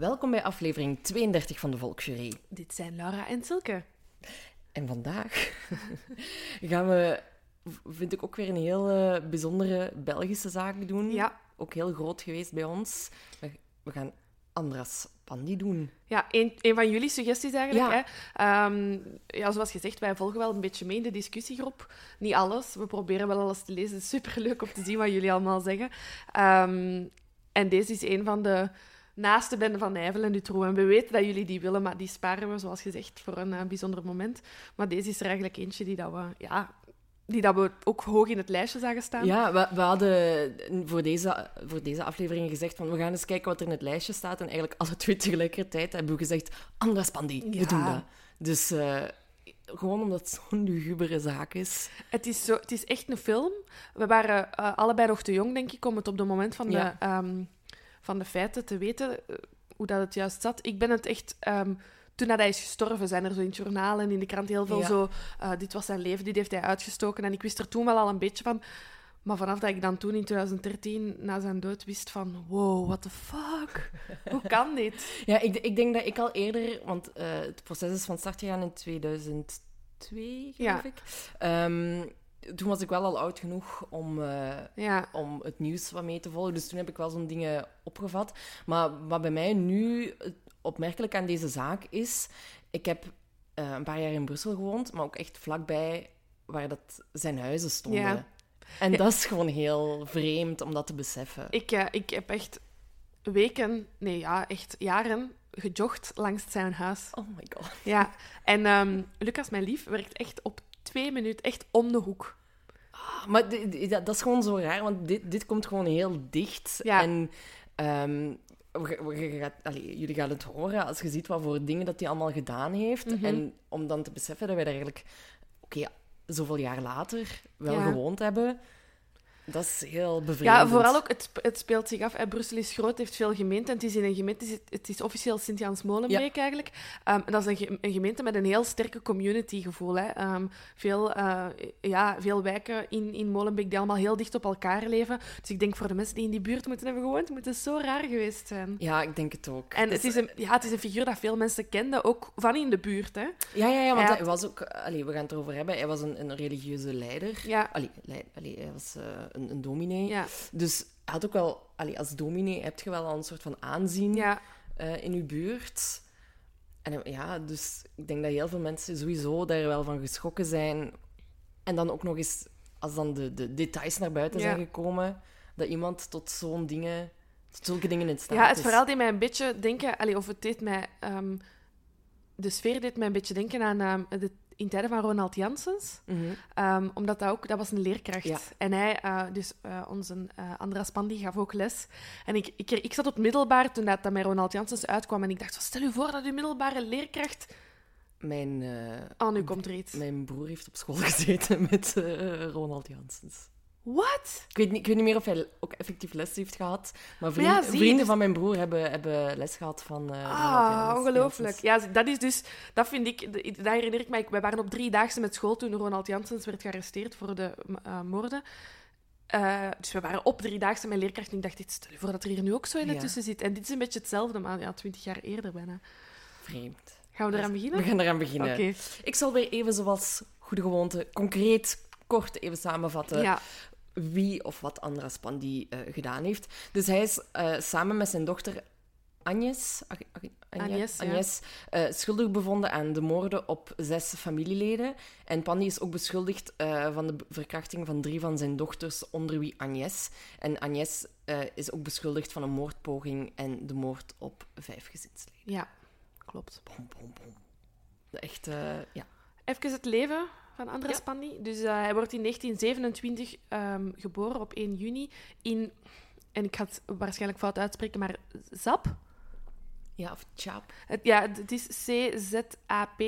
Welkom bij aflevering 32 van de Volksjury. Dit zijn Laura en Silke. En vandaag gaan we, vind ik ook weer een heel eh, bijzondere Belgische zaak doen. Ja. Ook heel groot geweest bij ons. We, we gaan Andras Pandi doen. Ja, een, een van jullie suggesties eigenlijk. Ja. Hè? Ehm, ja, zoals gezegd, wij volgen wel een beetje mee in de discussiegroep. Niet alles. We proberen wel alles te lezen. Het is superleuk om te zien wat jullie allemaal zeggen. Ehm, en deze is een van de naaste bende van Nijvel en Dutroux. En we weten dat jullie die willen, maar die sparen we, zoals gezegd, voor een eh, bijzonder moment. Maar deze is er eigenlijk eentje die dat we... Ja, die dat we ook hoog in het lijstje zagen staan. Ja, we, we hadden voor deze, voor deze aflevering gezegd van we gaan eens kijken wat er in het lijstje staat. En eigenlijk alle twee tegelijkertijd hebben we gezegd, Andras Pandi, we Ja. doen dat. Dus eh, gewoon omdat het zo'n lugubere zaak is. Het is, zo, het is echt een film. We waren eh, allebei nog te jong, denk ik, om het op het moment van, Ja. de, ehm, van de feiten te weten eh, hoe dat het juist zat. Ik ben het echt... ehm, toen hij is gestorven, zijn er zo in het journaal en in de krant heel veel Ja. zo... eh, dit was zijn leven, dit heeft hij uitgestoken. En ik wist er toen wel al een beetje van... Maar vanaf dat ik dan toen in 2013 na zijn dood wist van... Wow, what the fuck? Hoe kan dit? Ja, ik, ik denk dat ik al eerder, want eh, het proces is van start gegaan in 2002, geloof Ja. ik. Ehm, toen was ik wel al oud genoeg om, eh, Ja, om het nieuws wat mee te volgen. Dus toen heb ik wel zo'n dingen opgevat. Maar wat bij mij nu opmerkelijk aan deze zaak is... Ik heb eh, een paar jaar in Brussel gewoond, maar ook echt vlakbij waar dat zijn huizen stonden. Ja. En Ja. dat is gewoon heel vreemd om dat te beseffen. ik, eh, ik heb echt weken, nee ja, echt jaren gejogd langs zijn huis. Oh my god. Ja, en ehm, Lucas, mijn lief, werkt echt op twee minuten, echt om de hoek. Maar dat, is gewoon zo raar, want dit, dit komt gewoon heel dicht. Ja. En ehm, we- we- je gaat, allee, jullie gaan het horen als je ziet wat voor dingen dat hij allemaal gedaan heeft. Mhm. En om dan te beseffen dat wij daar eigenlijk, oké, zoveel jaar later wel Ja. gewoond hebben, dat is heel Ja, bevreemdend. vooral ook, het, het speelt zich af. hè. Brussel is groot, heeft veel gemeenten. Het is in een gemeente, het is, het is officieel Sint-Jans-Molenbeek eigenlijk. Ehm, en dat is een, ge- een gemeente met een heel sterke community-gevoel. Hè. Ehm, veel, eh, ja, veel wijken in, in Molenbeek die allemaal heel dicht op elkaar leven. Dus ik denk voor de mensen die in die buurt moeten hebben gewoond, moet het zo raar geweest zijn. Ja, ik denk het ook. En het is, een, ja, het is een figuur dat veel mensen kenden, ook van in de buurt. Hè. Ja, ja, ja want Hij was ook... Allee, we gaan het erover hebben. Hij was een, een religieuze leider. Ja. Allee, allee, hij was eh, een, een dominee. Ja, Dus had ook wel... Allee, als dominee heb je wel al een soort van aanzien ja. eh, in je buurt. En eh, ja, dus ik denk dat heel veel mensen sowieso daar wel van geschrokken zijn. En dan ook nog eens, als dan de, de details naar buiten Ja. zijn gekomen, dat iemand tot zo'n dingen... Tot zulke dingen in staat Ja, het is. verhaal deed mij een beetje denken, allee, of het deed mij, ehm, de sfeer deed mij een beetje denken aan ehm, de, in tijden van Ronald Janssens. Mhm. Ehm, omdat dat ook, dat was een leerkracht. Ja. En hij, eh, dus eh, onze eh Andras Pandi, gaf ook les. En ik, ik, ik zat op middelbaar toen dat, dat met Ronald Janssens uitkwam. En ik dacht, stel u voor dat uw middelbare leerkracht... Mijn, Oh, nu komt er iets. mijn broer heeft op school gezeten met Ronald Janssens. What? Ik weet, niet, ik weet niet meer of hij ook effectief les heeft gehad. Maar vriend- ja, vrienden dus- van mijn broer hebben, hebben les gehad van Ronald Ah, Janssens. ongelooflijk. Ja, dat is dus... Dat vind ik... Dat herinner ik mij. Wij waren op driedaagse met school toen Ronald Janssens werd gearresteerd voor de eh, moorden. Eh, dus we waren op driedaagse met leerkracht en ik dacht, dit stel je voor dat er hier nu ook zo in Ja. tussen zit. En dit is een beetje hetzelfde, maar ja, twintig jaar eerder bijna. Vreemd. Gaan we eraan beginnen? We gaan eraan beginnen. Oké. Ik zal weer even zoals goede gewoonte, concreet, kort even samenvatten Ja, wie of wat Andras Pandi eh, gedaan heeft. Dus hij is eh, samen met zijn dochter Agnes, Ag- Ag- Anja- Agnes, ja. Agnes, eh, schuldig bevonden aan de moorden op zes familieleden. En Pandi is ook beschuldigd van de verkrachting van drie van zijn dochters, onder wie Agnes. En Agnes is ook beschuldigd van een moordpoging en de moord op vijf gezinsleden. ja, klopt. Bom, bom, bom. Echt, ja. Even het leven van Andras Ja. Dus eh, hij wordt in 1927 ehm, geboren op 1 juni in, en ik ga het waarschijnlijk fout uitspreken, maar Zap. Ja, of Chap. Het, ja, het is CZAP.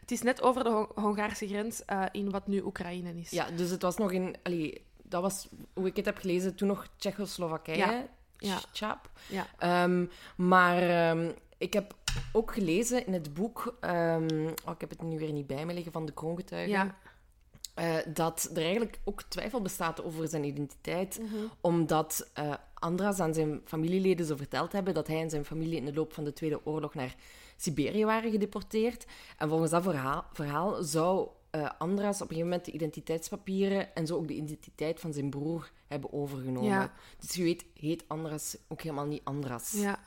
Het is net over de Hon- Hongaarse grens eh, in wat nu Oekraïne is. Ja, dus het was nog in... Allee, dat was, hoe ik het heb gelezen, toen nog Tsjechoslowakije. Ja, ja. Ch- Chap. Ja. Ehm, maar ehm, ik heb ook gelezen in het boek... ehm, oh, ik heb het nu weer niet bij me liggen, van de kroongetuigen. Ja. eh, dat er eigenlijk ook twijfel bestaat over zijn identiteit. Mhm. Omdat eh, Andras aan zijn familieleden zo verteld hebben dat hij en zijn familie in de loop van de Tweede Oorlog naar Siberië waren gedeporteerd. En volgens dat verhaal, verhaal zou eh, Andras op een gegeven moment de identiteitspapieren en zo ook de identiteit van zijn broer hebben overgenomen. Ja. Dus je weet, heet Andras ook helemaal niet Andras. ja.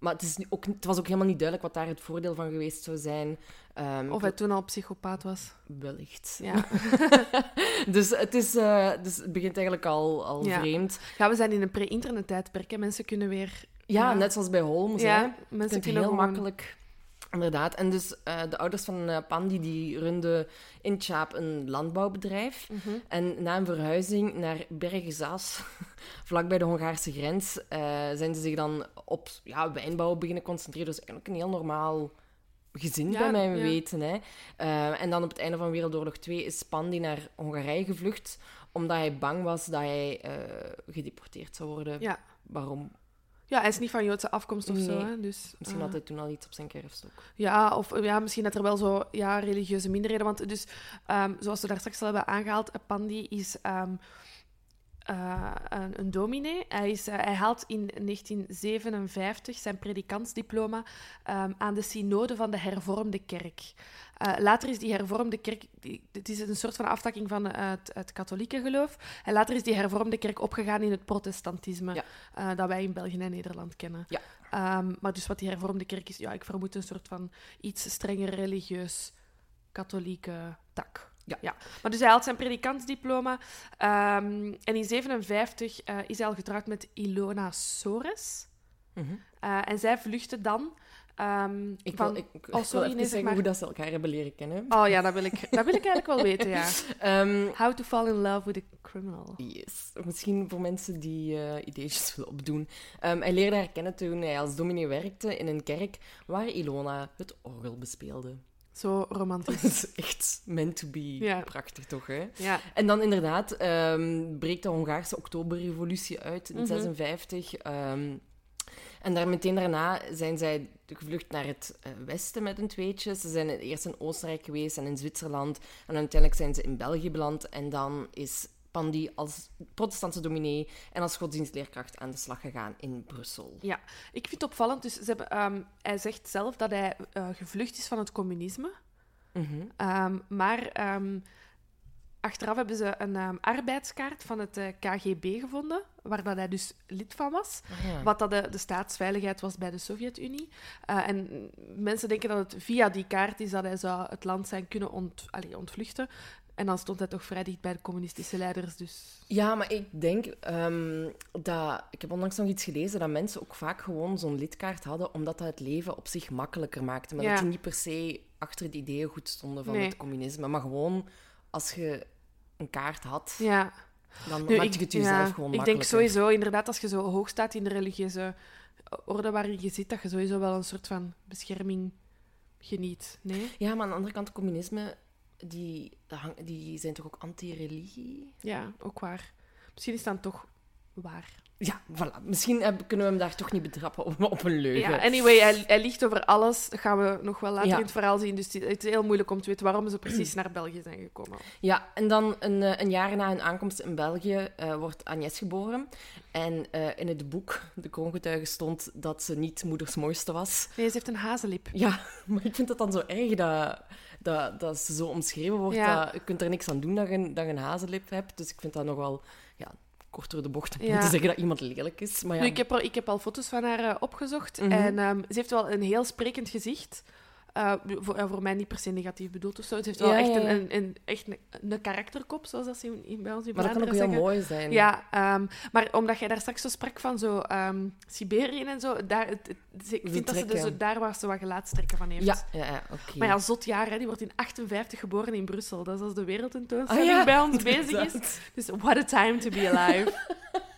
Maar het, is ook, het was ook helemaal niet duidelijk wat daar het voordeel van geweest zou zijn. Ehm, Of hij toen al psychopaat was. Wellicht. Ja. Dus, het is, eh, dus het begint eigenlijk al, al Ja. vreemd. ja, we zijn in een pre-internet tijdperk. hè. Mensen kunnen weer... Ja, Ja. net zoals bij Holmes. hè. Ja, Je mensen kunnen heel gewoon... makkelijk... Inderdaad. En dus eh, de ouders van eh, Pandi die runden in Chaap een landbouwbedrijf. Mhm. En na een verhuizing naar Bergezaas, vlakbij de Hongaarse grens, eh, zijn ze zich dan op ja, wijnbouw beginnen concentreren. Dus eigenlijk een heel normaal gezin, Ja, bij mijn ja. weten. Hè. En dan op het einde van Wereldoorlog 2 is Pandi naar Hongarije gevlucht, omdat hij bang was dat hij gedeporteerd zou worden. Ja. Waarom? Ja, hij is niet van Joodse afkomst of zo. Hè? Dus, Misschien eh, had hij toen al iets op zijn kerfstok. Ja, of ja, misschien dat er wel zo ja, religieuze minderheden... Want dus, ehm, zoals we daar straks al hebben aangehaald, eh, Pandi is ehm, eh, een, een dominee. Hij, is, eh, hij haalt in 1957 zijn predikantsdiploma ehm, aan de synode van de hervormde kerk. Eh, later is die hervormde kerk... die- Het is een soort van aftakking van eh, het, het katholieke geloof. En later is die hervormde kerk opgegaan in het protestantisme, Ja. eh, dat wij in België en Nederland kennen. Ja. Ehm, maar dus wat die hervormde kerk is, ja, ik vermoed een soort van iets strenger religieus katholieke tak. Ja. Maar dus hij haalt zijn predikantsdiploma. ehm, en in 57 eh, is hij al getrouwd met Ilona Sores. Mhm. En zij vluchtte dan ehm, Ik wil, ik, ik Oh, wil even zeggen maar. hoe dat ze elkaar hebben leren kennen. Oh ja, dat wil, ik, dat wil ik eigenlijk wel weten, ja. Ehm, How to fall in love with a criminal. Yes. Misschien voor mensen die eh ideetjes willen opdoen. Ehm, hij leerde haar kennen toen hij als dominee werkte in een kerk waar Ilona het orgel bespeelde. Zo romantisch. Dat is echt meant to be. Ja. Prachtig toch, hè? Ja, En dan inderdaad breekt de Hongaarse Oktoberrevolutie uit in Mhm. 56. ehm, en daar meteen daarna zijn zij gevlucht naar het eh, westen met een tweetje. Ze zijn eerst in Oostenrijk geweest en in Zwitserland. En uiteindelijk zijn ze in België beland. En dan is Pandi als protestantse dominee en als godsdienstleerkracht aan de slag gegaan in Brussel. ja. Ik vind het opvallend. Dus ze hebben, ehm, hij zegt zelf dat hij eh, gevlucht is van het communisme. Mhm. Ehm, maar ehm, achteraf hebben ze een arbeidskaart van het eh, KGB gevonden, waar dat hij dus lid van was. Ah, ja. Wat dat de, de staatsveiligheid was bij de Sovjet-Unie. Eh, en mensen denken dat het via die kaart is dat hij zou het land zijn kunnen ont, ontvluchten. En dan stond hij toch vrij dicht bij de communistische leiders, dus... Ja, maar ik denk ehm, dat... Ik heb onlangs nog iets gelezen dat mensen ook vaak gewoon zo'n lidkaart hadden, omdat dat het leven op zich makkelijker maakte. Maar Ja. dat die niet per se achter de ideeën goed stonden van Nee. het communisme. Maar gewoon, als je een kaart had, Ja. Dan Nu, maak ik- je het jezelf ja, gewoon Ik denk sowieso, inderdaad, als je zo hoog staat in de religieuze orde waarin je zit, dat je sowieso wel een soort van bescherming geniet. Nee? Ja, maar aan de andere kant, communisme, die, dat die zijn toch ook anti-religie? Ja, ook waar. Misschien is dan toch waar. Ja, voilà. Misschien heb- kunnen we hem daar toch niet betrappen op, op een leugen. Ja, anyway, hij, hij liegt over alles. Dat gaan we nog wel later Ja. in het verhaal zien. Dus het is heel moeilijk om te weten waarom ze precies naar België zijn gekomen. Ja, en dan een, eh, een jaar na hun aankomst in België eh, wordt Agnes geboren. En eh, in het boek, de kroongetuige, stond dat ze niet moeders mooiste was. Nee, ze heeft een hazenlip. Ja, maar ik vind het dan zo erg dat, dat, dat ze zo omschreven wordt. Ja. Dat, je kunt er niks aan doen dat je, een- dat je een hazenlip hebt. Dus ik vind dat nog wel ja, kort door de bocht om Ja. te zeggen dat iemand lelijk is. Maar ja, Nu, ik, heb er, ik heb al foto's van haar eh, opgezocht. Mhm. En ehm, ze heeft wel een heel sprekend gezicht. Eh, voor, eh, voor mij niet per se negatief bedoeld of zo. Ze heeft wel Ja, echt, Een, een, een- echt een, een karakterkop, zoals dat ze in, in- bij ons in maar dat kan ook heel zeggen. mooi zijn. Ja, ehm, maar omdat jij daar straks zo sprak van zo ehm, Siberië en zo, daar, het, het- ik vind dat ze dus daar waar ze wat gelaatstrekken van heeft. ja, ja, ja, oké. Maar ja, zot jaar, hè. die wordt in 58 geboren in Brussel. Dat is als de wereldtentoonstelling Ah, ja, bij ons bezig is. Dus what a time to be alive.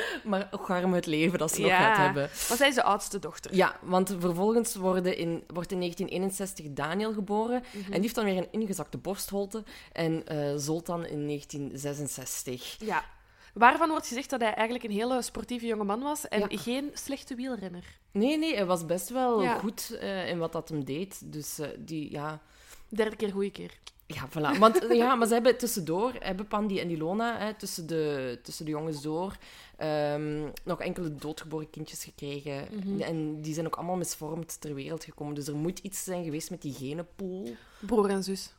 Maar ook arm het leven dat ze nog gaat hebben. Want zij is de oudste dochter. Ja, want vervolgens worden in, wordt in 1961 Daniel geboren. Mhm. En die heeft dan weer een ingezakte borstholte. En eh Zoltan in 1966. Ja. Waarvan wordt gezegd dat hij eigenlijk een hele sportieve jonge man was en Ja. geen slechte wielrenner. Nee, nee, hij was best wel Ja. goed eh, in wat dat hem deed. Dus eh, die, ja... Derde keer goede keer. Ja, voilà. Want, ja, maar ze hebben tussendoor, hebben Pandi en Ilona, hè, tussen, de, tussen de jongens door, ehm, nog enkele doodgeboren kindjes gekregen. Mhm. En die zijn ook allemaal misvormd ter wereld gekomen. Dus er moet iets zijn geweest met die genenpool. Broer en zus.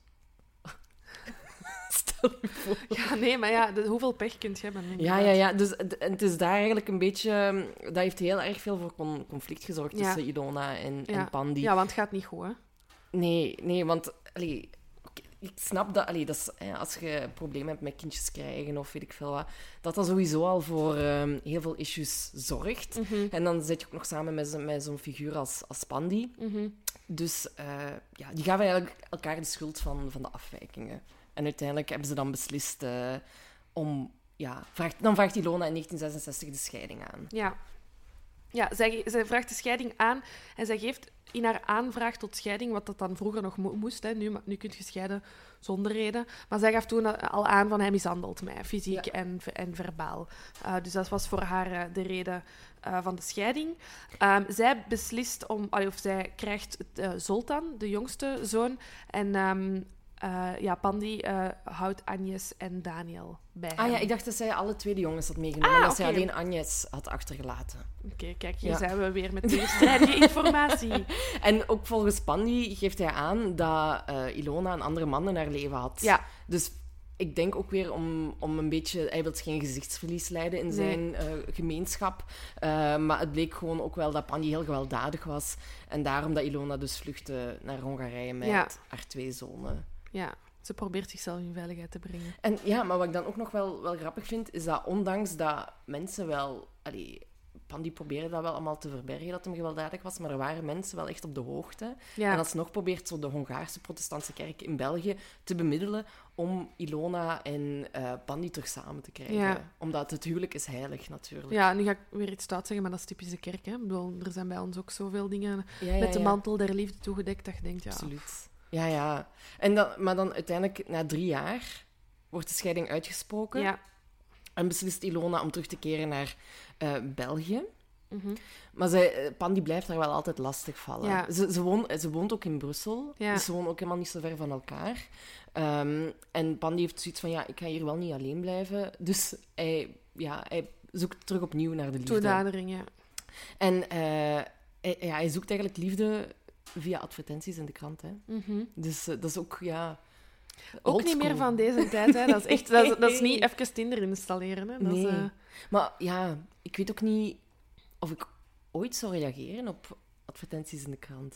Stel je voor. Ja, nee, maar ja, de- hoeveel pech kunt je hebben? Ja, ja, ja. Dus het, het is daar eigenlijk een beetje... Dat heeft heel erg veel voor con- conflict gezorgd Ja. tussen Ilona en, Ja. en Pandi. Ja, want het gaat niet goed, hè? Nee, nee, want... Allee, ik snap dat... Allee, dat is, hè, als je problemen hebt met kindjes krijgen of weet ik veel wat, dat dat sowieso al voor ehm, heel veel issues zorgt. Mhm. En dan zit je ook nog samen met, met zo'n figuur als, als Pandi. Mhm. Dus eh, ja, die gaven eigenlijk elkaar de schuld van, van de afwijkingen. En uiteindelijk hebben ze dan beslist eh, om... Ja, vraagt, dan vraagt Ilona in 1966 de scheiding aan. Ja. Ja, zij, zij vraagt de scheiding aan en zij geeft in haar aanvraag tot scheiding, wat dat dan vroeger nog mo- moest, hè, nu, nu kun je scheiden zonder reden, maar zij gaf toen al aan van hij mishandelt mij, fysiek Ja. en, en verbaal. Eh, dus dat was voor haar eh, de reden eh, van de scheiding. Ehm, zij beslist om, allee, of zij krijgt eh, Zoltan, de jongste zoon, en ehm, eh, ja, Pandi eh, houdt Agnes en Daniel bij Ah ja, ik dacht dat zij alle twee de jongens had meegenomen. Ah, en dat zij alleen Agnes had achtergelaten. Oké, kijk, hier Ja. zijn we weer met tegenstrijdige informatie. En ook volgens Pandi geeft hij aan dat eh, Ilona een andere man in haar leven had. Ja, Dus ik denk ook weer om, om een beetje... Hij wil geen gezichtsverlies leiden in zijn gemeenschap. Maar het bleek gewoon ook wel dat Pandi heel gewelddadig was. En daarom dat Ilona dus vluchtte naar Hongarije met Ja. haar twee zonen. Ja, ze probeert zichzelf in veiligheid te brengen. En ja, maar wat ik dan ook nog wel, wel grappig vind, is dat ondanks dat mensen wel... Allee, Pandi probeerde dat wel allemaal te verbergen, dat hem gewelddadig was, maar er waren mensen wel echt op de hoogte. Ja, En alsnog probeert zo de Hongaarse protestantse kerk in België te bemiddelen om Ilona en eh Pandi terug samen te krijgen. Ja. Omdat het huwelijk is heilig, natuurlijk. ja, nu ga ik weer iets stout zeggen, maar dat is typisch de kerk. Hè? Ik bedoel, er zijn bij ons ook zoveel dingen Ja, met de mantel der liefde toegedekt dat je denkt, ja... Absoluut. Ja, ja. En dan, maar dan uiteindelijk, na drie jaar, wordt de scheiding uitgesproken. Ja. En beslist Ilona om terug te keren naar eh, België. mhm. Maar zij, eh, Pandi blijft haar wel altijd lastig vallen. Ja. Ze, ze, woont, ze woont ook in Brussel. Ja. Dus ze woont ook helemaal niet zo ver van elkaar. Ehm, en Pandi heeft zoiets van, ja, ik ga hier wel niet alleen blijven. Dus hij, ja, hij zoekt terug opnieuw naar de liefde. Toenadering, ja. En eh, hij, ja, hij zoekt eigenlijk liefde via advertenties in de krant. Hè. Mhm. Dus eh, dat is ook, ja... Ook niet meer van deze tijd, hè. Dat is echt... Dat is, dat is niet even Tinder installeren, hè. Dat is, Nee. eh, Maar ja, ik weet ook niet of ik ooit zou reageren op advertenties in de krant.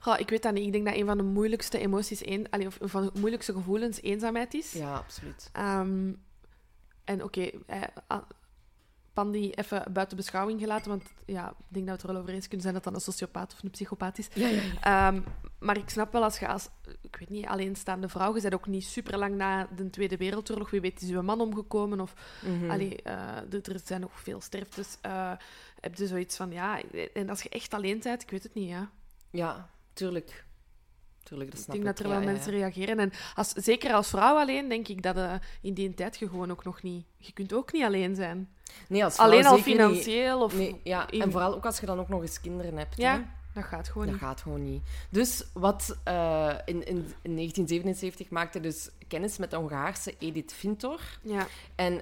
goh, ik weet dat niet. Ik denk dat een van de moeilijkste emoties, een, allee, of van de moeilijkste gevoelens eenzaamheid is. Ja, absoluut. Ehm, en oké, Pandi even buiten beschouwing gelaten, want ja, ik denk dat we het er wel over eens kunnen zijn dat dat een sociopaat of een psychopaat is. Ja, ja. Ehm, maar ik snap wel als je als, ik weet niet, alleenstaande vrouw, je bent ook niet super lang na de Tweede Wereldoorlog, wie weet is uw man omgekomen of Mhm. allee, eh, er, er zijn nog veel sterftes. eh heb je zoiets van, ja, en als je echt alleen bent, ik weet het niet, ja. Ja, tuurlijk. Tuurlijk, dat Ik denk dat er Ja, wel ja, ja. mensen reageren. En als, zeker als vrouw alleen, denk ik dat eh, in die tijd je gewoon ook nog niet... Je kunt ook niet alleen zijn. Nee, als vrouw alleen al niet. financieel of... Nee, ja, in- en vooral ook als je dan ook nog eens kinderen hebt. hè. Ja, dat gaat gewoon Dat niet. gaat gewoon niet. Dus wat eh, in, in, in 1977 maakte dus kennis met de Hongaarse Edith Vintor. Ja, En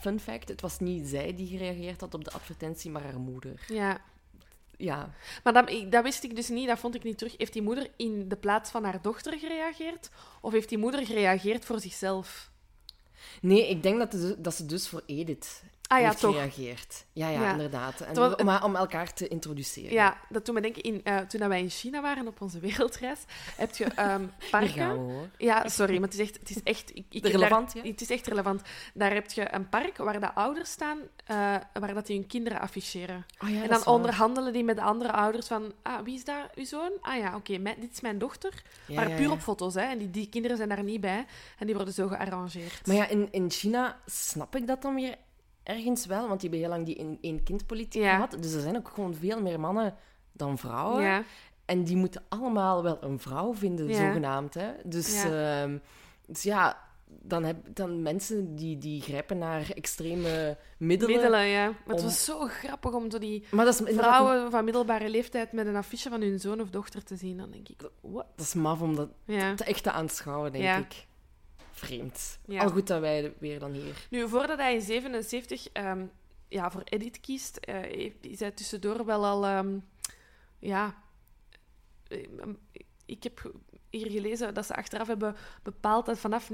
fun fact, het was niet zij die gereageerd had op de advertentie, maar haar moeder. ja. Ja, Maar dat, dat wist ik dus niet, dat vond ik niet terug. Heeft die moeder in de plaats van haar dochter gereageerd? Of heeft die moeder gereageerd voor zichzelf? nee, ik denk dat, de- dat ze dus voor Edith Ah ja, heeft toch. gereageerd. Ja, ja, Ja. inderdaad. En, om, om elkaar te introduceren. Ja, dat doet me denken, in, eh, toen wij in China waren op onze wereldreis, heb je Hier parken... we. Ja, sorry, maar het is echt... Het is echt, ik, ik, Relevant, daar- ja? Het is echt relevant. Daar heb je een park waar de ouders staan, eh, waar dat die hun kinderen afficheren. Oh, ja, en dan onderhandelen die met de andere ouders van... Ah, wie is daar? Uw zoon? Ah ja, oké, dit is mijn dochter. Maar puur op foto's, hè. En die, die kinderen zijn daar niet bij. En die worden zo gearrangeerd. Maar ja, in, in China snap ik dat dan weer ergens wel, want die hebben heel lang die een- één-kind-politiek Ja. gehad. Dus er zijn ook gewoon veel meer mannen dan vrouwen. Ja, En die moeten allemaal wel een vrouw vinden, Ja. zogenaamd. Hè? Dus Ja. ja, dus ja dan heb dan mensen die, die grijpen naar extreme middelen. middelen, ja. Maar het was zo grappig om zo die Maar dat is inderdaad- vrouwen van middelbare leeftijd met een affiche van hun zoon of dochter te zien. Dan denk ik, wat? Dat is maf om dat Ja. te echt te aanschouwen, denk Ja. ik. Vreemd. Ja. Al goed dat wij weer dan hier... Nu, voordat hij in 77 ehm, ja, voor Edith kiest, heeft- is hij tussendoor wel al... ehm, ja... eh, ik heb hier gelezen dat ze achteraf hebben bepaald dat vanaf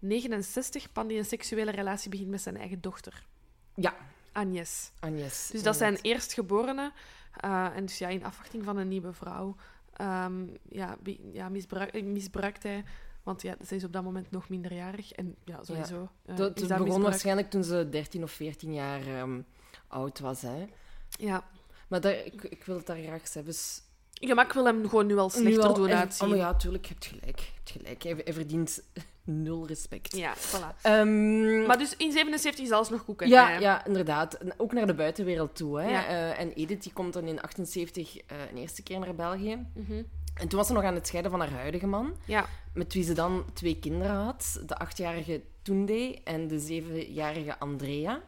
1969 Pandy een seksuele relatie begint met zijn eigen dochter, Ja, Agnes. Agnes. Dus dat zijn eerstgeborene. eh, en dus ja, in afwachting van een nieuwe vrouw ehm, ja, ja, misbruik, misbruikt hij... Want ja, ze is op dat moment nog minderjarig. En ja, sowieso eh, Dat, begon misbruik. waarschijnlijk toen ze 13 of 14 jaar ehm, oud was. Hè? Ja. Maar daar, ik, ik wil het daar graag zelfs... ja, maar ik wil hem gewoon nu al slechter Nu al- doen en- uitzien. Oh, ja, tuurlijk, je hebt gelijk. Je hebt gelijk. Hij, hij verdient nul respect. Ja, voilà. Ehm, Maar dus in 77 is alles nog goed. hè? ja, ja, inderdaad. Ook naar de buitenwereld toe. Hè. Ja. Eh, en Edith die komt dan in 78 eh, een eerste keer naar België. Mhm. En toen was ze nog aan het scheiden van haar huidige man, ja. met wie ze dan twee kinderen had. De achtjarige Tunde en de zevenjarige Andrea.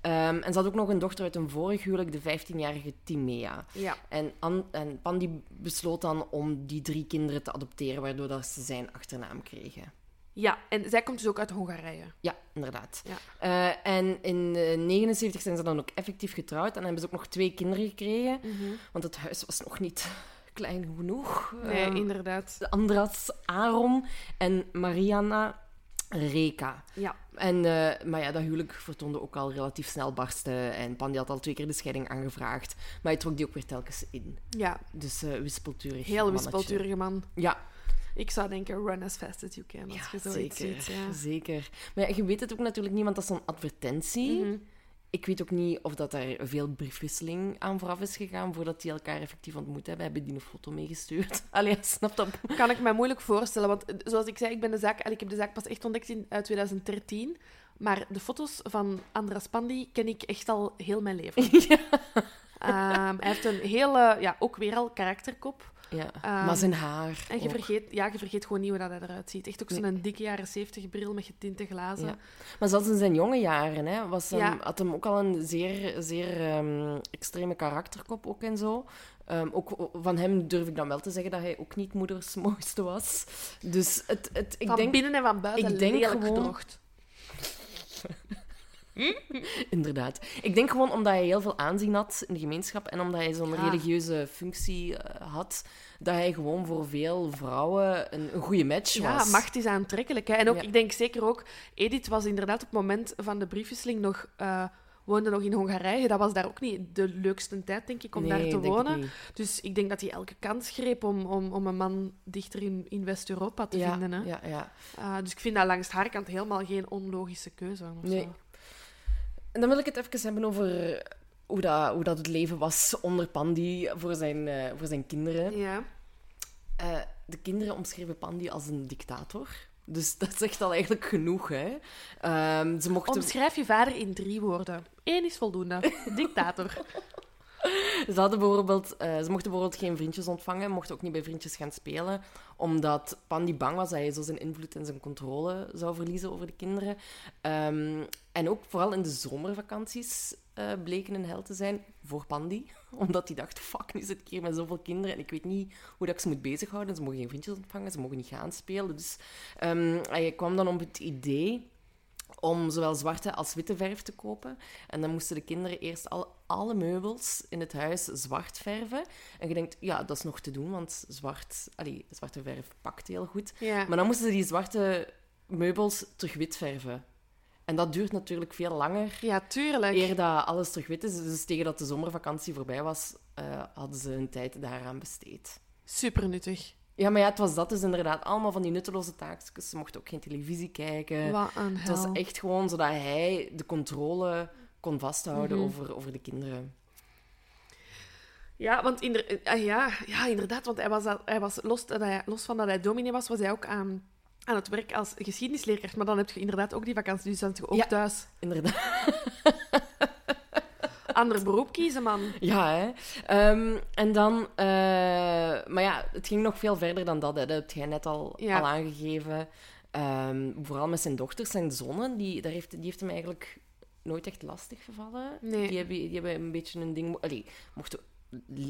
Ehm, en ze had ook nog een dochter uit een vorig huwelijk, de 15-jarige Timea. Ja. En, An en Pandi besloot dan om die drie kinderen te adopteren, waardoor dat ze zijn achternaam kregen. ja, en zij komt dus ook uit Hongarije. Ja, inderdaad. Ja. Eh, en in 1979 zijn ze dan ook effectief getrouwd en hebben ze ook nog twee kinderen gekregen, want het huis was nog niet klein genoeg. Nee, Ehm, inderdaad. Andras Aaron en Mariana Reka. Ja. En, eh, maar ja, dat huwelijk vertoonde ook al relatief snel barsten. En Pandi had al twee keer de scheiding aangevraagd. Maar hij trok die ook weer telkens in. Ja, Dus eh wispelturig. heel mannetje. wispelturige man. Ja, Ik zou denken, run as fast as you can. Als ja je zoiets zeker. ziet. Ja. zeker. Maar ja, je weet het ook natuurlijk niet, want dat is zo'n advertentie. Mhm. Ik weet ook niet of dat er veel briefwisseling aan vooraf is gegaan voordat die elkaar effectief ontmoet hebben. Hebben die een foto meegestuurd? Allee, snap dat? Kan ik me moeilijk voorstellen. Want eh, zoals ik zei, ik, ben de zaak, ik heb de zaak pas echt ontdekt in eh, 2013. Maar de foto's van Andras Pandi ken ik echt al heel mijn leven. Ehm, hij heeft een hele, ja, ook weer al karakterkop. Ja, Ehm, maar zijn haar. En je ook. vergeet, ja, je vergeet gewoon niet hoe dat hij eruit ziet. Echt ook Nee. zo'n dikke jaren 70 bril met getinte glazen. Ja. Maar zelfs in zijn jonge jaren hè, was hem, had hem ook al een zeer, zeer ehm, extreme karakterkop ook en zo. Ehm, ook van hem durf ik dan wel te zeggen dat hij ook niet moeders mooiste was. Dus het, het, ik van denk binnen en van buiten ik denk gewoon- gedroogd. inderdaad. Ik denk gewoon omdat hij heel veel aanzien had in de gemeenschap en omdat hij zo'n Ja. religieuze functie eh, had, dat hij gewoon voor veel vrouwen een, een goede match Ja, was. macht is aantrekkelijk. Hè? En ook, Ja. ik denk zeker ook, Edith was inderdaad op het moment van de briefwisseling nog, eh, woonde nog in Hongarije. Dat was daar ook niet de leukste tijd, denk ik, om Nee, daar te wonen. Dus ik denk dat hij elke kans greep om, om, om een man dichter in, in West-Europa te Ja, vinden. Hè? ja, ja. Uh, dus ik vind dat langs haar kant helemaal geen onlogische keuze. Of Nee. Zo. En dan wil ik het even hebben over hoe dat, hoe dat het leven was onder Pandi voor zijn, eh, voor zijn kinderen. Ja. Eh, de kinderen omschreven Pandi als een dictator. Dus dat zegt al eigenlijk genoeg, hè. Ehm, ze mochten... Omschrijf je vader in drie woorden. Eén is voldoende. Dictator. Ze, hadden bijvoorbeeld, eh, ze mochten bijvoorbeeld geen vriendjes ontvangen, mochten ook niet bij vriendjes gaan spelen, omdat Pandy bang was dat hij zo zijn invloed en zijn controle zou verliezen over de kinderen. Ehm, en ook vooral in de zomervakanties uh, bleken een held te zijn voor Pandy. Omdat hij dacht, fuck, nu zit ik hier met zoveel kinderen en ik weet niet hoe dat ik ze moet bezighouden. Ze mogen geen vriendjes ontvangen, ze mogen niet gaan spelen. Dus um, hij kwam dan op het idee om zowel zwarte als witte verf te kopen. En dan moesten de kinderen eerst al alle meubels in het huis zwart verven. En je denkt, ja, dat is nog te doen, want zwart, allee, zwarte verf pakt heel goed. Ja. Maar dan moesten ze die zwarte meubels terug wit verven. En dat duurt natuurlijk veel langer. Ja, tuurlijk. Eer dat alles terug wit is. Dus tegen dat de zomervakantie voorbij was, uh, hadden ze hun tijd daaraan besteed. Super nuttig. Ja, maar ja, het was dat dus inderdaad. Allemaal van die nutteloze taakjes. Ze mochten ook geen televisie kijken. Wat een Het was echt gewoon zodat hij de controle kon vasthouden Mhm. over, over de kinderen. Ja, want inder- eh, ja, ja, inderdaad. Want hij was, al- hij was los, dat hij, los van dat hij dominee was, was hij ook aan, aan het werk als geschiedenisleerkracht. Maar dan heb je inderdaad ook die vakantie, dus dan zit je ook Ja. thuis. Inderdaad. Ander beroep kiezen, man. Ja, hè. Ehm, en dan... eh, maar ja, het ging nog veel verder dan dat. Hè. Dat heb jij net al, Ja. al aangegeven. Ehm, vooral met zijn dochters, zijn zonen. Die, daar heeft, die heeft hem eigenlijk nooit echt lastig gevallen. Nee. Die, hebben, die hebben een beetje een ding... Allee, mochten...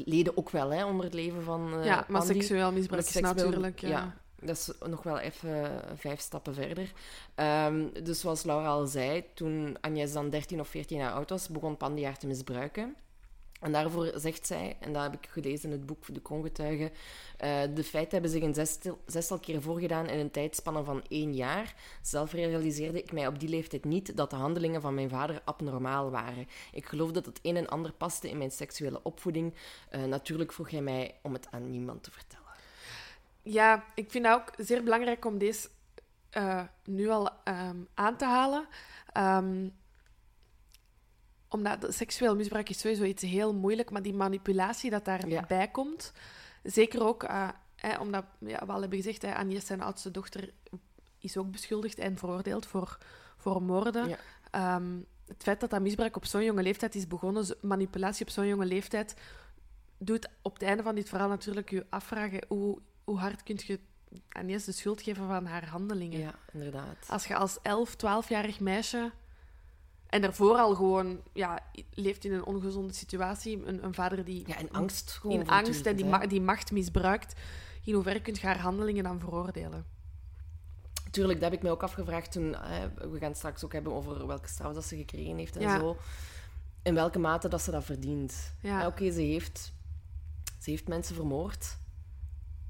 Leden ook wel, hè, onder het leven van eh ja, maar Andy. seksueel misbruik is natuurlijk... Ja. ja. Dat is nog wel even vijf stappen verder. Ehm, dus zoals Laura al zei, toen Agnes dan 13 of 14 jaar oud was, begon Pandy te misbruiken. En daarvoor zegt zij, en dat heb ik gelezen in het boek De Kongetuigen, eh, de feiten hebben zich een zestal, zestal keer voorgedaan in een tijdspanne van één jaar. Zelf realiseerde ik mij op die leeftijd niet dat de handelingen van mijn vader abnormaal waren. Ik geloof dat het een en ander paste in mijn seksuele opvoeding. Eh, natuurlijk vroeg hij mij om het aan niemand te vertellen. Ja, ik vind het ook zeer belangrijk om deze eh, nu al ehm, aan te halen. Ehm, omdat seksueel misbruik is sowieso iets heel moeilijk, maar die manipulatie dat daarbij Ja. komt, zeker ook eh, omdat, ja, we al hebben gezegd, hè, Agnes, zijn oudste dochter, is ook beschuldigd en veroordeeld voor, voor moorden. Ja. Ehm, het feit dat dat misbruik op zo'n jonge leeftijd is begonnen, manipulatie op zo'n jonge leeftijd, doet op het einde van dit verhaal natuurlijk je afvragen hoe, hoe hard kun je Agnes de schuld geven van haar handelingen. Ja, inderdaad. Als je als 11, 12-jarig meisje en daarvoor al gewoon ja, leeft in een ongezonde situatie, een, een vader die Ja, in angst gewoon. in angst en die, ma- die macht misbruikt, in hoeverre kun je haar handelingen dan veroordelen? Tuurlijk, dat heb ik mij ook afgevraagd toen... eh, we gaan het straks ook hebben over welke straf dat ze gekregen heeft en Ja. zo. In welke mate dat ze dat verdient. Ja. Ja, Oké, ze, heeft, ze heeft mensen vermoord.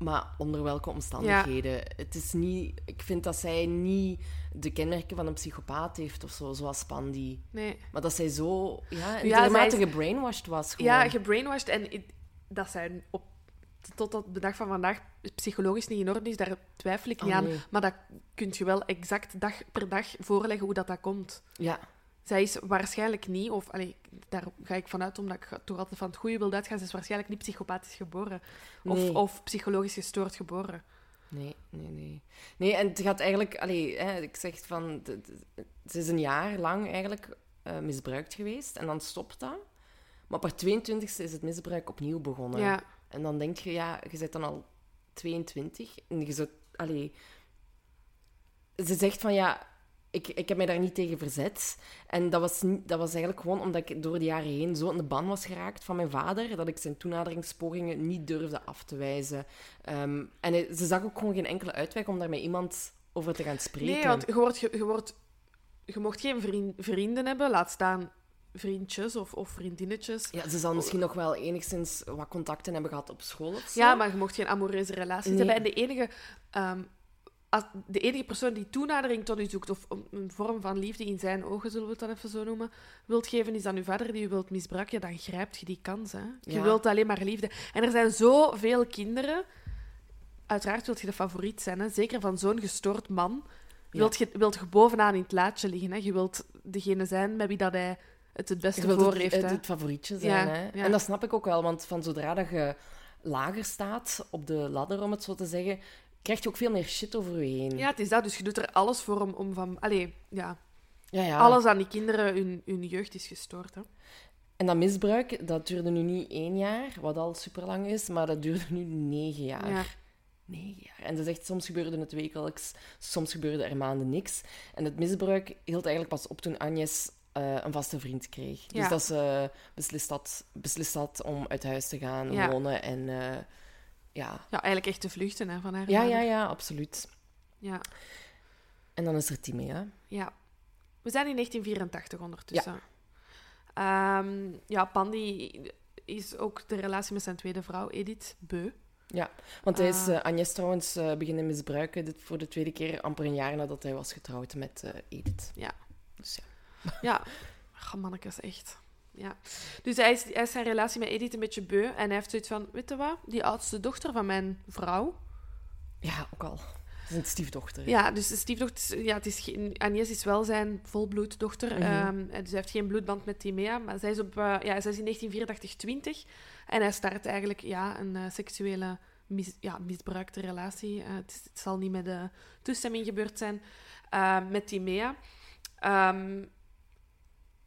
Maar onder welke omstandigheden? Het is niet... Ik vind dat zij niet de kenmerken van een psychopaat heeft of zo, zoals Pandy. Nee. Maar dat zij zo... Ja, zij dermate is- gebrainwashed was gewoon. Ja, gebrainwashed en dat zijn op, tot op de dag van vandaag psychologisch niet in orde is, daar twijfel ik niet Oh, aan. Maar dat kun je wel exact dag per dag voorleggen hoe dat, dat komt. ja. Zij is waarschijnlijk niet, of allee, daar ga ik vanuit omdat ik toch altijd van het goede wil uitgaan, ze is waarschijnlijk niet psychopathisch geboren. Of, Nee. of psychologisch gestoord geboren. Nee, nee, nee. Nee, en het gaat eigenlijk... Allee, hè, ik zeg van... Ze is een jaar lang eigenlijk eh, misbruikt geweest. En dan stopt dat. Maar op haar 22e is het misbruik opnieuw begonnen. Ja, En dan denk je, ja, je bent dan al 22. En je zou... Allee... Ze zegt van, ja... Ik, ik heb mij daar niet tegen verzet. En dat was, niet, dat was eigenlijk gewoon omdat ik door de jaren heen zo in de ban was geraakt van mijn vader, dat ik zijn toenaderingspogingen niet durfde af te wijzen. Ehm, en hij- ze zag ook gewoon geen enkele uitweg om daar met iemand over te gaan spreken. nee, want je, wordt, je, je, wordt, je mocht geen vriend, vrienden hebben, laat staan vriendjes of, of vriendinnetjes. Ja, ze zal misschien nog wel enigszins wat contacten hebben gehad op school of zo. Ja, maar je mocht geen amoureuze relaties Nee. hebben. En de enige, ehm, als, de enige persoon die toenadering tot u zoekt, of een- vorm van liefde in zijn ogen, zullen we het dan even zo noemen, wilt geven, is dan uw vader die u wilt misbruiken, ja, dan grijpt je die kans. Hè? Je Ja. wilt alleen maar liefde. En er zijn zoveel kinderen. Uiteraard wilt je de favoriet zijn, hè? zeker van zo'n gestoord man. Ja. Wilt, je, wilt je bovenaan in het laadje liggen. Hè? Je wilt degene zijn met wie dat hij het het beste voor het, heeft. het, hè? het favorietje zijn. Ja, hè? En dat snap ik ook wel, want van zodra dat je lager staat op de ladder, om het zo te zeggen, krijg je ook veel meer shit over je heen. Ja, het is dat. Dus je doet er alles voor om, om van... Allee, ja. ja. ja. Alles aan die kinderen, hun, hun jeugd is gestoord. Hè? En dat misbruik, dat duurde nu niet één jaar, wat al super lang is, maar dat duurde nu negen jaar. Ja. Negen jaar. En ze zegt, soms gebeurde het wekelijks, soms gebeurde er maanden niks. En het misbruik hield eigenlijk pas op toen Agnes eh, een vaste vriend kreeg. Dus Ja. dat ze beslist had, beslist had om uit huis te gaan Ja. wonen. En eh, ja. Ja, eigenlijk echt te vluchten hè, van haar Ja, vader. ja, ja, absoluut. ja. En dan is er Timea. Ja. We zijn in 1984 ondertussen. Ja, ja Pandy is ook de relatie met zijn tweede vrouw, Edith Beu. Want hij is eh, Agnes trouwens eh, beginnen misbruiken dit, voor de tweede keer amper een jaar nadat hij was getrouwd met Edith. Ja. Dus ja. Ja, Ach, mannetjes, echt. Ja. Dus hij is, hij is zijn relatie met Edith een beetje beu. En hij heeft zoiets van, weet je wat? Die oudste dochter van mijn vrouw. Ja, ook al. Het is een stiefdochter. Ja, dus de stiefdochter... Ja, het is geen, Agnes is wel zijn volbloeddochter. Ehm, en dus hij heeft geen bloedband met Timea. Maar zij is, op, eh, ja, zij is in 1984 20. En hij start eigenlijk ja, een eh, seksuele mis, ja, misbruikte relatie. Eh, het, is- het zal niet met de toestemming gebeurd zijn eh, met Timea. Ehm,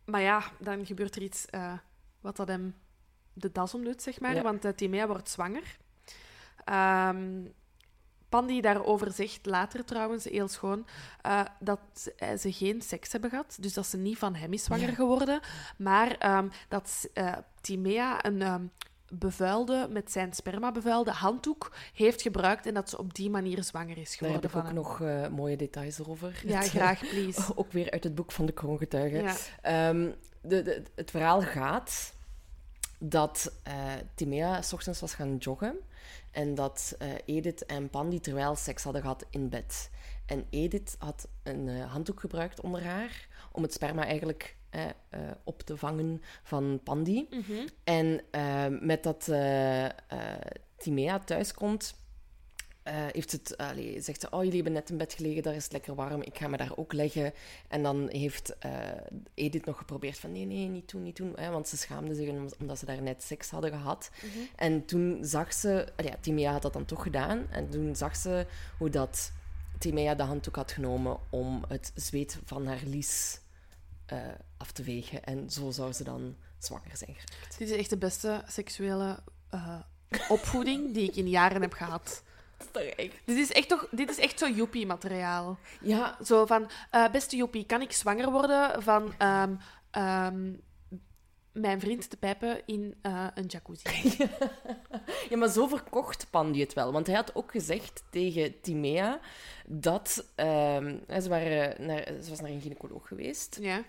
maar ja, dan gebeurt er iets eh, wat dat hem de das omdoet, zeg maar. Ja. Want eh, Timea wordt zwanger. Ehm Pandy daarover zegt later trouwens, heel schoon, eh, dat ze, ze geen seks hebben gehad. Dus dat ze niet van hem is zwanger geworden. Maar ehm, dat eh, Timea een ehm, bevuilde, met zijn sperma bevuilde handdoek heeft gebruikt. En dat ze op die manier zwanger is Daar heb geworden ik ook hem. nog eh, mooie details erover. Ja, Het, eh, graag, please. ook weer uit het boek van de kroongetuigen. Ja. Ehm, de, de, het verhaal gaat dat eh Timea s ochtends was gaan joggen en dat Edith en Pandy terwijl seks hadden gehad in bed. En Edith had een handdoek gebruikt onder haar om het sperma eigenlijk eh, op te vangen van Pandy. Mhm. En eh, met dat eh, Timea thuiskomt, heeft het, allee, zegt ze, oh, jullie hebben net in bed gelegen, daar is het lekker warm, ik ga me daar ook leggen. En dan heeft Edith nog geprobeerd van, nee, nee, niet doen, niet doen. Hè, want ze schaamde zich om- omdat ze daar net seks hadden gehad. Mhm. En toen zag ze, ja, Timea had dat dan toch gedaan. En toen zag ze hoe dat Timea de handdoek had genomen om het zweet van haar lies eh, af te vegen. En zo zou ze dan zwanger zijn geraakt. Dit is echt de beste seksuele eh, opvoeding die ik in jaren heb gehad. Is. Dit is echt, toch, dit is echt zo joepie-materiaal. Ja, Zo van, eh, beste Joepie, kan ik zwanger worden van ehm, ehm, mijn vriend te pijpen in eh, een jacuzzi? Ja, maar zo verkocht Pandy het wel. Want hij had ook gezegd tegen Timea dat... ehm, ze, waren naar, ze was naar een gynaecoloog geweest. Ja.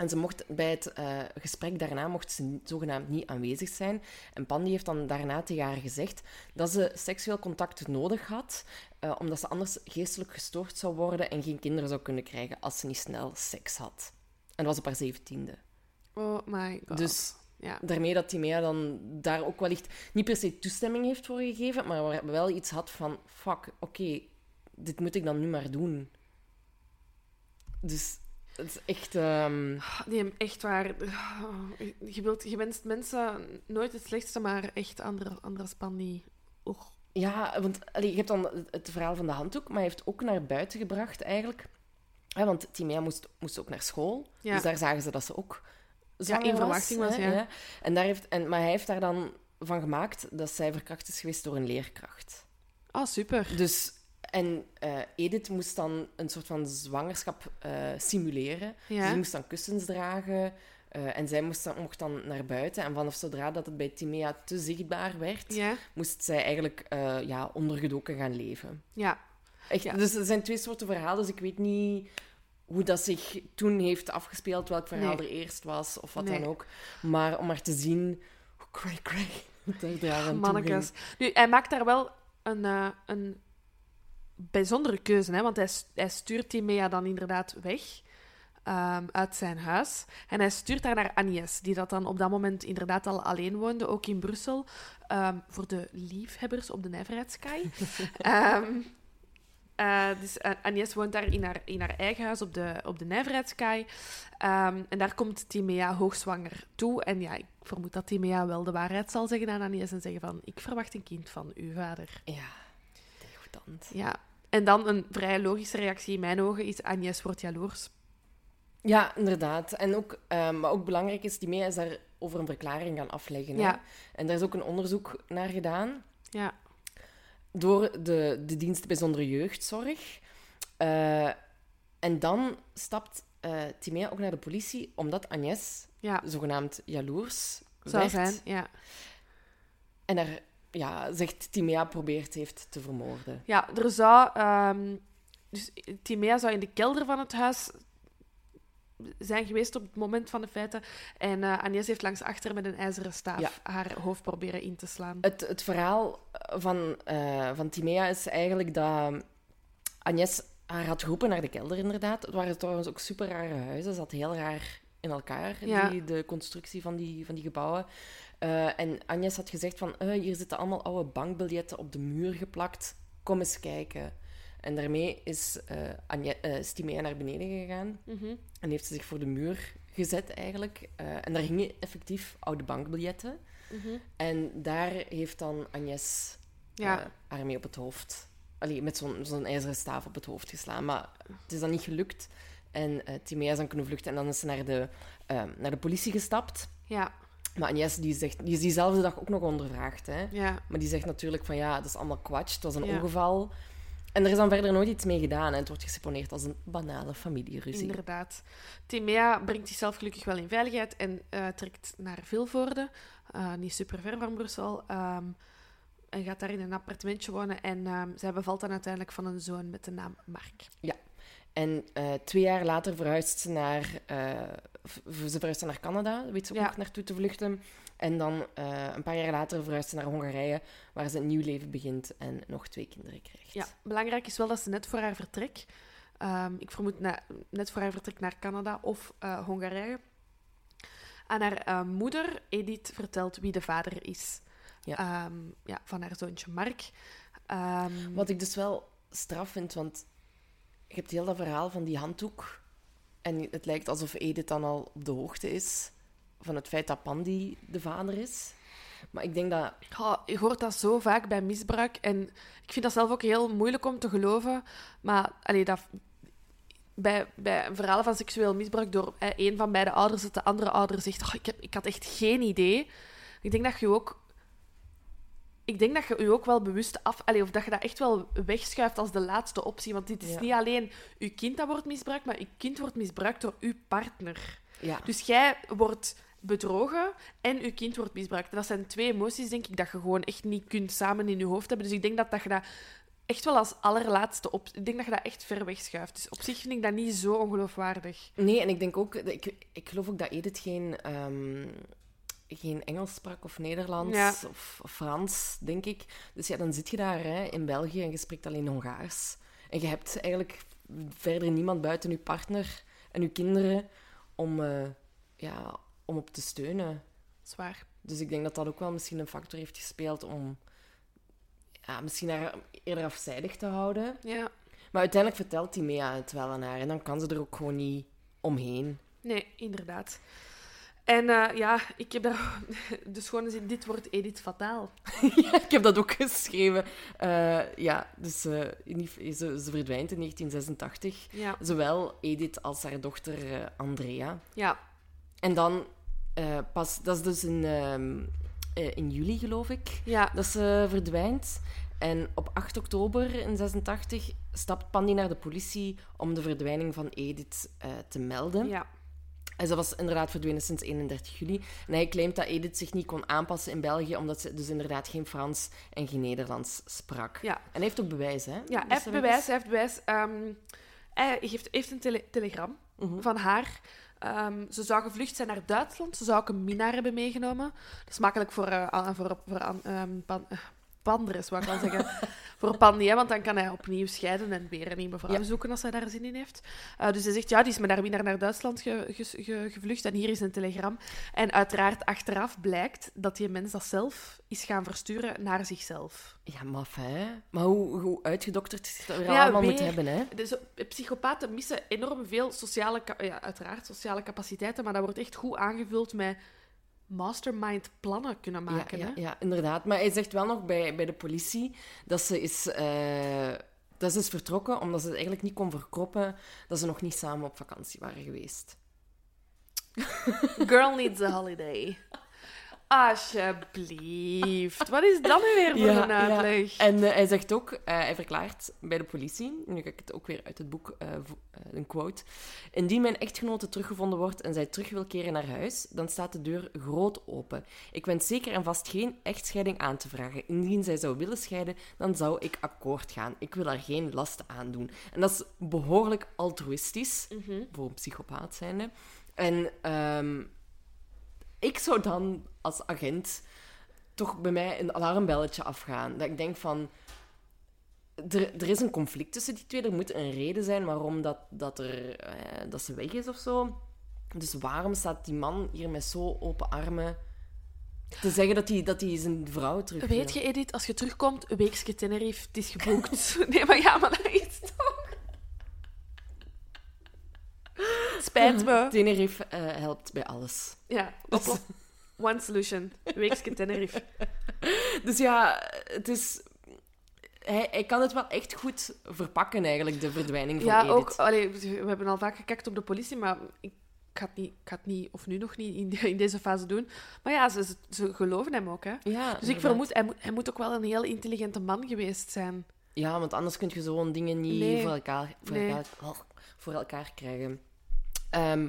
En ze mocht bij het eh, gesprek daarna mocht ze zogenaamd niet aanwezig zijn. En Pandy heeft dan daarna tegen haar gezegd dat ze seksueel contact nodig had, eh, omdat ze anders geestelijk gestoord zou worden en geen kinderen zou kunnen krijgen als ze niet snel seks had. En dat was op haar zeventiende. Oh my god. Dus Ja. daarmee dat Timea dan daar ook wellicht niet per se toestemming heeft voor gegeven, maar waar- wel iets had van, fuck, oké, dit moet ik dan nu maar doen. Dus het is echt... ehm, hem echt waar... Je, wilt, je wenst mensen nooit het slechtste, maar echt andere, andere span die... Ja, want allee, je hebt dan het- het verhaal van de handdoek, maar hij heeft ook naar buiten gebracht eigenlijk. Ja, want Timea moest, moest ook naar school, Ja. dus daar zagen ze dat ze ook zwanger in verwachting was, ja. En daar heeft, en, maar hij heeft daar dan van gemaakt dat zij verkracht is geweest door een leerkracht. Oh, super. Dus, en eh, Edith moest dan een soort van zwangerschap eh, simuleren. Dus Ja. ze moest dan kussens dragen eh, en zij moest dan, mocht dan naar buiten. En vanaf zodra dat het bij Timea te zichtbaar werd, Ja. moest zij eigenlijk ja, ondergedoken gaan leven. Ja. Echt, Ja. Dus er zijn twee soorten verhalen, dus ik weet niet hoe dat zich toen heeft afgespeeld, welk verhaal Nee. er eerst was of wat Nee. dan ook. Maar om maar te zien hoe cray cray het daar aan toe Mannekes. Nu, hij maakt daar wel een, eh, een bijzondere keuze, hè? want hij, hij stuurt Timea dan inderdaad weg ehm, uit zijn huis. En hij stuurt haar naar Agnes, die dat dan op dat moment inderdaad al alleen woonde, ook in Brussel, ehm, voor de liefhebbers op de Nijverheidskaai. Ehm eh, dus eh, Agnes woont daar in haar, in haar eigen huis op de, op de Nijverheidskaai. Ehm, en daar komt Timea hoogzwanger toe. En ja, ik vermoed dat Timea wel de waarheid zal zeggen aan Agnes en zeggen van... Ik verwacht een kind van uw vader. Ja, degoutant. Ja. En dan een vrij logische reactie in mijn ogen is Agnes wordt jaloers. Ja, inderdaad. En ook, maar ook belangrijk is, Timea is daar over een verklaring gaan afleggen. hè. Ja. En daar is ook een onderzoek naar gedaan Ja. Door de, de dienst bijzondere jeugdzorg. Eh, en dan stapt eh Timea ook naar de politie, omdat Agnes Ja. zogenaamd jaloers Zou werd. zijn, ja. En er, ja, zegt Timea probeert heeft te vermoorden. Ja, er zou... ehm, dus Timea zou in de kelder van het huis zijn geweest op het moment van de feiten. En eh Agnes heeft langs achter met een ijzeren staaf Ja. haar hoofd proberen in te slaan. Het, het verhaal van, eh, van Timea is eigenlijk dat Agnes haar had geroepen naar de kelder, inderdaad. Het waren trouwens ook super rare huizen. Ze zat heel raar in elkaar, Ja. die, de constructie van die, van die gebouwen. Eh, en Agnes had gezegd van, eh, hier zitten allemaal oude bankbiljetten op de muur geplakt. Kom eens kijken. En daarmee is Timea naar beneden gegaan. Mhm. En heeft ze zich voor de muur gezet, eigenlijk. Eh, en daar hingen effectief oude bankbiljetten. Mhm. En daar heeft dan Agnes Ja. haar mee op het hoofd... Allee, met zo'n zo'n ijzeren staaf op het hoofd geslaan. Maar het is dan niet gelukt. En Timea is dan kunnen vluchten. En dan is ze naar de, eh, naar de politie gestapt. Ja. Maar Agnes die zegt, die is diezelfde dag ook nog ondervraagd. Hè? Ja. Maar die zegt natuurlijk van ja, dat is allemaal kwatsch. Het was een Ja. ongeval. En er is dan verder nooit iets mee gedaan. En het wordt geseponeerd als een banale familieruzie. Inderdaad. Timea brengt zichzelf gelukkig wel in veiligheid en eh, trekt naar Vilvoorde, eh, niet super ver van Brussel, ehm, en gaat daar in een appartementje wonen. En ehm, zij bevalt dan uiteindelijk van een zoon met de naam Mark. En eh, twee jaar later verhuist ze naar, ze verhuist naar Canada, weet ze ook Ja. naartoe te vluchten. En dan eh, een paar jaar later verhuist ze naar Hongarije, waar ze een nieuw leven begint en nog twee kinderen krijgt. Ja, belangrijk is wel dat ze net voor haar vertrek, ehm, ik vermoed na- net voor haar vertrek naar Canada of eh, Hongarije, aan haar eh, moeder Edith vertelt wie de vader is Ja. Ehm, ja, van haar zoontje Mark. Ehm, Wat ik dus wel straf vind, want je hebt heel dat verhaal van die handdoek. En het lijkt alsof Edith dan al op de hoogte is van het feit dat Pandy de vader is. Maar ik denk dat... Oh, je hoort dat zo vaak bij misbruik. En ik vind dat zelf ook heel moeilijk om te geloven. Maar allee, dat, bij, bij een verhaal van seksueel misbruik door eh, een van beide ouders, dat de andere ouder zegt: oh, ik, heb, ik had echt geen idee. Ik denk dat je ook. Ik denk dat je je ook wel bewust af... Allee, of dat je dat echt wel wegschuift als de laatste optie. Want dit is Ja. niet alleen je kind dat wordt misbruikt, maar je kind wordt misbruikt door je partner. Ja, Dus jij wordt bedrogen en je kind wordt misbruikt. Dat zijn twee emoties, denk ik, dat je gewoon echt niet kunt samen in je hoofd hebben. Dus ik denk dat, dat je dat echt wel als allerlaatste op... Ik denk dat je dat echt ver wegschuift. Dus op zich vind ik dat niet zo ongeloofwaardig. Nee, en ik denk ook, ik, ik geloof ook dat Edith geen, ehm, geen Engels sprak of Nederlands Ja. of, of Frans, denk ik. Dus ja, dan zit je daar hè, in België en je spreekt alleen Hongaars. En je hebt eigenlijk verder niemand buiten je partner en je kinderen om, eh, ja, om op te steunen. Zwaar. Dus ik denk dat dat ook wel misschien een factor heeft gespeeld om ja, misschien haar eerder afzijdig te houden. Ja. Maar uiteindelijk vertelt Timea het wel aan haar en dan kan ze er ook gewoon niet omheen. Nee, inderdaad. En eh, ja, ik heb daar de schone zin, dit wordt Edith fataal. ja, ik heb dat ook geschreven. Eh, ja, dus eh, in ze, ze verdwijnt in 1986. Ja. Zowel Edith als haar dochter Andrea. Ja. En dan eh, pas, dat is dus in, ehm, eh, in juli, geloof ik, Ja. dat ze verdwijnt. En op 8 oktober in 86 stapt Pandy naar de politie om de verdwijning van Edith eh, te melden. Ja. En ze was inderdaad verdwenen sinds 31 juli. En hij claimt dat Edith zich niet kon aanpassen in België, omdat ze dus inderdaad geen Frans en geen Nederlands sprak. Ja. En hij heeft ook bewijs, hè? Ja, Dus hij heeft dat bewijs. Hij heeft bewijs. Ehm, hij heeft, heeft een tele- telegram Mhm. van haar. Ehm, ze zou gevlucht zijn naar Duitsland. Ze zou ook een minnaar hebben meegenomen. Dat is makkelijk voor, aan- voor, voor ehm, pan, eh, Pandres, wou ik wel zeggen. voor Pandy, hè, want dan kan hij opnieuw scheiden en weer een nieuwe vrouw Ja. zoeken als hij daar zin in heeft. Eh, dus hij zegt, ja, die is met haar minnaar naar Duitsland ge- ge- ge- gevlucht en hier is een telegram. En uiteraard, achteraf blijkt dat die mens dat zelf is gaan versturen naar zichzelf. Ja, maf, hè? Maar hoe, hoe uitgedokterd het er Ja, allemaal moet weer. hebben, hè? Dus psychopaten missen enorm veel sociale, ja, uiteraard sociale capaciteiten, maar dat wordt echt goed aangevuld met mastermind plannen kunnen maken. ja, ja, hè? ja, inderdaad. Maar hij zegt wel nog bij, bij de politie dat ze is, eh, dat ze is vertrokken omdat ze het eigenlijk niet kon verkroppen dat ze nog niet samen op vakantie waren geweest. Girl needs a holiday. Alsjeblieft. Wat is dat nu weer voor Ja, een ja. uitleg? En eh, hij zegt ook, eh, hij verklaart bij de politie, nu ga ik het ook weer uit het boek, eh, een quote. Indien mijn echtgenote teruggevonden wordt en zij terug wil keren naar huis, dan staat de deur groot open. Ik wens zeker en vast geen echtscheiding aan te vragen. Indien zij zou willen scheiden, dan zou ik akkoord gaan. Ik wil haar geen last aandoen. En dat is behoorlijk altruïstisch, voor een psychopaat zijnde. En ehm, ik zou dan als agent toch bij mij een alarmbelletje afgaan. Dat ik denk van... Er, er is een conflict tussen die twee. Er moet een reden zijn waarom dat, dat, er, eh, dat ze weg is of zo. Dus waarom staat die man hier met zo open armen te zeggen dat hij, dat zijn vrouw terug? Weet je, Edith, als je terugkomt, een weekje Tenerife, het is geboekt. nee, maar ja, maar dat is toch... Spijt me. Tenerife eh, helpt bij alles. Ja, oplo- One solution. Een weekje Tenerife. Dus ja, het is... Hij, hij kan het wel echt goed verpakken, eigenlijk, de verdwijning van Ja, Edith. ook... Allee, we hebben al vaak gekeken op de politie, maar ik ga het niet, ik ga het niet of nu nog niet, in, in deze fase doen. Maar ja, ze, ze, geloven hem ook, hè. Ja, Dus ik vermoed, hij moet, hij moet ook wel een heel intelligente man geweest zijn. Ja, want anders kun je zo'n dingen niet Nee. voor, elkaar, voor, Nee. elkaar, oh, voor elkaar krijgen. Ehm,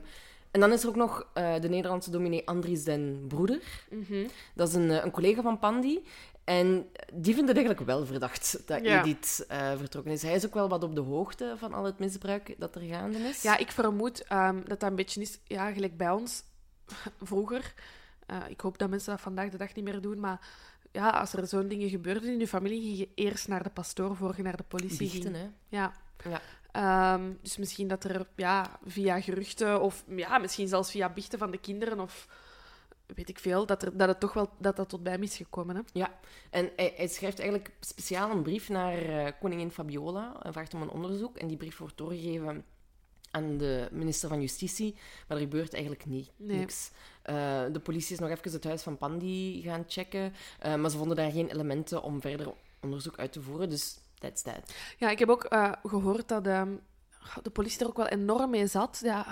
en dan is er ook nog eh, de Nederlandse dominee Andries den Broeder. Mhm. Dat is een, eh, een collega van Pandy. En die vindt het eigenlijk wel verdacht dat Ja. Edith eh, vertrokken is. Hij is ook wel wat op de hoogte van al het misbruik dat er gaande is. Ja, ik vermoed ehm, dat dat een beetje is, ja, gelijk bij ons vroeger. Ik hoop dat mensen dat vandaag de dag niet meer doen, maar ja, als er zo'n dingen gebeurden in je familie, ging je eerst naar de pastoor voor je naar de politie ging. hè. Ja. Ja. Ehm, dus misschien dat er ja, via geruchten of ja, misschien zelfs via biechten van de kinderen of weet ik veel, dat, er, dat het toch wel dat dat tot bij hem is gekomen. Hè? Ja, en hij, hij schrijft eigenlijk speciaal een brief naar eh, koningin Fabiola. Hij vraagt om een onderzoek en die brief wordt doorgegeven aan de minister van Justitie. Maar er gebeurt eigenlijk niet, Nee. niks. Eh, de politie is nog even het huis van Pandy gaan checken, eh, maar ze vonden daar geen elementen om verder onderzoek uit te voeren. Dus that's that. Ja, ik heb ook eh, gehoord dat ehm, de politie er ook wel enorm mee zat. Ja,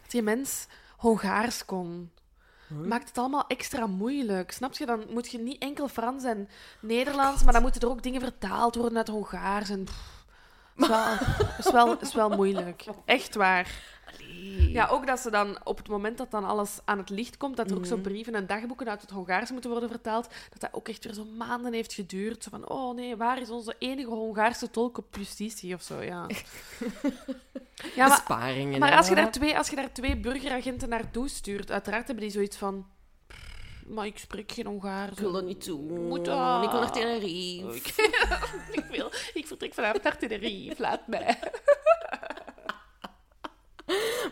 dat die mens Hongaars kon. Maakt het allemaal extra moeilijk. Snap je? Dan moet je niet enkel Frans en Nederlands, maar dan moeten er ook dingen vertaald worden uit Hongaars. En, pff, is, wel, is, wel, is wel moeilijk. Echt waar. Ja, ook dat ze dan op het moment dat dan alles aan het licht komt, dat er ook zo brieven en dagboeken uit het Hongaars moeten worden vertaald, dat dat ook echt weer zo maanden heeft geduurd. Zo van, oh nee, waar is onze enige Hongaarse tolk op justitie of zo, ja. ja, maar, Besparingen. maar hè. als je, daar twee, als je daar twee burgeragenten naartoe stuurt, uiteraard hebben die zoiets van, maar ik spreek geen Hongaars. Ik wil dat niet doen. Moet dat? Ik wil naar Tenerife. Ik, ik, wil, ik vertrek vanavond naar Tenerife, laat mij.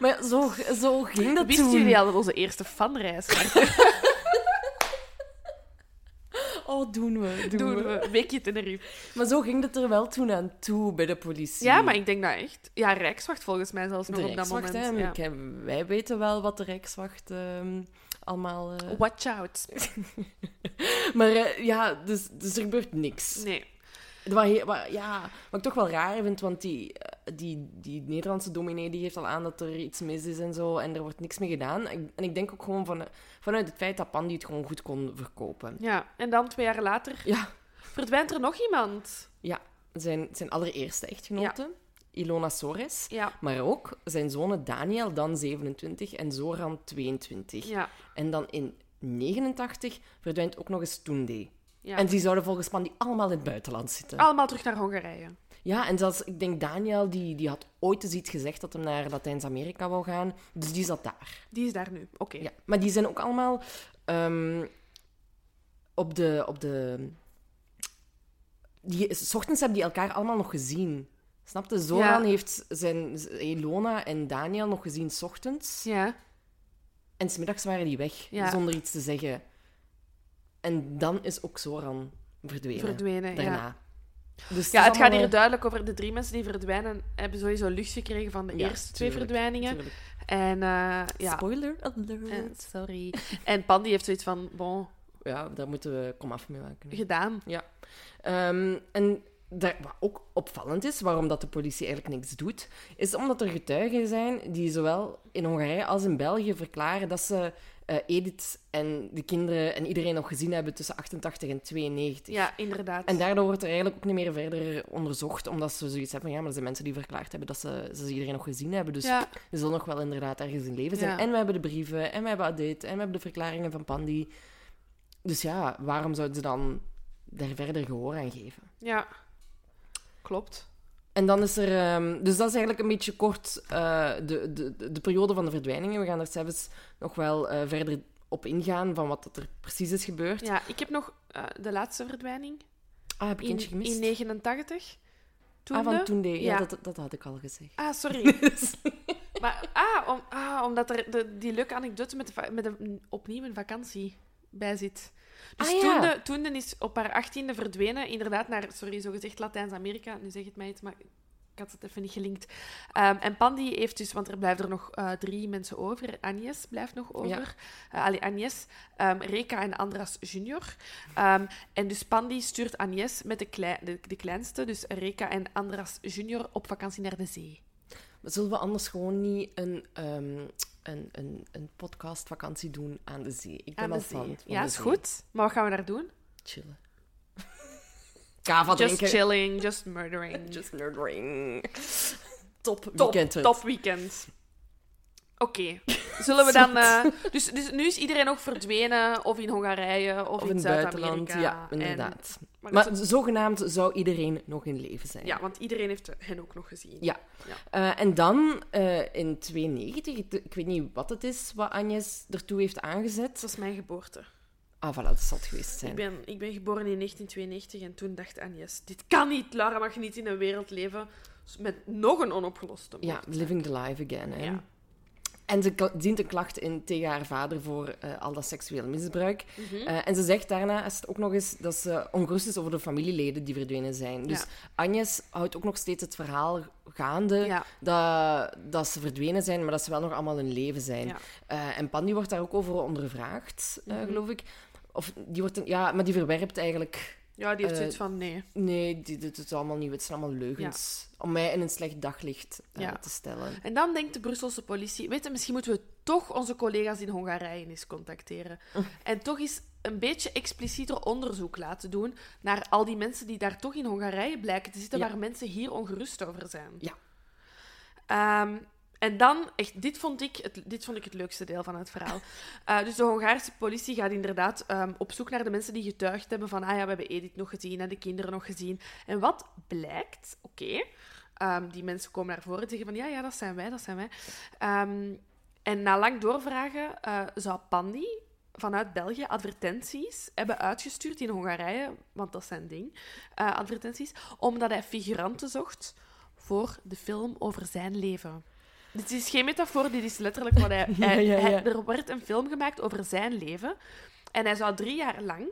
Maar ja, zo, zo ging dat Wisten toen. jullie al dat onze eerste fanreis was? Oh, doen we. Doen, we. we weekje Tenerife. Maar zo ging het er wel toen aan toe bij de politie. Ja, maar ik denk dat echt. Ja, Rijkswacht volgens mij zelfs nog de op dat moment. hè. ja. Ik wij weten wel wat de Rijkswacht ehm, allemaal... eh, Watch out. Maar eh, ja, dus, dus er gebeurt niks. Nee. Wat, wat- ja, wat ik toch wel raar vind, want die, eh, die, die Nederlandse dominee die geeft al aan dat er iets mis is en zo, en er wordt niks mee gedaan. En, ik denk ook gewoon van, vanuit het feit dat Pandy het gewoon goed kon verkopen. Ja, en dan twee jaar later Ja, verdwijnt er nog iemand. ja zijn, zijn allereerste echtgenote, Ilona Sores, Ja. maar ook zijn zonen Daniel, dan 27, en Zoran, 22. Ja. En dan in 89 verdwijnt ook nog eens Tunde. ja. En die zouden volgens Pandy allemaal in het buitenland zitten. Allemaal terug naar Hongarije. Ja, en zelfs, ik denk Daniel, die, die had ooit eens iets gezegd dat hij naar Latijns-Amerika wou gaan. Dus die zat daar. Die is daar nu. Oké. Ja. Maar die zijn ook allemaal ehm, op de... Op de die, s ochtends hebben die elkaar allemaal nog gezien. Snapte? Zoran Ja. heeft zijn Ilona en Daniel nog gezien s ochtends. Ja. En smiddags waren die weg, Ja. zonder iets te zeggen. En dan is ook Zoran verdwenen. Verdwenen, ja. Dus Ja, het gaat hier duidelijk over de drie mensen die verdwijnen. Hebben sowieso lucht gekregen van de Ja, eerste twee tuurlijk, verdwijningen. tuurlijk. En eh, ja. Spoiler alert. Eh, sorry. En Pandy heeft zoiets van, bon, Ja, daar moeten we kom af mee maken. gedaan. Ja. Ehm, en daar, wat ook opvallend is, waarom dat de politie eigenlijk niks doet, is omdat er getuigen zijn die zowel in Hongarije als in België verklaren dat ze eh, Edith en de kinderen en iedereen nog gezien hebben tussen 88 en 92. Ja, inderdaad. En daardoor wordt er eigenlijk ook niet meer verder onderzocht, omdat ze zoiets hebben van ja, maar er zijn mensen die verklaard hebben dat ze, ze iedereen nog gezien hebben. Dus Ja. er zal nog wel inderdaad ergens in leven zijn. Ja. En we hebben de brieven, en we hebben dit, en we hebben de verklaringen van Pandi. Dus ja, waarom zouden ze dan daar verder gehoor aan geven? Ja, klopt. En dan is er... ehm, dus dat is eigenlijk een beetje kort eh, de, de, de, de periode van de verdwijningen. We gaan er zelfs nog wel eh, verder op ingaan van wat er precies is gebeurd. Ja, ik heb nog eh, de laatste verdwijning Ah, heb ik eentje gemist? in 89. Toen ah, van toen deed. Ja, Ja. Dat, dat had ik al gezegd. Ah, sorry. maar, ah, om, ah, omdat er de, die leuke anekdote met, de, met een, opnieuw een vakantie bij zit. Dus Ah, toen, ja. de, toen de is op haar achttiende verdwenen, inderdaad naar, sorry, zogezegd Latijns-Amerika. Nu zeg het mij iets, maar ik had het even niet gelinkt. Ehm, en Pandi heeft dus, want er blijven er nog eh, drie mensen over. Agnes blijft nog over. Eh, allee, Agnes, ehm, Reka en Andras junior. Ehm, en dus Pandi stuurt Agnes met de, klei- de, de kleinste, dus Reka en Andras junior, op vakantie naar de zee. Zullen we anders gewoon niet een, een, een, een podcastvakantie doen aan de zee? Ik ben Aan al fan van Ja, is goed. Maar wat gaan we daar doen? Chillen. Kava Just drinken. chilling, just murdering. Just nerdring. Top top, weekend. top weekend. Oké. Zullen we dan... eh, dus, dus nu is iedereen ook verdwenen, of in Hongarije, of, Of in, in het buitenland. Zuid-Amerika. Ja, En- inderdaad. maar Maar, dat is- zogenaamd zou iedereen nog in leven zijn. ja, want iedereen heeft hen ook nog gezien. Ja. Eh, en dan eh, in 92, ik, ik weet niet wat het is wat Agnes ertoe heeft aangezet. Dat is mijn geboorte. Ah, voilà, dat zal het geweest zijn. Ik ben, ik ben geboren in 1992 en toen dacht Agnes, dit kan niet, Laura mag niet in een wereld leven met nog een onopgeloste moord. Ja, living the life again. Hè. Ja. En ze dient een klacht in tegen haar vader voor eh, al dat seksueel misbruik. Mhm. Eh, en ze zegt daarna is het ook nog eens dat ze ongerust is over de familieleden die verdwenen zijn. Dus Ja. Agnes houdt ook nog steeds het verhaal gaande Ja. dat, dat ze verdwenen zijn, maar dat ze wel nog allemaal in leven zijn. Ja. Eh, en Pandy wordt daar ook over ondervraagd, Mhm. geloof ik. Of die wordt een- ja, maar die verwerpt eigenlijk. Ja, die heeft Eh, zoiets van, nee. Nee, die, dit is allemaal niet. Het zijn allemaal leugens. Om mij in een slecht daglicht eh, te stellen. En dan denkt de Brusselse politie, weet je, misschien moeten we toch onze collega's in Hongarije eens contacteren. En toch eens een beetje explicieter onderzoek laten doen naar al die mensen die daar toch in Hongarije blijken te zitten, waar mensen hier ongerust over zijn. Ja. Ehm, en dan, echt, dit vond, ik het, dit vond ik het leukste deel van het verhaal. Eh, dus de Hongaarse politie gaat inderdaad ehm, op zoek naar de mensen die getuigd hebben van, ah ja, we hebben Edith nog gezien en de kinderen nog gezien. En wat blijkt, oké, ehm, die mensen komen naar voren en zeggen van, ja, ja, dat zijn wij, dat zijn wij. Ehm, en na lang doorvragen eh, zou Pandi vanuit België advertenties hebben uitgestuurd in Hongarije, want dat is zijn ding, eh, advertenties, omdat hij figuranten zocht voor de film over zijn leven. Dit is geen metafoor, dit is letterlijk wat hij... Ja, hij- hij- er werd een film gemaakt over zijn leven. En hij zou drie jaar lang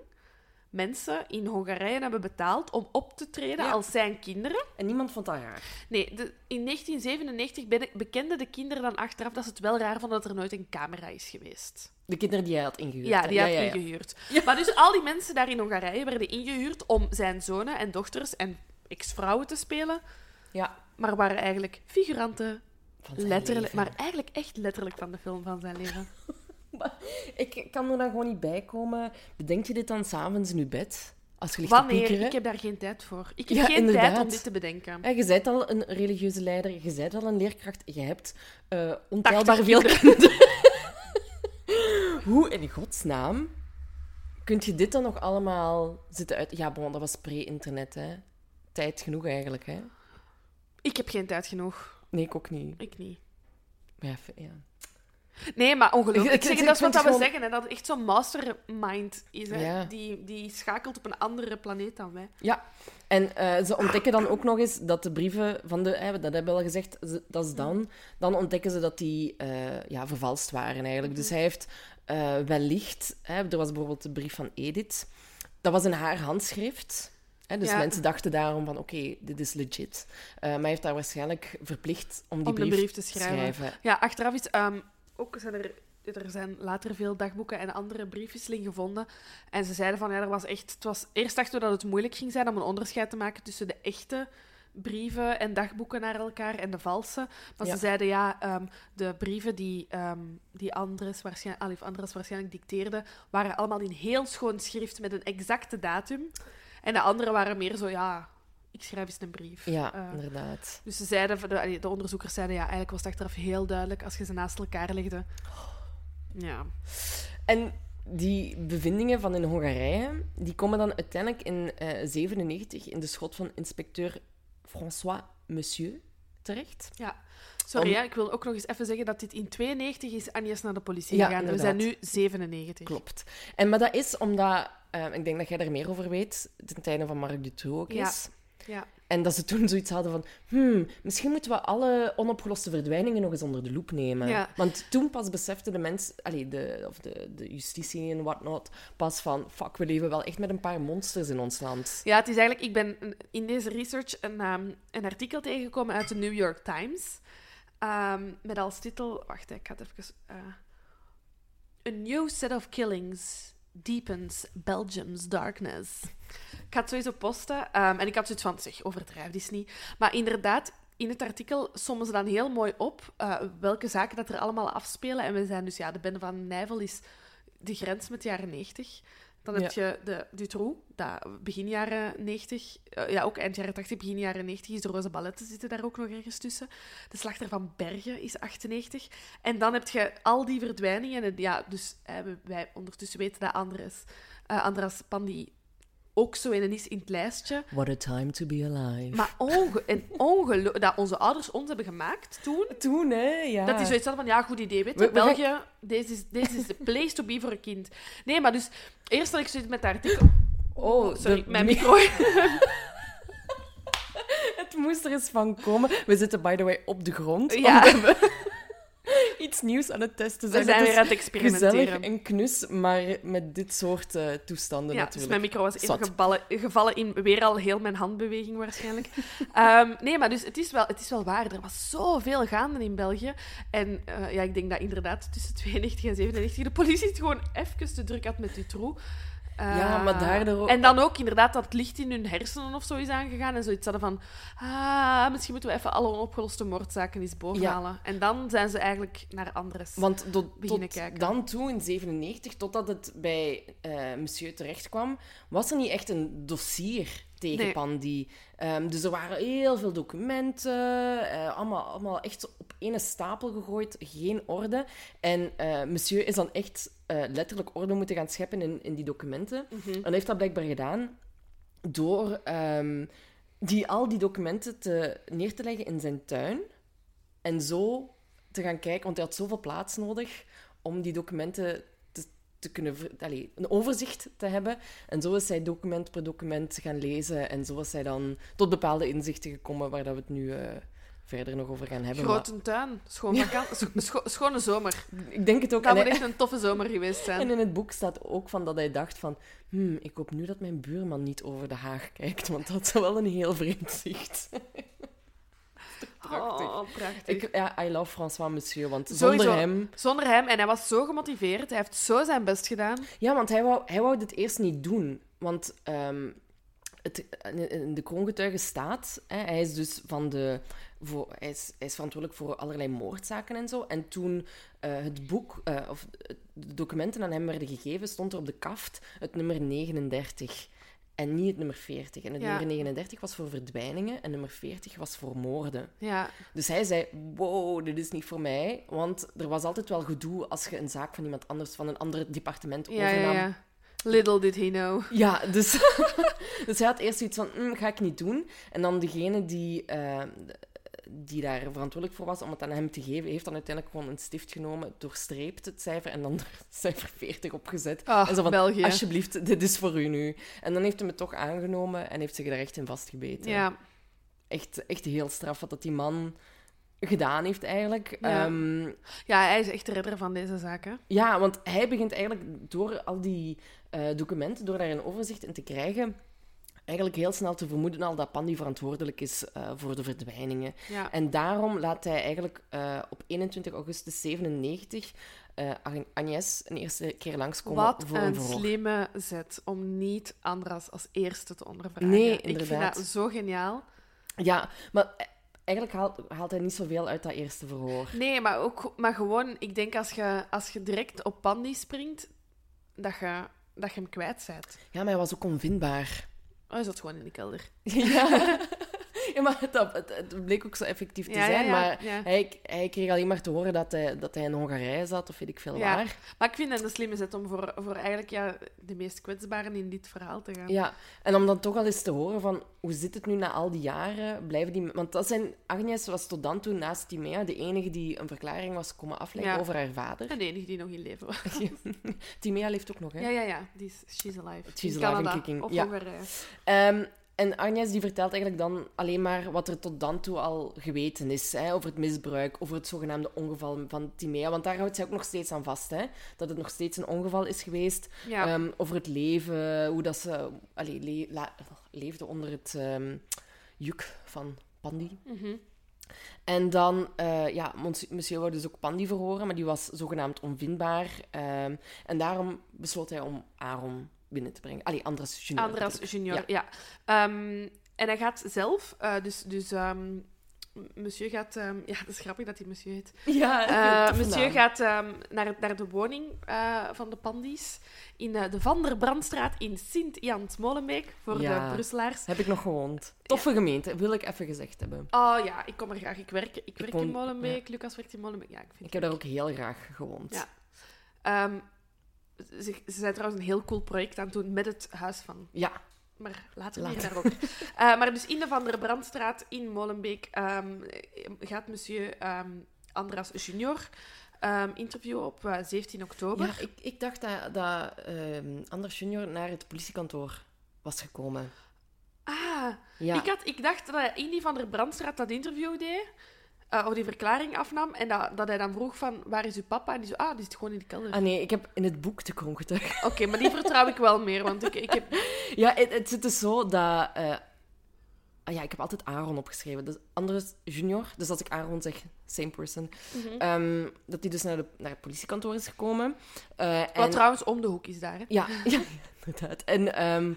mensen in Hongarije hebben betaald om op te treden Ja. als zijn kinderen. En niemand vond dat raar. Nee, de- in 1997 ben- bekenden de kinderen dan achteraf dat ze het wel raar vonden dat er nooit een camera is geweest. De kinderen die hij had ingehuurd. Ja, die had ja, ja. ingehuurd. Maar dus al die mensen daar in Hongarije werden ingehuurd om zijn zonen en dochters en ex-vrouwen te spelen, Ja. maar waren eigenlijk figuranten, letterlijk, leven. maar eigenlijk echt letterlijk van de film van zijn leven. Ik kan er dan gewoon niet bij komen. Bedenk je dit dan s'avonds in je bed? Als je ligt te Wanneer? Ik heb daar geen tijd voor. Ik heb Ja, geen tijd om dit te bedenken. Ja, je bent al een religieuze leider, je bent al een leerkracht, je hebt eh ontelbaar 80 veel kinderen. Hoe in godsnaam kun je dit dan nog allemaal zitten uit... Ja, bon, dat was pre-internet, hè. Tijd genoeg eigenlijk, hè. Ik heb geen tijd genoeg. Nee, ik ook niet. Ik niet. Maar ja, f- ja. Nee, maar ongelooflijk. Ik- Ik ik- zeg, ik dat is wat we zeggen, hè, dat het echt zo'n mastermind is. Hè, Ja. die, die schakelt op een andere planeet dan wij. Ja, en eh, ze ontdekken dan ook nog eens dat de brieven van de... Hè, dat hebben we al gezegd, ze- dat is dan. Dan ontdekken ze dat die eh, ja, vervalst waren eigenlijk. Dus hij heeft eh, wellicht... Hè, er was bijvoorbeeld de brief van Edith. Dat was in haar handschrift. Dus Ja. mensen dachten daarom van, oké, dit is legit. Eh, maar hij heeft daar waarschijnlijk verplicht om die Om brief, brief te schrijven. Ja, achteraf is... ehm, ook zijn er er zijn later veel dagboeken en andere briefwisseling gevonden. En ze zeiden van, ja, er was echt... Het was, eerst dachten we dat het moeilijk ging zijn om een onderscheid te maken tussen de echte brieven en dagboeken naar elkaar en de valse. Maar Ja. ze zeiden, ja, ehm, de brieven die, ehm die Andres, waarschijnlijk, Alif Andres waarschijnlijk dicteerde, waren allemaal in heel schoon schrift met een exacte datum. En de andere waren meer zo, ja, ik schrijf eens een brief. Ja, Eh, inderdaad. dus ze zeiden, de, de onderzoekers zeiden, ja, eigenlijk was het achteraf heel duidelijk als je ze naast elkaar legde. Ja. En die bevindingen van in Hongarije, die komen dan uiteindelijk in eh 97 in de schot van inspecteur François Monsieur terecht. ja. Sorry, Om- ik wil ook nog eens even zeggen dat dit in 92 is Agnes naar de politie Ja, gegaan. We zijn nu inderdaad. 97. Klopt. En, maar dat is omdat, eh, ik denk dat jij er meer over weet, ten tijde van Marc Dutroux ook Ja. is. Ja. En dat ze toen zoiets hadden van, hmm, misschien moeten we alle onopgeloste verdwijningen nog eens onder de loep nemen. Ja. Want toen pas besefte de mens, allee, de, of de, de justitie en whatnot, pas van, fuck, we leven wel echt met een paar monsters in ons land. Ja, het is eigenlijk... Ik ben in deze research een, ehm, een artikel tegengekomen uit de New York Times. ehm, met als titel... Wacht, ik ga het even... eh, A new set of killings deepens Belgium's darkness. Ik het sowieso posten. ehm, en ik had zoiets van, zeg, overdrijf dit niet. Maar inderdaad, in het artikel sommen ze dan heel mooi op eh, welke zaken dat er allemaal afspelen. En we zijn dus, ja, de bende van Nijvel is de grens met de jaren 90. Dan heb je de Dutroux, dat begin jaren 90, eh, ja, ook eind jaren 80, begin jaren 90 is de Roze Balletten zitten daar ook nog ergens tussen. De Slachter van Bergen is 98. En dan heb je al die verdwijningen. En ja, dus we- wij ondertussen weten dat Andres, eh, Andras Pandi ook zo een is in het lijstje. What a time to be alive. Maar onge en ongelo- dat onze ouders ons hebben gemaakt toen. toen, hè, ja. Dat die zoiets hadden van, ja, goed idee, weet je. We- we gaan- België, deze is, deze is the place to be voor een kind. Nee, maar dus, eerst had ik zoiets met dat artikel... Oh, Sorry, de- mijn micro... Het moest er eens van komen. We zitten, by the way, op de grond. Ja. We iets nieuws aan het testen We zijn. zijn weer is aan het experimenteren. En knus, maar met dit soort eh, toestanden Ja, dus natuurlijk. mijn micro was even geballen, gevallen in weer al heel mijn handbeweging waarschijnlijk. Ehm, nee, maar dus het is, wel, het is wel waar. Er was zoveel gaande in België. En eh, ja, ik denk dat inderdaad tussen 92 en 97 de politie het gewoon even te druk had met Dutroux. Eh, Ja, maar daardoor ook- En dan ook inderdaad dat het licht in hun hersenen of zo is aangegaan. En zoiets hadden van... Ah, misschien moeten we even alle onopgeloste moordzaken eens bovenhalen. En dan zijn ze eigenlijk naar Andres. Want tot, beginnen tot kijken. dan toe, in 97, totdat het bij eh monsieur terecht kwam, was er niet echt een dossier tegen. Pandy. Ehm, dus er waren heel veel documenten, eh, allemaal, allemaal echt op ene stapel gegooid, geen orde. En eh, monsieur is dan echt eh, letterlijk orde moeten gaan scheppen in, in die documenten. En hij heeft dat blijkbaar gedaan door ehm, die, al die documenten te, neer te leggen in zijn tuin. En zo te gaan kijken, want hij had zoveel plaats nodig om die documenten te, kunnen... allee, een overzicht te hebben. En zo is hij document per document gaan lezen. En zo is hij dan tot bepaalde inzichten gekomen waar dat we het nu eh, verder nog over gaan hebben. Maar Grote tuin, schoon scho- schone zomer. ik denk het ook. Dat moet hij- echt een toffe zomer geweest zijn. En in het boek staat ook van dat hij dacht van... Hmm, ik hoop nu dat mijn buurman niet over de haag kijkt, want dat zou wel een heel vreemd zicht. prachtig. Oh, prachtig. Ik, ja, I love François Monsieur, want Sowieso. zonder hem... Zonder hem, en hij was zo gemotiveerd, hij heeft zo zijn best gedaan. Ja, want hij wou, hij wou dit eerst niet doen. Want ehm, het, in de kroongetuige staat... Hè, hij is dus van de... Voor, hij, is, hij is verantwoordelijk voor allerlei moordzaken en zo. En toen eh, het boek, eh, of de documenten aan hem werden gegeven, stond er op de kaft het nummer 39. En niet het nummer 40. En het Ja. nummer 39 was voor verdwijningen en nummer 40 was voor moorden. Ja, Dus hij zei, wow, dit is niet voor mij. Want er was altijd wel gedoe als je een zaak van iemand anders, van een ander departement overnam. ja. Little did he know. Ja, dus, dus hij had eerst zoiets van, "Mm, ga ik niet doen. En dan degene die, eh, die daar verantwoordelijk voor was om het aan hem te geven, heeft dan uiteindelijk gewoon een stift genomen, doorstreept het cijfer en dan er cijfer 40 opgezet. Ah, en zo van, België. alsjeblieft, dit is voor u nu. En dan heeft hij het toch aangenomen en heeft zich er echt in vastgebeten. Ja, Echt, echt heel straf wat dat die man gedaan heeft eigenlijk. Ja. Ehm, ja, hij is echt de redder van deze zaak, hè. ja, want hij begint eigenlijk door al die eh, documenten, door daar een overzicht in te krijgen, eigenlijk heel snel te vermoeden al dat Pandy verantwoordelijk is eh, voor de verdwijningen. Ja. En daarom laat hij eigenlijk eh, op 21 augustus 97 eh Agnes een eerste keer langskomen Wat voor een een slimme zet om niet Andras als eerste te ondervragen. Nee, Ik vind inderdaad. dat zo geniaal. Ja, maar eigenlijk haalt, haalt hij niet zoveel uit dat eerste verhoor. Nee, maar, ook, maar gewoon, ik denk als je, als je direct op Pandy springt, dat je, dat je hem kwijt bent. Ja, maar hij was ook onvindbaar. Oh, hij zat gewoon in de kelder. Ja, ja maar het, het, het bleek ook zo effectief te Ja, zijn. ja, maar. Hij, hij kreeg alleen maar te horen dat hij, dat hij in Hongarije zat, of weet ik veel waar. Maar ik vind het een slimme zet om voor, voor eigenlijk ja, de meest kwetsbaren in dit verhaal te gaan. Ja, en om dan toch al eens te horen van hoe zit het nu na al die jaren? Blijven die... Want dat zijn... Agnes was tot dan toe naast Timea de enige die een verklaring was komen afleggen over haar vader. En de enige die nog in leven was. Timea leeft ook nog, hè? Ja, ja, ja. Die is, she's alive. She's in alive Canada. kicking, Of ja. Hongarije. Ehm, en Agnes die vertelt eigenlijk dan alleen maar wat er tot dan toe al geweten is. Hè, over het misbruik, over het zogenaamde ongeval van Timea. Want daar houdt zij ook nog steeds aan vast. Hè, dat het nog steeds een ongeval is geweest. Ja. Ehm, over het leven, hoe dat ze allee, le- leefde onder het ehm, juk van Pandy. Mhm. En dan, eh, ja, mons- monsieur wou dus ook Pandy verhoren, maar die was zogenaamd onvindbaar. Ehm, en daarom besloot hij om Aaron binnen te brengen. Allee, Andras Junior. Andras junior, Ja. ja. Ehm, en hij gaat zelf, eh, dus, dus ehm, monsieur gaat... ehm, ja, dat is grappig dat hij monsieur heet. Ja, toffe monsieur gaat naar, naar de woning eh, van de Pandies in de Van der Brandstraat in Sint-Jans-Molenbeek, voor Ja. de Brusselaars. Heb ik nog gewoond. Toffe gemeente, wil ik even gezegd hebben. Oh ja, ik kom er graag. Ik werk, ik werk woon- in Molenbeek, Lucas werkt in Molenbeek. Ja, ik vind Ik heb daar ook heel graag gewoond. Ja. Ze, ze zijn trouwens een heel cool project aan het doen met het huis van Ja, Maar Later. hier daarover. Eh, maar dus in de Van der Brandstraat in Molenbeek ehm, gaat monsieur ehm, Andras Junior ehm, interviewen op eh, 17 oktober. ja ik, ik dacht dat, dat Anders Junior naar het politiekantoor was gekomen. Ah, Ja, ik, had, ik dacht dat hij in die Van der Brandstraat dat interview deed. Of die verklaring afnam. En dat, dat hij dan vroeg van, waar is uw papa? En die zo, ah, die zit gewoon in de kelder. Ah nee, ik heb in het boek te krongetuig. Oké, maar die vertrouw ik wel meer. Want ik, ik heb... Ja, het, het zit dus zo dat... eh, ah ja, ik heb altijd Aaron opgeschreven. Dus Anders Junior, dus als ik Aaron zeg, same person. Mhm. ehm, dat hij dus naar, de, naar het politiekantoor is gekomen. Eh, Wat en- trouwens om de hoek is daar, hè? Ja, ja inderdaad. En ehm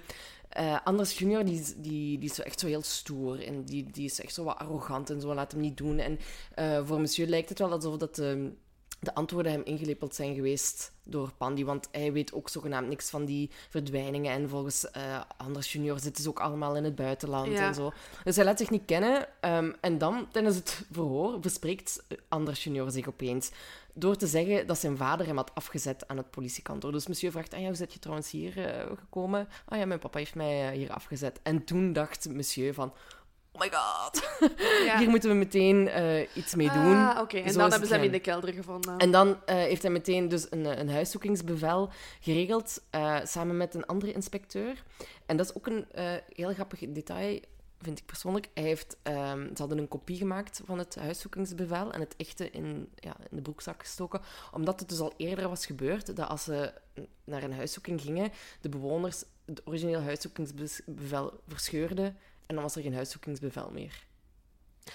eh, Anders Junior, die, die, die is zo echt zo heel stoer. En die, die is echt zo wat arrogant en zo, laat hem niet doen. En eh, voor monsieur lijkt het wel alsof dat de, de antwoorden hem ingelepeld zijn geweest door Pandy. Want hij weet ook zogenaamd niks van die verdwijningen. En volgens eh, Anders Junior zitten ze ook allemaal in het buitenland Ja. en zo. Dus hij laat zich niet kennen. ehm, en dan, tijdens het verhoor, verspreekt Anders Junior zich opeens door te zeggen dat zijn vader hem had afgezet aan het politiekantoor. Dus monsieur vraagt, ah ja, hoe zit je trouwens hier eh, gekomen? Ah ja, mijn papa heeft mij eh, hier afgezet. En toen dacht monsieur van, oh my god, Ja. hier moeten we meteen eh, iets mee doen. Ah, oké. En Zo dan hebben ze hem in de kelder gevonden. En dan eh, heeft hij meteen dus een, eh, een huiszoekingsbevel geregeld, eh, samen met een andere inspecteur. En dat is ook een eh, heel grappig detail, vind ik persoonlijk. Hij heeft, ehm, ze hadden een kopie gemaakt van het huiszoekingsbevel en het echte in, ja, in de broekzak gestoken. Omdat het dus al eerder was gebeurd dat als ze naar een huiszoeking gingen, de bewoners het origineel huiszoekingsbevel verscheurden en dan was er geen huiszoekingsbevel meer.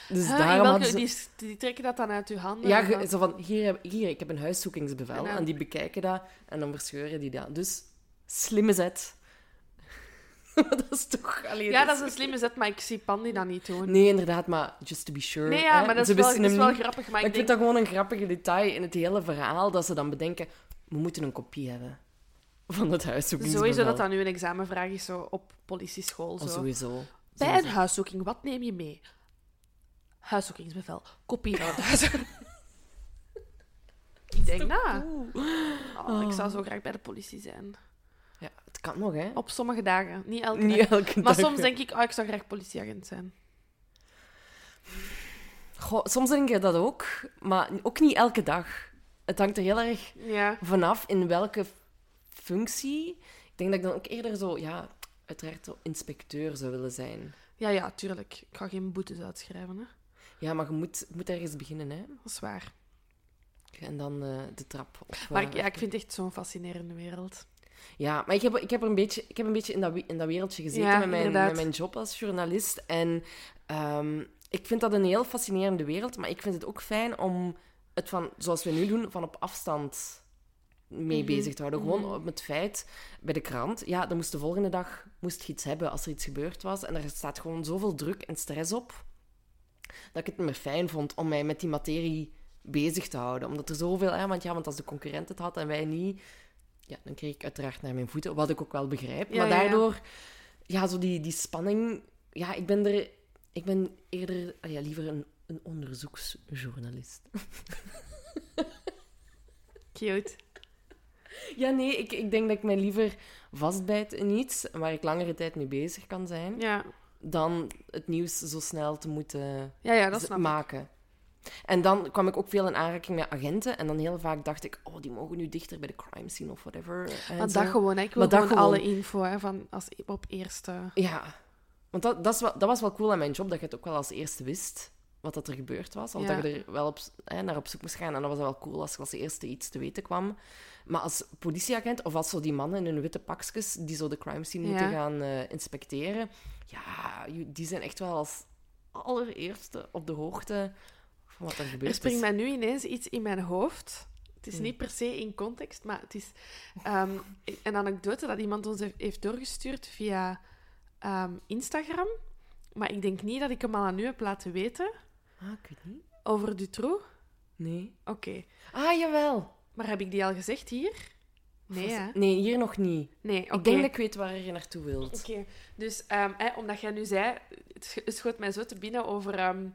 Dus Huh, daarom welke- hadden ze... die, die trekken dat dan uit uw handen? Ja, zo van, hier, ik heb een huiszoekingsbevel. En die bekijken dat en dan verscheuren die dat. Dus, slimme zet. dat is toch... Allee, Ja, dat is een slimme zet, maar ik zie Pandy dat niet doen. Nee, inderdaad, maar just to be sure. Nee, ja, hè. maar dat is wel, wisten dat is hem wel niet. grappig. Maar Maar ik vind dat gewoon een grappige detail in het hele verhaal, dat ze dan bedenken, we moeten een kopie hebben van het huiszoekingsbevel. Sowieso dat dat nu een examenvraag is zo op politieschool. Oh, Zo. sowieso. Bij een huiszoeking, wat neem je mee? Huiszoekingsbevel. Kopie van het huis. ik denk na. Oh, ik zou zo graag bij de politie zijn. Ja, het kan nog, hè. Op sommige dagen. Niet elke Niet dag. elke Maar dag. soms denk ik, oh, ik zou graag politieagent zijn. Goh, soms denk ik dat ook, maar ook niet elke dag. Het hangt er heel erg Ja. vanaf in welke functie. Ik denk dat ik dan ook eerder zo, ja, uiteraard inspecteur zou willen zijn. Ja, ja, tuurlijk. Ik ga geen boetes uitschrijven, hè. Ja, maar je moet, moet ergens beginnen, hè. Dat is waar. En dan eh, de trap op. Maar eh, ik, ja, ik vind het echt zo'n fascinerende wereld. Ja, maar ik heb, ik heb er een beetje, ik heb een beetje in, dat, in dat wereldje gezeten Ja, met, mijn, inderdaad. met mijn job als journalist. En ehm, ik vind dat een heel fascinerende wereld, maar ik vind het ook fijn om het van, zoals we nu doen, van op afstand mee Mhm, bezig te houden. Gewoon mhm. op het feit, bij de krant, ja, dan moest de volgende dag moest je iets hebben als er iets gebeurd was. En er staat gewoon zoveel druk en stress op, dat ik het meer fijn vond om mij met die materie bezig te houden. Omdat er zoveel... Hè, want ja, want als de concurrent het had en wij niet... Ja, dan kreeg ik uiteraard naar mijn voeten, wat ik ook wel begrijp. Ja, maar ja. daardoor... Ja, zo die, die spanning... Ja, ik ben er... Ik ben eerder... ah ja, liever een, een onderzoeksjournalist. Cute. Ja, nee, ik, ik denk dat ik mij liever vastbijt in iets waar ik langere tijd mee bezig kan zijn, Ja, dan het nieuws zo snel te moeten ja, ja dat z- snap ik. maken. En dan kwam ik ook veel in aanraking met agenten. En dan heel vaak dacht ik, oh, die mogen nu dichter bij de crime scene of whatever. en Maar zo. dat gewoon, hè. ik wil Maar dat gewoon, alle info hè, van als op eerste. Ja, want dat, dat, is wel, dat was wel cool aan mijn job, dat je het ook wel als eerste wist wat dat er gebeurd was. Want Ja. dat je er wel op, hè, naar op zoek moest gaan. En dat was wel cool als je als eerste iets te weten kwam. Maar als politieagent, of als zo die mannen in hun witte pakjes die zo de crime scene Ja. moeten gaan eh, inspecteren, ja, die zijn echt wel als allereerste op de hoogte van wat er Er gebeurd springt mij nu ineens iets in mijn hoofd. Het is Hmm. niet per se in context, maar het is ehm, een anekdote dat iemand ons heeft- doorgestuurd via ehm, Instagram. Maar ik denk niet dat ik hem al aan u heb laten weten. Ah, ik weet niet. Over Dutroux. Nee. Oké. Ah, jawel. Maar heb ik die al gezegd hier? Nee, hè? Nee, hier nog niet. Nee. Ik denk dat ik weet waar je naartoe wilt. Oké, dus ehm, hè, omdat jij nu zei, het sch- het schoot mij zo te binnen over ehm,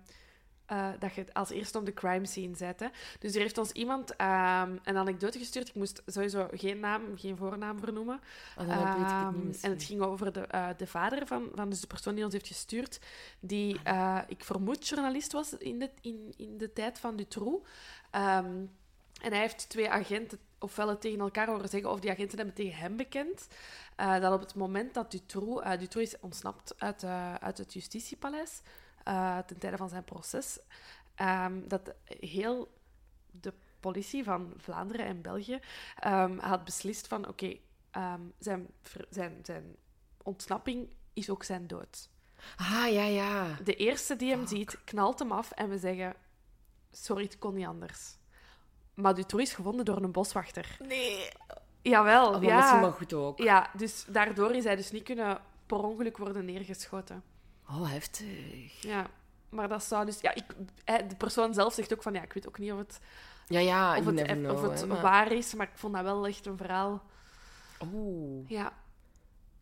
eh, dat je het als eerste op de crime scene zet. Hè. Dus er heeft ons iemand ehm, een anekdote gestuurd. Ik moest sowieso geen naam, geen voornaam vernoemen. Ah, dan weet ik het niet misschien. en het ging over de, eh, de vader van, van dus de persoon die ons heeft gestuurd, die, eh, ik vermoed, journalist was in de, in, in de tijd van Dutroux. Ehm, en hij heeft twee agenten ofwel het tegen elkaar horen zeggen, of die agenten hebben tegen hem bekend, eh, dat op het moment dat Dutroux... eh, Dutroux is ontsnapt uit, eh, uit het justitiepaleis ten tijde van zijn proces, ehm, dat heel de politie van Vlaanderen en België ehm, had beslist van, oké, ehm, zijn, zijn, zijn ontsnapping is ook zijn dood. Ah, ja, ja. De eerste die hem ziet, knalt hem af en we zeggen, sorry, het kon niet anders. Maar Dutroux is gevonden door een boswachter. Nee. Jawel, Oh, maar misschien ja. wel goed ook. Ja, dus daardoor is hij dus niet kunnen per ongeluk worden neergeschoten. Oh, heftig. Ja, maar dat zou dus... Ja, ik, de persoon zelf zegt ook van, ja, ik weet ook niet of het, Ja, ja, of het, never of het hè, maar- waar is, maar ik vond dat wel echt een verhaal. Oeh. Ja,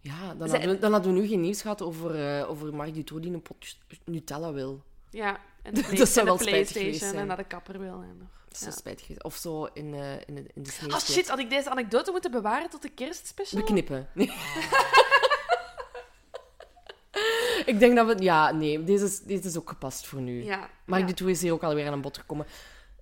Ja, dan Zij- hadden, we, dan hadden we nu geen nieuws gehad over, eh, over Mark Dutroux die een pot Nutella wil. ja. En de, play- en wel de spijtig geweest Playstation en naar de kapper wil. En nog. Is zo Ja. spijtig geweest. Of zo in, eh, in, de, in de sneeuw. Oh shit, had ik deze anekdote moeten bewaren tot de kerstspecial? We knippen. Nee. ik denk dat we... Ja, nee, deze is, deze is ook gepast voor nu. Ja. Ja. Dutroux is hier ook alweer aan bod gekomen.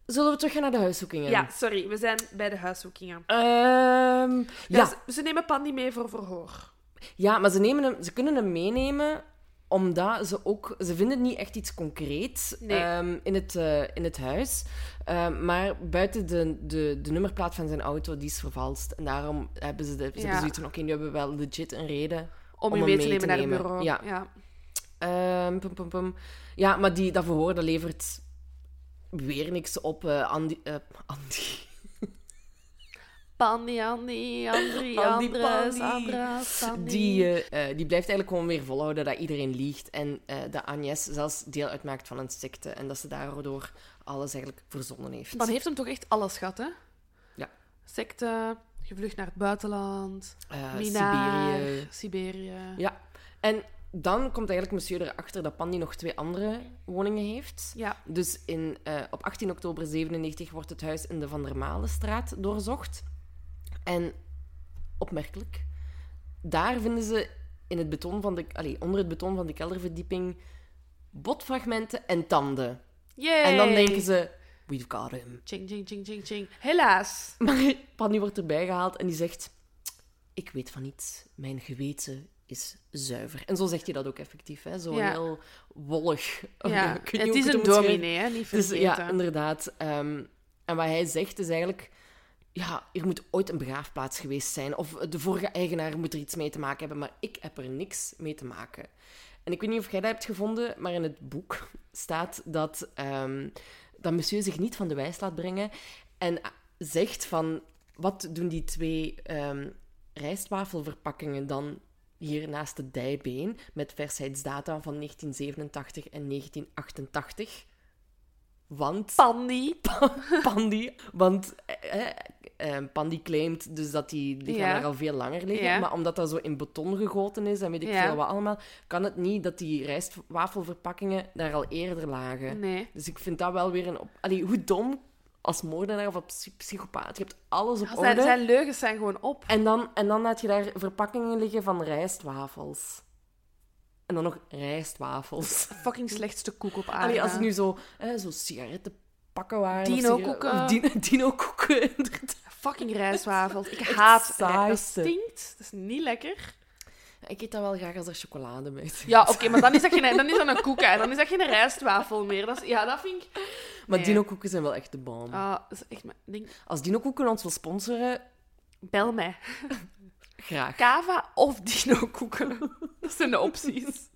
Zullen we terug gaan naar de huiszoekingen? Ja, sorry, we zijn bij de huiszoekingen. Ehm, Ja, ze nemen Pandy mee voor verhoor. Ja, maar ze, nemen hem, ze kunnen hem meenemen omdat ze ook... Ze vinden niet echt iets concreets Nee. ehm, in, het, eh, in het huis. Ehm, maar buiten de, de, de nummerplaat van zijn auto, die is vervalst. En daarom hebben ze, de, ze Ja. hebben zoiets van... Oké, nu hebben we wel legit een reden Om, Om hem mee te nemen te naar het bureau. Ja. ja. Ehm, pum, pum, pum. Ja, maar die, dat verhoor dat levert weer niks op. eh, Andy, eh, Andy. Pandy, Andy, Andri, Andres. Andras. Die, eh, die blijft eigenlijk gewoon weer volhouden dat iedereen liegt. En eh, dat Agnes zelfs deel uitmaakt van een secte. En dat ze daardoor alles eigenlijk verzonnen heeft. Dan heeft hem toch echt alles gehad, hè? Ja. Secte, gevlucht naar het buitenland, Minaar, Siberië. Siberië. Ja. En dan komt eigenlijk monsieur erachter dat Pandy nog twee andere woningen heeft. Ja. Dus in, op 18 oktober 97 wordt het huis in de Van der Malenstraat doorzocht. En opmerkelijk, daar vinden ze in het beton van de, allee, onder het beton van de kelderverdieping botfragmenten en tanden. Yay! En dan denken ze, we've got him. Ching, ching, ching, ching, ching. Helaas. Maar Panny wordt erbij gehaald en die zegt, ik weet van niets, mijn geweten is zuiver. En zo zegt hij dat ook effectief, hè? zo Ja. heel wollig. Ja. Het is een dominee, hè? Niet Dus ja, inderdaad. Ehm, en wat hij zegt is eigenlijk... ja, er moet ooit een begraafplaats geweest zijn. Of de vorige eigenaar moet er iets mee te maken hebben. Maar ik heb er niks mee te maken. En ik weet niet of jij dat hebt gevonden, maar in het boek staat dat, ehm, dat monsieur zich niet van de wijs laat brengen. En zegt van, wat doen die twee um, rijstwafelverpakkingen dan hier naast de dijbeen met versheidsdata van 1987 en 1988? Want... Pandy. Pandy. Want eh, eh, Pandy claimt dus dat die liggen ja. daar al veel langer liggen. Ja. Maar omdat dat zo in beton gegoten is en weet ik Ja. veel wat allemaal, kan het niet dat die rijstwafelverpakkingen daar al eerder lagen. Nee. Dus ik vind dat wel weer een... Op... Allee, hoe dom als moordenaar of als psy- psychopaat. Je hebt alles op Zijn, orde. zijn leugens zijn gewoon op. En, dan, en dan laat je daar verpakkingen liggen van rijstwafels. En dan nog rijstwafels. Fucking slechtste koek op aarde. Allee, als het nu zo, hè, zo sigarettenpakken waren. of Dino-koeken. Dino, dino-koeken, inderdaad. Fucking rijstwafels. Ik haat rij- Dat saaiste. stinkt. Dat is niet lekker. Ik eet dat wel graag als er chocolade mee zit. Ja, oké, maar dan is, dat geen, dan is dat een koek. hè. Dan is dat geen rijstwafel meer. Dat is, ja, dat vind ik... Maar dino-koeken zijn wel echt de bom. Ah, is echt mijn ding. Als dino-koeken ons wil sponsoren, Bel mij. Graag. Kava of dino-koeken. Dat zijn de opties.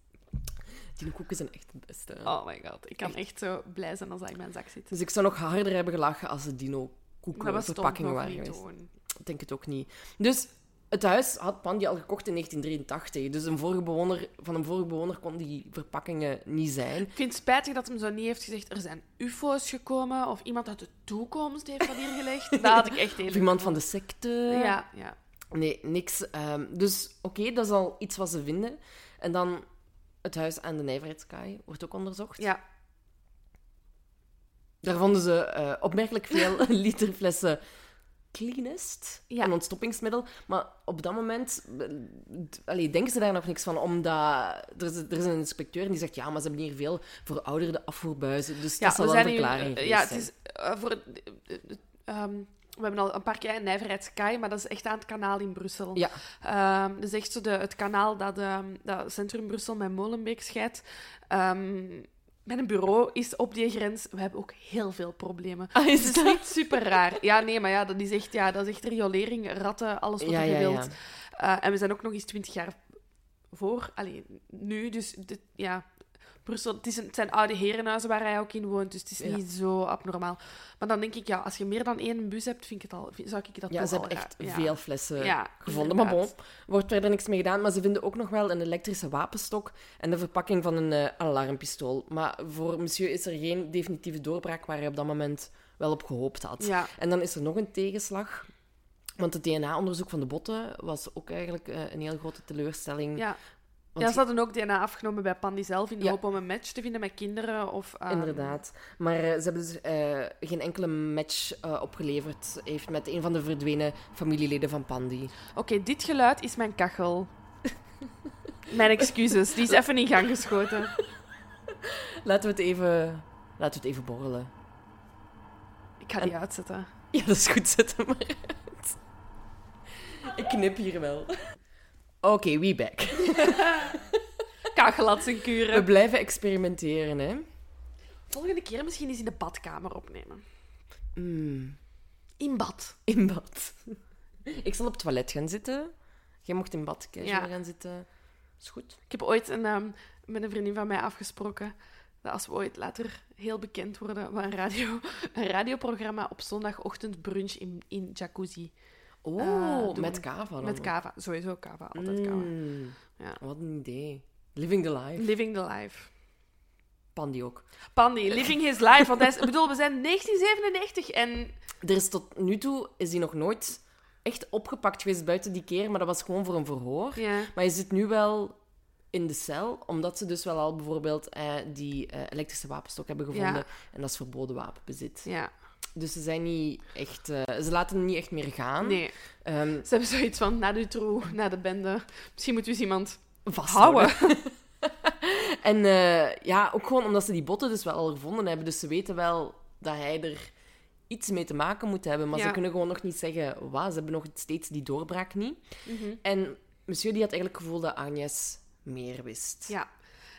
Dino-koeken zijn echt het beste. Oh my god. Ik kan echt zo blij zijn als dat in mijn zak zit. Dus ik zou nog harder hebben gelachen als de dino-koeken verpakkingen waren geweest. doen. Ik denk het ook niet. Dus het huis had Pandy al gekocht in 1983. Dus een vorige bewoner, van een vorige bewoner kon die verpakkingen niet zijn. Ik vind het spijtig dat hem zo niet heeft gezegd... Er zijn ufo's gekomen of iemand uit de toekomst heeft dat hier gelegd. Dat had ik echt even... Of iemand van de secte. Ja, ja. Nee, niks. Ehm, dus oké, dat is al iets wat ze vinden. En dan het huis aan de Nijverheidskaai wordt ook onderzocht. Ja, Daar vonden ze eh, opmerkelijk veel literflessen cleanest, Ja. een ontstoppingsmiddel. Maar op dat moment eh, allee, denken ze daar nog niks van, omdat er is, er is een inspecteur die zegt, ja, maar ze hebben hier veel verouderde afvoerbuizen, dus ja dat zal we wel een verklaring geweest ja, het is eh, voor... het- ehm, we hebben al een paar keer Nijverheidskaai, maar dat is echt aan het kanaal in Brussel. Ja, dat is echt zo de, het kanaal dat, ehm, dat Centrum Brussel met Molenbeek scheidt. Ehm, mijn bureau is op die grens. We hebben ook heel veel problemen. Ah, is Het is echt super raar. Ja, nee, maar ja, dat is echt, ja, dat is echt riolering, ratten, alles wat Ja, je ja, wilt. ja. Eh, en we zijn ook nog eens twintig jaar voor. Allee, nu, dus dit- ja... Brussel, het, is een, het zijn oude herenhuizen waar hij ook in woont, dus het is Ja. niet zo abnormaal. Maar dan denk ik, ja, als je meer dan één bus hebt, vind ik het al, vind- zou ik dat Ja, toch ze al hebben echt raar- veel flessen Ja, gevonden. Maar bon, wordt verder niks mee gedaan. Maar ze vinden ook nog wel een elektrische wapenstok en de verpakking van een eh, alarmpistool. Maar voor monsieur is er geen definitieve doorbraak waar hij op dat moment wel op gehoopt had. Ja. En dan is er nog een tegenslag. Want het DNA-onderzoek van de botten was ook eigenlijk eh, een heel grote teleurstelling. Ja. Want ja, ze hadden ook DNA afgenomen bij Pandy zelf in de Ja. hoop om een match te vinden met kinderen. Of, ehm, Inderdaad. Maar eh, ze hebben dus eh, geen enkele match eh, opgeleverd heeft met een van de verdwenen familieleden van Pandy. Oké, dit geluid is mijn kachel. mijn excuses, die is even in gang geschoten. Laten we het even, laten we het even borrelen. Ik ga die uitzetten. Ja, dat is goed. Zet hem maar uit. Ik knip hier wel. Oké, we back. Had zijn We kuren. blijven experimenteren, hè. Volgende keer misschien eens in de badkamer opnemen. Mm, In bad. in bad. Ik zal op het toilet gaan zitten. Jij mocht in bad Ja. gaan zitten. Is goed. Ik heb ooit een, ehm, met een vriendin van mij afgesproken dat als we ooit later heel bekend worden, we een, radio, een radioprogramma op zondagochtend brunch in, in jacuzzi. Oh, Eh, met kava dan. Met kava. Sowieso kava. Altijd kava. Mm, Ja. Wat een idee. Living the life. Living the life. Pandy ook. Pandy, living his life. Want hij is, ik bedoel, we zijn 1997 en... Er is tot nu toe is hij nog nooit echt opgepakt geweest buiten die keer, maar dat was gewoon voor een verhoor. Ja. Maar je zit nu wel in de cel, omdat ze dus wel al bijvoorbeeld eh, die eh, elektrische wapenstok hebben gevonden. Ja. En dat is verboden wapenbezit. Ja. Dus ze zijn niet echt... eh, ze laten hem niet echt meer gaan. Nee. Ehm, Ze hebben zoiets van, na de troe, na de bende. Misschien moeten we eens iemand vasthouden. houden. En eh, ja, ook gewoon omdat ze die botten dus wel al gevonden hebben. Dus ze weten wel dat hij er iets mee te maken moet hebben. Maar Ja. ze kunnen gewoon nog niet zeggen wat. Ze hebben nog steeds die doorbraak niet. Mhm. En monsieur die had eigenlijk het gevoel dat Agnes meer wist. Ja.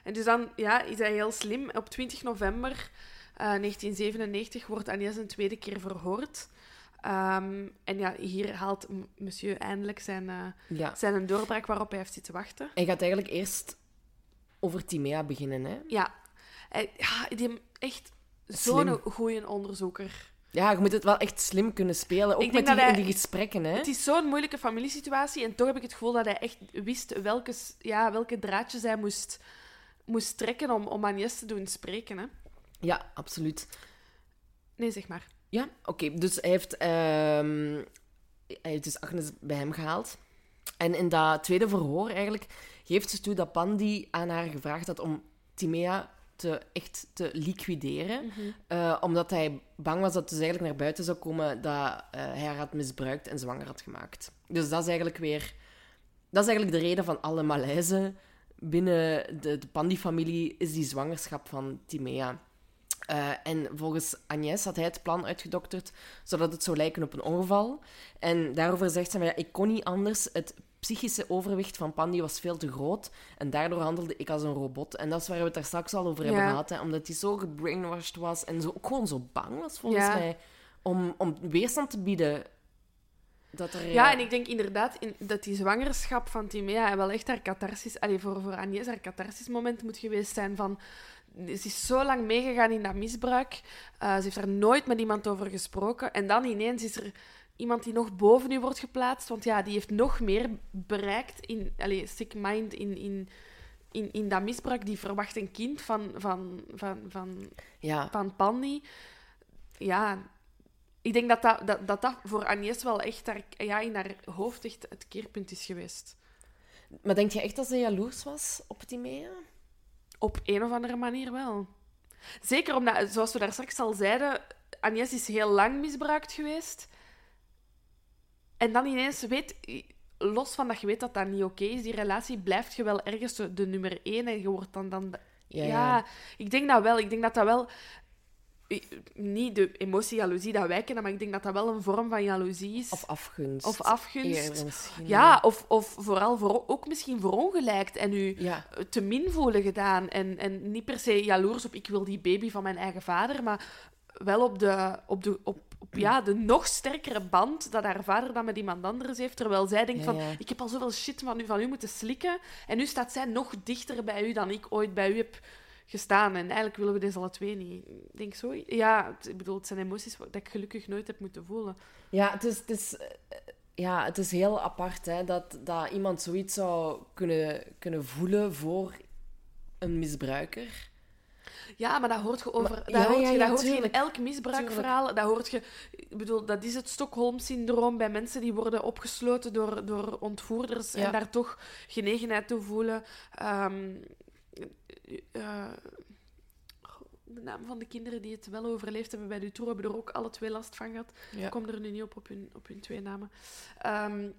En dus dan ja, is hij heel slim. Op 20 november 1997 wordt Agnes een tweede keer verhoord. Ehm, en ja, hier haalt monsieur eindelijk zijn, eh, Ja. zijn een doorbraak waarop hij heeft zitten wachten. Hij gaat eigenlijk eerst over Timea beginnen, hè? Ja, hij, ja die echt zo'n goede onderzoeker. Ja, je moet het wel echt slim kunnen spelen. Ook met die, hij- die gesprekken, hè? Het is zo'n moeilijke familiesituatie en toch heb ik het gevoel dat hij echt wist welke, ja, welke draadjes hij moest, moest trekken om, om Agnes te doen spreken. Hè? Ja, absoluut. Nee, zeg maar. Ja, oké. Dus hij heeft, ehm, hij heeft dus Agnes bij hem gehaald. En in dat tweede verhoor eigenlijk geeft ze toe dat Pandy aan haar gevraagd had om Timea te, echt te liquideren. Eh, omdat hij bang was dat het dus eigenlijk naar buiten zou komen dat eh, hij haar had misbruikt en zwanger had gemaakt. Dus dat is eigenlijk weer... Dat is eigenlijk de reden van alle malaise binnen de, de Pandy-familie, is die zwangerschap van Timea. Eh, en volgens Agnès had hij het plan uitgedokterd zodat het zou lijken op een ongeval. En daarover zegt ze, van, ja, ik kon niet anders. Het psychische overwicht van Pandy was veel te groot. En daardoor handelde ik als een robot. En dat is waar we het daar straks al over hebben gehad. Hè, omdat hij zo gebrainwashed was en zo, ook gewoon zo bang was, volgens Ja. mij, om, om weerstand te bieden. Dat er, Ja, en ik denk inderdaad in, dat die zwangerschap van Timea wel echt haar catharsis... Allee, voor, voor Agnes haar catharsis-moment moet geweest zijn van... Ze is zo lang meegegaan in dat misbruik. Eh, ze heeft daar nooit met iemand over gesproken. En dan ineens is er iemand die nog boven u wordt geplaatst. Want ja, die heeft nog meer bereikt in... Allee, sick mind in... in in, in dat misbruik, die verwacht een kind van, van, van, van, Ja, van Pandy. Ja, ik denk dat dat, dat, dat, dat voor Agnes wel echt haar, ja, in haar hoofd echt het keerpunt is geweest. maar denk je echt dat ze jaloers was op Timea? Op een of andere manier wel. Zeker omdat, zoals we daar straks al zeiden, Agnes is heel lang misbruikt geweest. En dan ineens weet, los van dat je weet dat dat niet oké is, die relatie blijft je wel ergens de, nummer één en je wordt dan... dan Ja, ja, ja. ik denk dat wel. Ik denk dat dat wel... Niet de emotie jaloezie dat wij kennen, maar ik denk dat dat wel een vorm van jaloezie is. Of afgunst. Of afgunst. Misschien. Ja, of, of vooral voor, ook misschien verongelijkt en u Ja, te min voelen gedaan. En, en niet per se jaloers op ik wil die baby van mijn eigen vader, maar wel op de, op de, op, op, ja, de nog sterkere band dat haar vader dan met iemand anders heeft. Terwijl zij denkt Ja, van, ik heb al zoveel shit van u, van u moeten slikken. En nu staat zij nog dichter bij u dan ik ooit bij u heb gestaan. En eigenlijk willen we deze alle twee niet. Ik denk zo. Ja, ik bedoel, het zijn emoties dat ik gelukkig nooit heb moeten voelen. Ja, het is, het is, eh, ja, het is heel apart hè, dat, dat iemand zoiets zou kunnen, kunnen voelen voor een misbruiker. Ja, maar dat hoort je over. Maar- dat ja, hoort ja, je, dat ja, hoort je in tuurlijk. elk misbruikverhaal. Dat hoort je. Ik bedoel, dat is het Stockholm-syndroom bij mensen die worden opgesloten door, door ontvoerders en daar toch genegenheid toe voelen. Ehm, eh, goh, de naam van de kinderen die het wel overleefd hebben bij de tour hebben er ook alle twee last van gehad. Ja. Ik kom er nu niet op op hun, op hun twee namen. Ehm,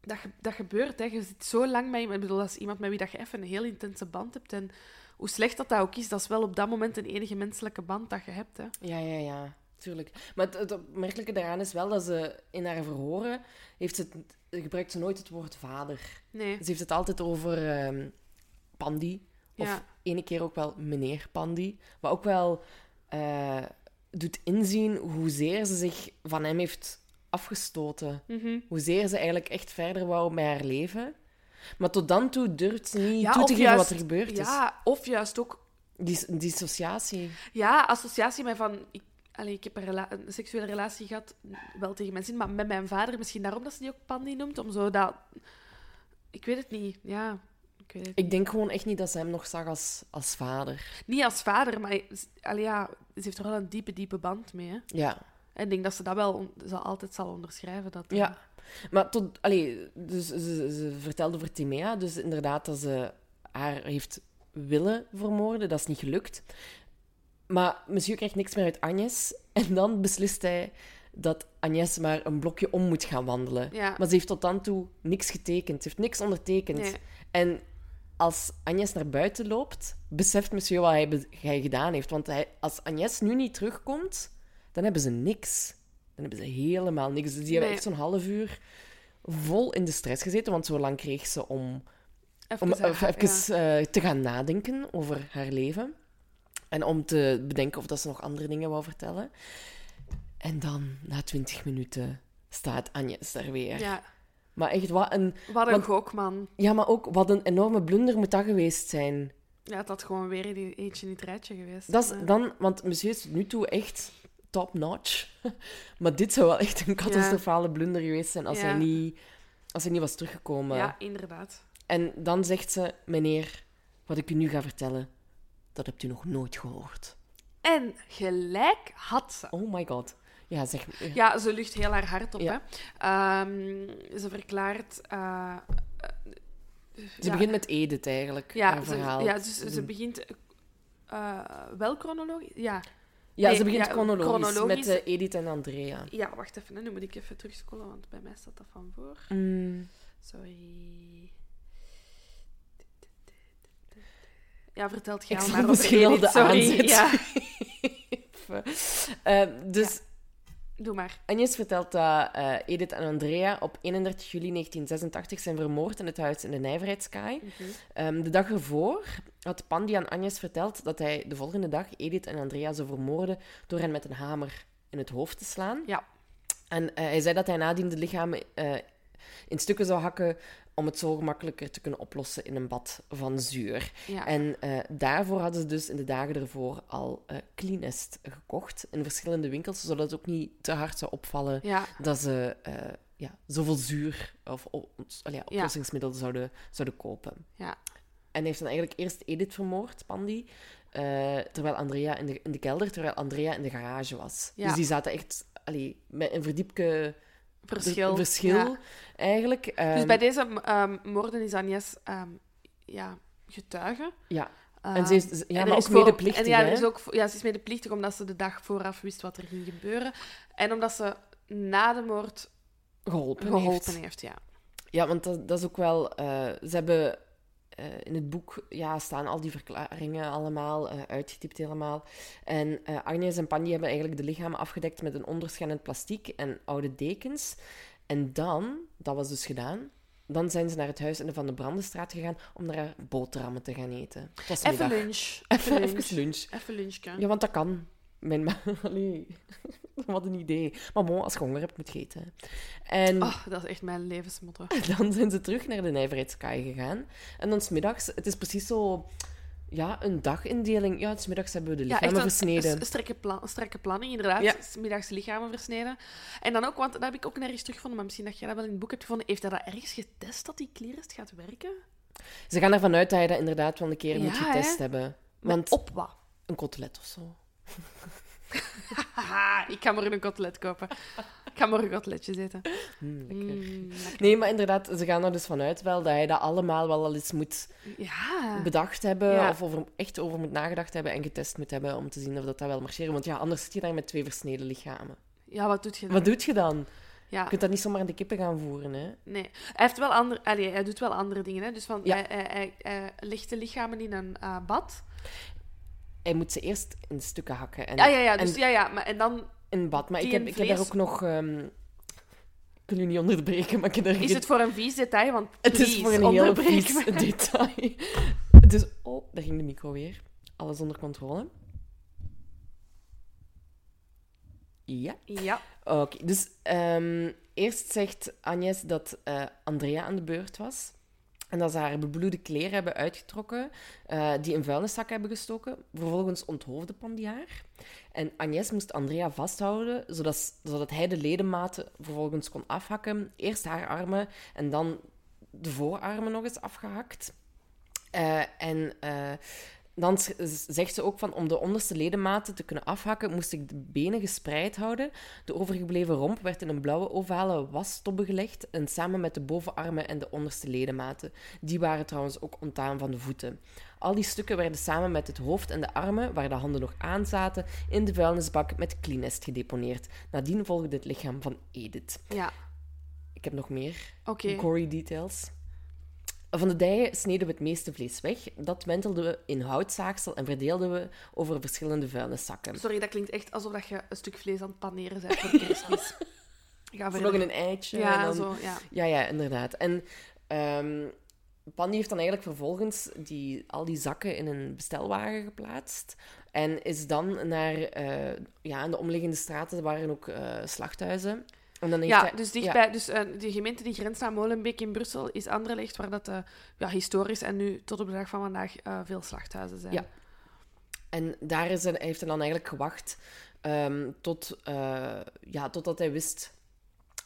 dat, dat gebeurt, hè. Je zit zo lang met iemand. Ik bedoel, dat is iemand met wie dat je even een heel intense band hebt. En hoe slecht dat, dat ook is, dat is wel op dat moment een enige menselijke band dat je hebt. Hè. Ja, ja, ja, tuurlijk. Maar het, het opmerkelijke daaraan is wel dat ze in haar verhoren heeft ze, gebruikt ze nooit het woord vader. Nee. Ze heeft het altijd over ehm Pandy. Of Ja. ene keer ook wel meneer Pandy. Wat ook wel eh, doet inzien hoezeer ze zich van hem heeft afgestoten. Mhm. Hoezeer ze eigenlijk echt verder wou met haar leven. Maar tot dan toe durft ze niet Ja, toe te geven juist- wat er gebeurd is. Ja, of juist ook Die, dissociatie. ja, associatie met van... Ik, ik heb een, rela- een seksuele relatie gehad, wel tegen mensen, maar met mijn vader. Misschien daarom dat ze die ook Pandy noemt, om zo dat... Ik weet het niet, ja. Ik weet het Ik denk gewoon echt niet dat ze hem nog zag als, als vader. Niet als vader, maar allee, ja, ze heeft er wel een diepe, diepe band mee. Hè? Ja. En ik denk dat ze dat wel zal, altijd zal onderschrijven. Dat, eh, Ja. Maar tot... Allee, dus ze, ze vertelde over Timea. Dus inderdaad dat ze haar heeft willen vermoorden. Dat is niet gelukt. Maar monsieur krijgt niks meer uit Agnes. En dan beslist hij dat Agnes maar een blokje om moet gaan wandelen. Ja. Maar ze heeft tot dan toe niks getekend. Ze heeft niks ondertekend. Nee. En als Agnes naar buiten loopt, beseft monsieur wat hij, gedaan heeft. Want hij, als Agnes nu niet terugkomt, dan hebben ze niks. Dan hebben ze helemaal niks. Dus die hebben Nee. echt zo'n half uur vol in de stress gezeten. Want zo lang kreeg ze om, Even, om zeggen, even, even, eh, te gaan nadenken over haar leven. En om te bedenken of dat ze nog andere dingen wou vertellen. En dan, na twintig minuten, staat Agnes daar weer. Ja, Maar echt, wat een... wat een Want- gokman. Ja, maar ook, wat een enorme blunder moet dat geweest zijn. Ja, het had gewoon weer die- eentje in het rijtje geweest. Dat is Ja. dan... Want monsieur is tot nu toe echt top-notch. Maar dit zou wel echt een catastrofale blunder geweest zijn als, Ja. hij niet, als hij niet was teruggekomen. Ja, inderdaad. En dan zegt ze, meneer, wat ik u nu ga vertellen, dat hebt u nog nooit gehoord. En gelijk had ze. Oh my god. Ja, zeg... Ja, ze lucht heel haar hart op. Ja. Hè. Ehm, ze verklaart. eh, Ze ja, begint met Edith eigenlijk, Ja, haar ze, verhaal. ja dus ze begint. eh, wel chronologisch? Ja. Ja, nee, ze begint chronologisch, chronologisch. met Edith en Andrea. ja, wacht even. hè. Nu moet ik even terugscrollen, want bij mij staat dat van voor. Mm. Sorry. Ja, vertelt jij maar over Edith, de Sorry. aanzet Ja, Eh, dus doe maar. Agnes vertelt dat eh, Edith en Andrea op 31 juli 1986 zijn vermoord in het huis in de Nijverheidskaai. Mhm. Ehm, de dag ervoor had Pandy aan Agnes verteld dat hij de volgende dag Edith en Andrea zou vermoorden door hen met een hamer in het hoofd te slaan. Ja. En eh, hij zei dat hij nadien de lichamen eh, in stukken zou hakken om het zo gemakkelijker te kunnen oplossen in een bad van zuur. Ja. En eh, daarvoor hadden ze dus in de dagen ervoor al eh Cleanest gekocht in verschillende winkels, zodat het ook niet te hard zou opvallen ja. dat ze eh, ja, zoveel zuur of o- allee, oplossingsmiddelen zouden, zouden kopen. Ja. En heeft dan eigenlijk eerst Edith vermoord, Pandy, terwijl Andrea in de, in de kelder, terwijl Andrea in de garage was. Dus die zaten echt allee, met een verdiepke Verschil. verschil Ja. eigenlijk. Dus Ehm, bij deze ehm, moorden is Agnes ehm, ja, getuige. Ja, en ze is, ja, en maar ook medeplichtig, en ja, hè? is ook, ja, ze is medeplichtig omdat ze de dag vooraf wist wat er ging gebeuren. En omdat ze na de moord geholpen, geholpen heeft. heeft. ja. Ja, want dat, dat is ook wel... eh, ze hebben eh, in het boek ja, staan al die verklaringen allemaal, eh, uitgetypt helemaal. En eh, Agnes en Pandy hebben eigenlijk de lichamen afgedekt met een onderschennend plastiek en oude dekens. En dan, dat was dus gedaan, dan zijn ze naar het huis in de Van de Brandenstraat gegaan om daar boterhammen te gaan eten. Even middag. lunch. Even, even lunch. Even. Ja, want dat kan. Mijn ma... Allee, wat een idee. Maar bon, als je honger hebt, moet je eten. En Oh, dat is echt mijn levensmotto. dan zijn ze terug naar de Nijverheidskaai gegaan. En dan smiddags, het is precies zo... Ja, een dagindeling. Ja, smiddags hebben we de Ja, lichamen een versneden. s- strakke, plan, strakke planning, inderdaad. Ja. S Middags lichamen versneden. En dan ook, want dat heb ik ook nergens teruggevonden, maar misschien dat jij dat wel in het boek hebt gevonden. Heeft hij dat ergens getest, dat die clearest gaat werken? Ze gaan ervan uit dat je dat inderdaad wel een keer moet Ja, getest hè? hebben. Maar Want op wat? een kotelet of zo. Ik ga morgen een kotelet kopen. Ik ga morgen koteletjes eten. Hmm, lekker. Mm, lekker. Nee, maar inderdaad, ze gaan er dus vanuit wel dat hij dat allemaal wel al eens moet Ja. bedacht hebben. Ja. Of over, echt over moet nagedacht hebben en getest moet hebben om te zien of dat, dat wel marcheert. Want ja, anders zit je daar met twee versneden lichamen. ja, wat doet je dan? Wat doe je dan? Ja. Je kunt dat niet zomaar aan de kippen gaan voeren, hè? Nee. Hij, heeft wel andere, allee, hij doet wel andere dingen. Hè? Dus van, Ja. hij, hij, hij, legt de lichamen in een eh, bad. Hij moet ze eerst in stukken hakken. En Ja, ja, ja. Dus, en- ja, ja. Maar, en dan in bad. Maar ik heb, ik heb daar ook nog... ehm, ik wil u niet onderbreken, maar ik heb daar... is het voor een vies detail. Want Het is voor een heel onderbreek vies me. detail. Dus, oh, daar ging de micro weer. Alles onder controle. Ja. Ja. Oké, dus ehm, eerst zegt Agnes dat eh, Andrea aan de beurt was. En dat ze haar bebloede kleren hebben uitgetrokken, eh, die in vuilniszak hebben gestoken. Vervolgens onthoofde Pandy haar. En Agnes moest Andrea vasthouden, zodat hij de ledematen vervolgens kon afhakken. Eerst haar armen en dan de voorarmen nog eens afgehakt. Eh, en eh, dan zegt ze ook van om de onderste ledematen te kunnen afhakken, moest ik de benen gespreid houden. De overgebleven romp werd in een blauwe ovale wastobbe gelegd en samen met de bovenarmen en de onderste ledematen. Die waren trouwens ook ontdaan van de voeten. Al die stukken werden samen met het hoofd en de armen, waar de handen nog aan zaten, in de vuilnisbak met Cleanest gedeponeerd. Nadien volgde het lichaam van Edith. Ja. Ik heb nog meer gory details. Van de dijen sneden we het meeste vlees weg. Dat wentelden we in houtzaagsel en verdeelden we over verschillende vuilniszakken. Sorry, dat klinkt echt alsof dat je een stuk vlees aan het paneren bent voor kerstmis. Ga verder. nog een eitje. Ja, en dan... zo, ja. Ja, ja, inderdaad. En Pandy heeft dan eigenlijk vervolgens die, al die zakken in een bestelwagen geplaatst. En is dan naar eh, ja, in de omliggende straten, er waren ook eh, slachthuizen. En dan heeft Ja, hij- dus ja. dichtbij, dus eh, de gemeente die grenst aan Molenbeek in Brussel is Anderlecht, waar dat eh, ja, historisch en nu tot op de dag van vandaag eh, veel slachthuizen zijn. Ja. En daar is hij, heeft hij dan eigenlijk gewacht ehm, tot, ja, totdat hij wist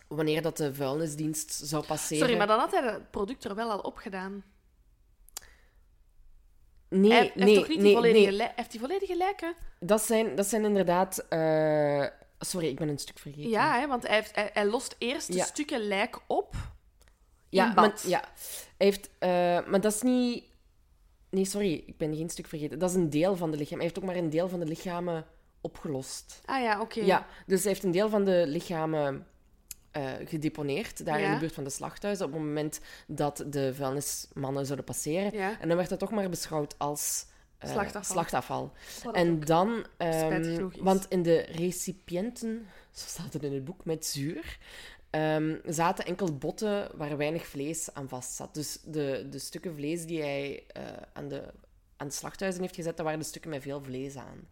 wanneer dat de vuilnisdienst zou passeren. Sorry, maar dan had hij het product er wel al opgedaan. Nee, hij heeft nee, toch niet nee, die volledige, nee. li- heeft die volledige lijken? Dat zijn, dat zijn inderdaad... Sorry, ik ben een stuk vergeten. Ja, hè, want hij, heeft, hij, hij lost eerst de Ja. stukken lijk op ja, maar, ja. Hij heeft, eh, maar dat is niet... Nee, sorry, ik ben geen stuk vergeten. Dat is een deel van de lichaam. Hij heeft ook maar een deel van de lichamen opgelost. Ah ja, oké. Ja, dus hij heeft een deel van de lichamen eh, gedeponeerd, daar in de buurt van de slachthuizen, op het moment dat de vuilnismannen zouden passeren. Ja. En dan werd dat toch maar beschouwd als eh, Slachtafval. slachtafval. En dan, is. want in de recipiënten, zo staat het in het boek, met zuur, ehm, zaten enkel botten waar weinig vlees aan vast zat. Dus de, de stukken vlees die hij eh, aan, de, aan de slachthuizen heeft gezet, dat waren de stukken met veel vlees aan.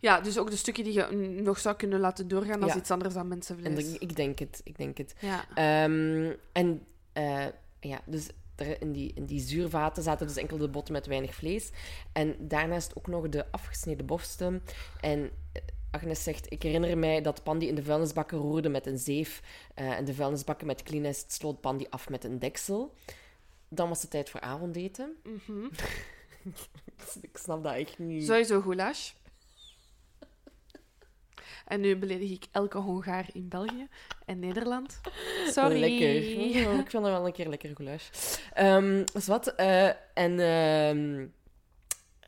Ja, dus ook de stukken die je nog zou kunnen laten doorgaan als Ja. iets anders dan mensenvlees. En ik, ik denk het, ik denk het. Ja. Ehm, en eh, ja, dus er- in die, in die zuurvaten zaten dus enkel de botten met weinig vlees. En daarnaast ook nog de afgesneden borsten. En eh, Agnes zegt, ik herinner mij dat Pandy in de vuilnisbakken roerde met een zeef. eh, en de vuilnisbakken met Cleanest sloot Pandy af met een deksel. Dan was het tijd voor avondeten. Mhm. ik snap dat echt niet. Sowieso goulash. En nu beledig ik elke Hongaar in België en Nederland. Sorry. Lekker. Oh, ik vind dat wel een keer lekker goulash. Dus wat? eh, en ehm,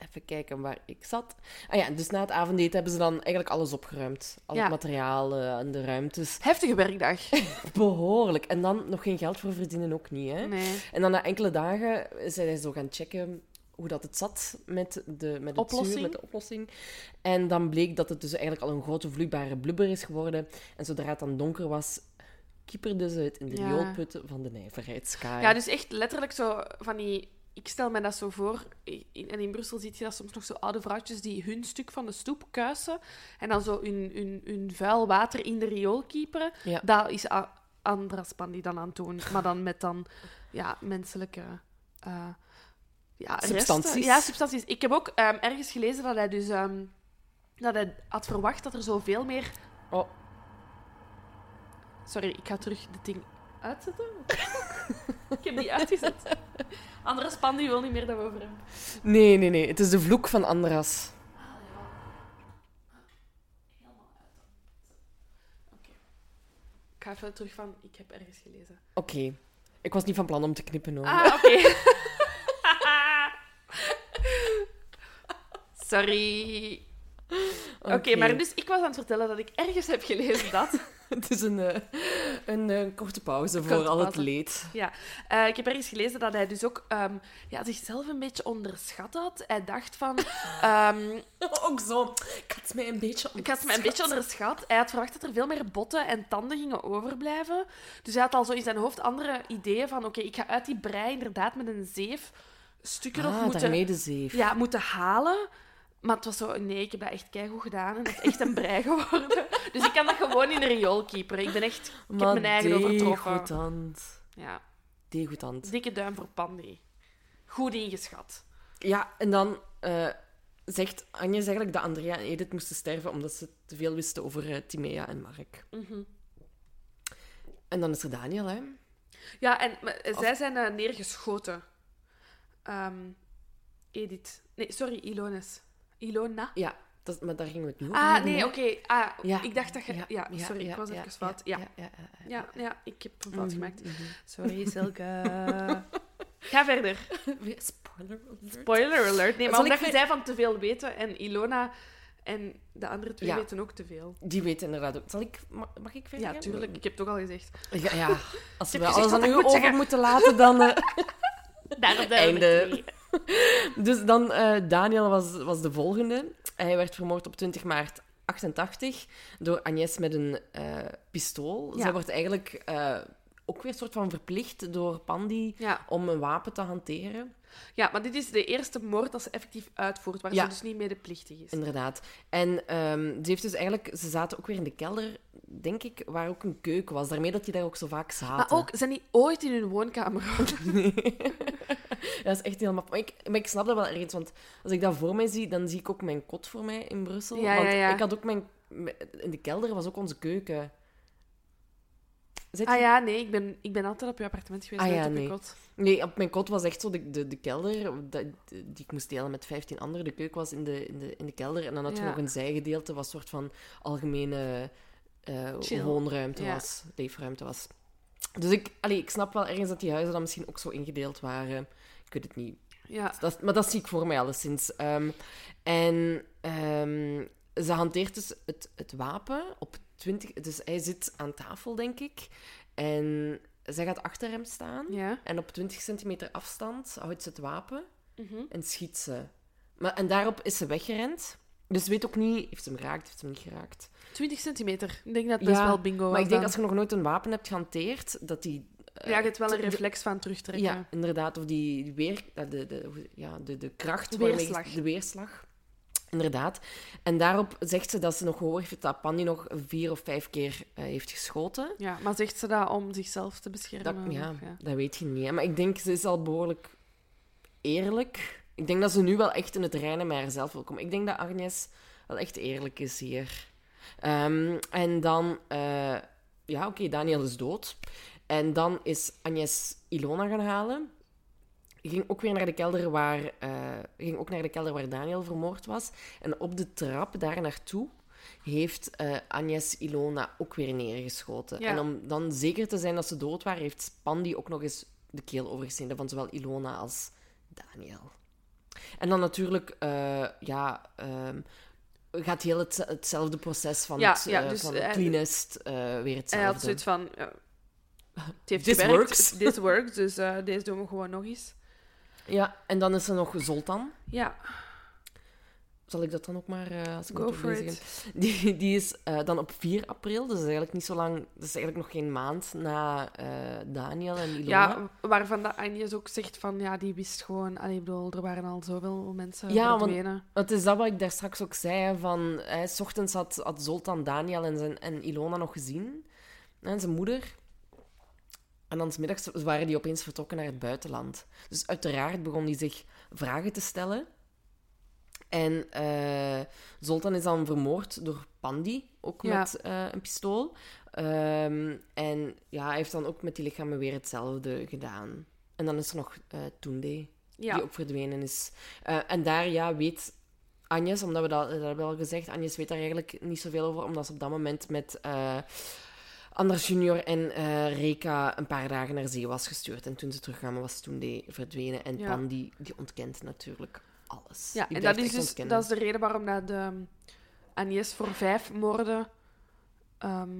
even kijken waar ik zat. Ah ja, dus na het avondeten hebben ze dan eigenlijk alles opgeruimd. Al Ja. het materiaal eh, en de ruimtes. Heftige werkdag. Behoorlijk. En dan nog geen geld voor verdienen ook niet, hè? Nee. En dan na enkele dagen zijn zij zo gaan checken hoe dat het zat met, de, met het Oplossing. zuur, met de oplossing. En dan bleek dat het dus eigenlijk al een grote vloeibare blubber is geworden. En zodra het dan donker was, kieperde ze het in de Ja. rioolputten van de nijverheidskaai. Ja, dus echt letterlijk zo van die... Ik stel me dat zo voor, in- en in Brussel zie je dat soms nog zo oude vrouwtjes die hun stuk van de stoep kuisen en dan zo hun, hun, hun vuil water in de riool kieperen. Ja. Dat is A- Andras Pan die dan aan het doen, maar dan met dan ja, menselijke... eh, ja, resten. Substanties. Ja, substanties. Ik heb ook ehm, ergens gelezen dat hij dus... ehm, dat hij had verwacht dat er zoveel meer... Oh, Sorry, ik ga terug dit ding uitzetten. ik heb die uitgezet. Andras Pan die wil niet meer dat we over hebben. nee, nee, nee. Het is de vloek van Andras. Ik ga even terug van, ik heb ergens gelezen. Oké. Ik was niet van plan om te knippen, hoor. Ah, oké. Sorry. Oké, maar dus ik was aan het vertellen dat ik ergens heb gelezen dat... Het is een, eh, een, eh, korte pauze voor al het leed. Ja, eh, ik heb ergens gelezen dat hij dus ook ehm, ja, zichzelf een beetje onderschat had. Hij dacht van... ehm, Ook zo. Ik had mij een beetje Ik had me een beetje onderschat. Hij had verwacht dat er veel meer botten en tanden gingen overblijven. Dus hij had al zo in zijn hoofd andere ideeën van... Oké, ik ga uit die brei inderdaad met een zeef stukken nog Ah, moeten, zeef. ja, moeten halen. Maar het was zo... Nee, ik heb dat echt keigoed gedaan. En dat is echt een brei geworden. Dus ik kan dat gewoon in de riool keeperen. Ik ben echt... Ik heb mijn eigen overtroffen. degoutant. Ja, Degoutant. dikke duim voor Pandy. Goed ingeschat. Ja, en dan eh, zegt Agnes eigenlijk dat Andrea en Edith moesten sterven omdat ze te veel wisten over eh, Timea en Mark. Mhm. En dan is er Daniel, hè? Ja, en maar, eh, zij zijn neergeschoten. Ehm, Edith. Nee, sorry, Ilones. Ilona. Ja, dat, maar daar gingen we het nu over Ah, nee, oké. Ah, Ja. ik dacht dat je... Ja, sorry, ik was ja, even fout. Ja. ja, ja, ja, Ja, ja, ik heb een fout Mhm, gemaakt. mhm. Sorry, Silke. Ga verder. Spoiler alert. Spoiler alert. Nee, maar Zal ik omdat je zei van te veel weten en Ilona en de andere twee Ja. weten ook te veel. Die weet inderdaad ook. Zal ik, ma- mag ik verder Ja, tuurlijk. Ik heb het ook al gezegd. Ja, ja. als we alles aan ik u over zeggen. moeten laten, dan... eh, Daarop Einde. Dus dan, eh, Daniel was, was de volgende. Hij werd vermoord op 20 maart 88 door Agnes met een eh, pistool. Ja. Zij wordt eigenlijk eh, ook weer een soort van verplicht door Pandy Ja. om een wapen te hanteren. ja, maar dit is de eerste moord dat ze effectief uitvoert, waar Ja. ze dus niet medeplichtig is. Inderdaad. En ehm, ze heeft dus eigenlijk... Ze zaten ook weer in de kelder, denk ik, waar ook een keuken was. Daarmee dat die daar ook zo vaak zaten. Maar ook, zijn die ooit in hun woonkamer Dat is echt helemaal... Maar ik, maar ik snap dat wel ergens, want als ik dat voor mij zie, dan zie ik ook mijn kot voor mij in Brussel. Ja, want ja, ja. ik had ook mijn... In de kelder was ook onze keuken. Je- Ah ja, nee, ik ben, ik ben altijd op je appartement geweest, Ah ja, op nee. kot. Nee, op mijn kot was echt zo de, de, de kelder, dat, die ik moest delen met 15 anderen. De keuken was in de, in de, in de kelder. En dan had je Ja. nog een zijgedeelte, wat een soort van algemene eh, woonruimte Ja. was, leefruimte was. Dus ik, allee, ik snap wel ergens dat die huizen dan misschien ook zo ingedeeld waren. Ik weet het niet. Ja. Dat, maar dat zie ik voor mij alleszins. Ehm en ehm, ze hanteert dus het, het wapen op 20... Dus hij zit aan tafel, denk ik. En zij gaat achter hem staan. Ja. En op 20 centimeter afstand houdt ze het wapen Mhm. en schiet ze. Maar, en daarop is ze weggerend. Dus weet ook niet, heeft ze hem geraakt, heeft ze hem niet geraakt. 20 centimeter. Ik denk dat best Ja, wel bingo was maar ik denk dan. als je nog nooit een wapen hebt gehanteerd, dat die... eh, Ja, je hebt wel een de- reflex van terugtrekken. Ja, inderdaad. Of die weer... eh, De, de, ja, de, de kracht. De waarmee- weerslag. De weerslag. Inderdaad. En daarop zegt ze dat ze nog gehoord heeft dat Pandy nog vier of vijf keer eh, heeft geschoten. Ja, maar zegt ze dat om zichzelf te beschermen? Dat, ja, dat weet je niet. hè. Maar ik denk, ze is al behoorlijk eerlijk. Ik denk dat ze nu wel echt in het reinen met haarzelf wil komen. Ik denk dat Agnes wel echt eerlijk is hier. Ehm, en dan... eh, ja, oké, Daniel is dood. En dan is Agnes Ilona gaan halen. Ging ook weer naar de kelder waar, eh, ging ook naar de kelder waar Daniel vermoord was. En op de trap daar naartoe heeft eh Agnes Ilona ook weer neergeschoten. Ja. En om dan zeker te zijn dat ze dood waren, heeft Pandy ook nog eens de keel overgesneden van zowel Ilona als Daniel. En dan natuurlijk, eh, ja, ehm, gaat heel het, hetzelfde proces van, Ja, het, ja, dus, van eh, cleanest weer hetzelfde. Hij had zoiets van... Ja, het heeft This gewerkt. works. This works, dus deze doen we gewoon nog eens. Ja, en dan is er nog Zoltan. Ja, Zal ik dat dan ook maar, eh, als ik Go het for it. Die, die is eh, dan op 4 april, dus eigenlijk niet zo lang... Dat is eigenlijk nog geen maand na eh, Daniel en Ilona. ja waarvan dat Agnes ook zegt van... Ja, die wist gewoon... Allee, ik bedoel, er waren al zoveel mensen Ja, want-. Het is dat wat ik daar straks ook zei, van... Hè, s ochtends had, had Zoltan Daniel en, zijn, en Ilona nog gezien. En zijn moeder. En dan waren die opeens vertrokken naar het buitenland. Dus uiteraard begon hij zich vragen te stellen. En eh, Zoltan is dan vermoord door Pandy, ook Ja. met eh, een pistool. Ehm, en ja, hij heeft dan ook met die lichamen weer hetzelfde gedaan. En dan is er nog Tunde, Ja, die ook verdwenen is. En daar ja, weet Agnes, omdat we dat, dat hebben we al gezegd, Agnes weet daar eigenlijk niet zoveel over, omdat ze op dat moment met Anders Junior en eh, Reka een paar dagen naar zee was gestuurd. En toen ze terugkwamen, was toen die verdwenen. En Ja. Pan, die, die ontkent natuurlijk alles. ja Die en dat is dus ontkennen. dat is de reden waarom dat de Agnes voor vijf moorden... ehm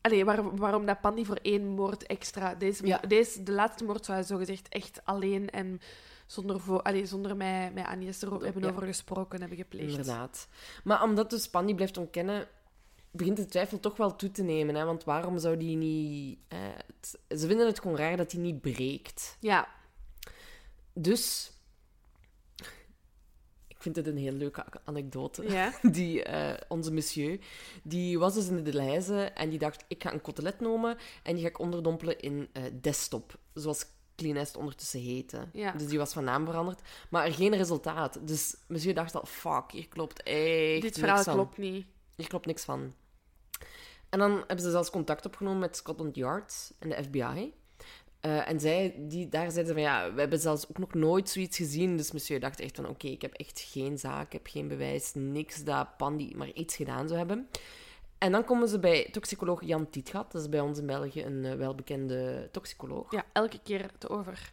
Allee, waar- waarom dat Pandy voor één moord extra... Deze, Ja. deze, de laatste moord zou hij zogezegd echt alleen en zonder, voor, allee, zonder mij met Agnes erover hebben Ja. over gesproken hebben gepleegd. Inderdaad. Maar omdat dus Pandy blijft ontkennen, begint de twijfel toch wel toe te nemen. Hè? Want waarom zou die niet... eh, het- ze vinden het gewoon raar dat hij niet breekt. Ja, Dus... Ik vind het een heel leuke anekdote. ja. Die, eh, onze monsieur, die was dus in de Leize en die dacht, ik ga een kotelet nemen en die ga ik onderdompelen in eh, desktop. Zoals Cleanest ondertussen heette. Ja. Dus die was van naam veranderd. Maar er geen resultaat. Dus monsieur dacht al, fuck, hier klopt echt Dit verhaal niks van. klopt niet. Hier klopt niks van. En dan hebben ze zelfs contact opgenomen met Scotland Yard en de FBI. Eh, en zij, die, daar zeiden ze van ja, we hebben zelfs ook nog nooit zoiets gezien. Dus monsieur dacht echt van oké, ik heb echt geen zaak, ik heb geen bewijs, niks dat Pandy maar iets gedaan zou hebben. En dan komen ze bij toxicoloog Jan Tietgat. Dat is bij ons in België een eh, welbekende toxicoloog. Ja, elke keer het over.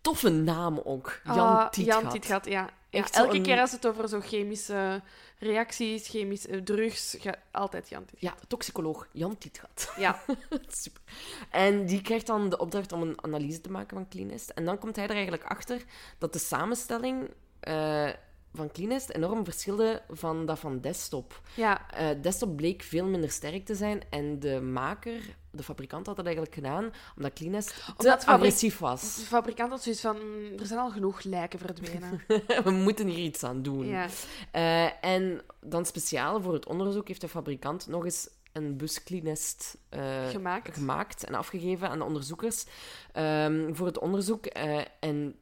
Toffe naam ook, Jan Ah, Tietgat. Jan Tietgat, ja. Ja elke keer als het over zo chemische reacties, chemische drugs, gaat altijd Jan Tietgat. Ja, toxicoloog Jan Tietgat. Ja, Super. En die krijgt dan de opdracht om een analyse te maken van Cleanest. En dan komt hij er eigenlijk achter dat de samenstelling eh, van Cleanest enorm verschilde van dat van Desktop. ja, Eh, desktop bleek veel minder sterk te zijn en de maker, de fabrikant had dat eigenlijk gedaan omdat Cleanest te Omdat agressief was. De fabrikant had zoiets van, "Mm, er zijn al genoeg lijken verdwenen. We moeten hier iets aan doen. ja. Eh, en dan speciaal voor het onderzoek heeft de fabrikant nog eens een bus Cleanest eh, Gemaakt. gemaakt en afgegeven aan de onderzoekers ehm, voor het onderzoek. en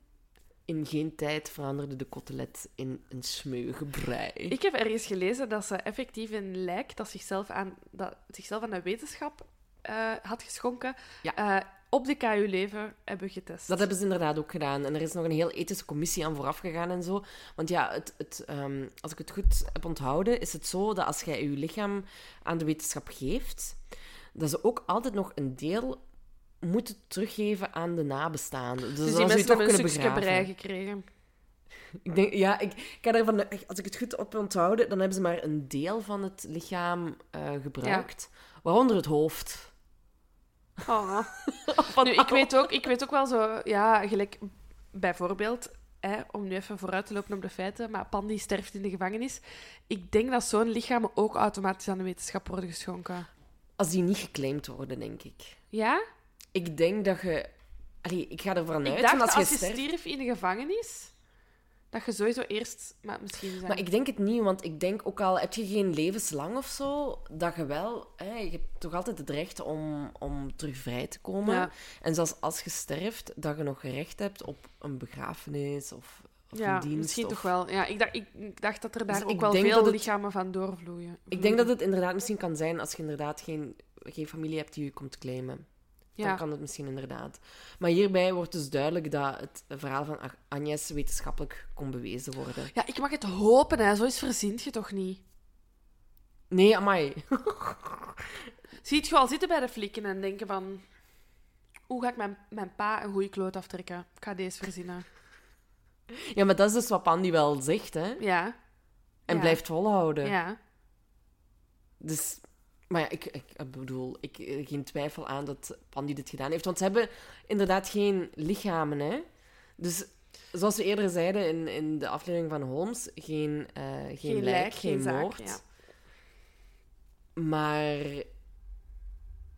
in geen tijd veranderde de kotelet in een smeuïge brei. Ik heb ergens gelezen dat ze effectief een lijk dat zichzelf aan, dat zichzelf aan de wetenschap eh, had geschonken, Ja. eh, op de KU Leven hebben getest. Dat hebben ze inderdaad ook gedaan. En er is nog een heel ethische commissie aan vooraf gegaan en zo. Want ja, het, het, ehm, als ik het goed heb onthouden, is het zo dat als jij je lichaam aan de wetenschap geeft, dat ze ook altijd nog een deel moeten teruggeven aan de nabestaanden. Dus, dus die mensen toch hebben een stukje brei gekregen. Ik denk, ja, ik, ik ga als ik het goed op onthouden, dan hebben ze maar een deel van het lichaam eh, gebruikt, waaronder het hoofd. Oh. nu, ik weet, ook, ik weet ook wel zo, ja, gelijk bijvoorbeeld, hè, om nu even vooruit te lopen op de feiten, maar Pandy sterft in de gevangenis. Ik denk dat zo'n lichamen ook automatisch aan de wetenschap worden geschonken. Als die niet geclaimd worden, denk ik. Ja? Ik denk dat je... Allee, ik ga ervan Ik uit, dacht van als, als je sterft... stierf in de gevangenis, dat je sowieso eerst... Maar misschien zijn... Maar ik denk het niet, want ik denk ook al heb je geen levenslang of zo, dat je wel, hè, je hebt toch altijd het recht om, om terug vrij te komen. Ja. En zelfs als je sterft, dat je nog recht hebt op een begrafenis of, ja, een dienst. misschien of- toch wel. Ja, ik, dacht, ik dacht dat er daar Dus ook ik wel veel het- lichamen van doorvloeien. Ik denk dat het inderdaad misschien kan zijn als je inderdaad geen, geen familie hebt die je komt claimen. Dan Ja. kan het misschien inderdaad. Maar hierbij wordt dus duidelijk dat het verhaal van Ag- Agnes wetenschappelijk kon bewezen worden. Ja, ik mag het hopen, hè. Zo is verzint je toch niet? Nee, amai. Ziet je al zitten bij de flikken en denken van... Hoe ga ik mijn, mijn pa een goede kloot aftrekken? Ik ga deze verzinnen. Ja, maar dat is dus wat Pandy wel zegt, hè. Ja. En Ja. blijft volhouden. Ja. Dus, maar ja, ik, ik, bedoel, ik eh, geen twijfel aan dat Pandy dit gedaan heeft. Want ze hebben inderdaad geen lichamen, hè. Dus, zoals we eerder zeiden in, in de aflevering van Holmes, geen, eh, geen, lijk, geen, zaak, moord. ja. Maar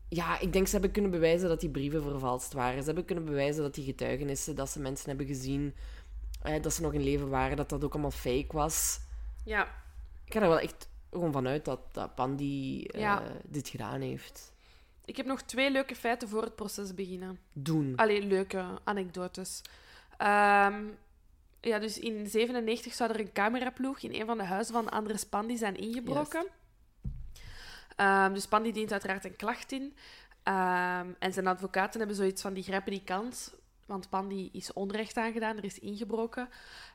ja, ik denk ze hebben kunnen bewijzen dat die brieven vervalst waren. Ze hebben kunnen bewijzen dat die getuigenissen, dat ze mensen hebben gezien, eh, dat ze nog in leven waren, dat dat ook allemaal fake was. Ja. Ik ga er wel echt gewoon vanuit dat, dat Pandy eh, dit gedaan heeft. Ik heb nog twee leuke feiten voor het proces beginnen. Doen. Allee, leuke anekdotes. Ehm, ja, dus in 97 zou er een cameraploeg in een van de huizen van Andres Pandy zijn ingebroken. Ehm, dus Pandy dient uiteraard een klacht in. Ehm, en zijn advocaten hebben zoiets van, die grijpen die kans. Want Pandy is onrecht aangedaan, er is ingebroken.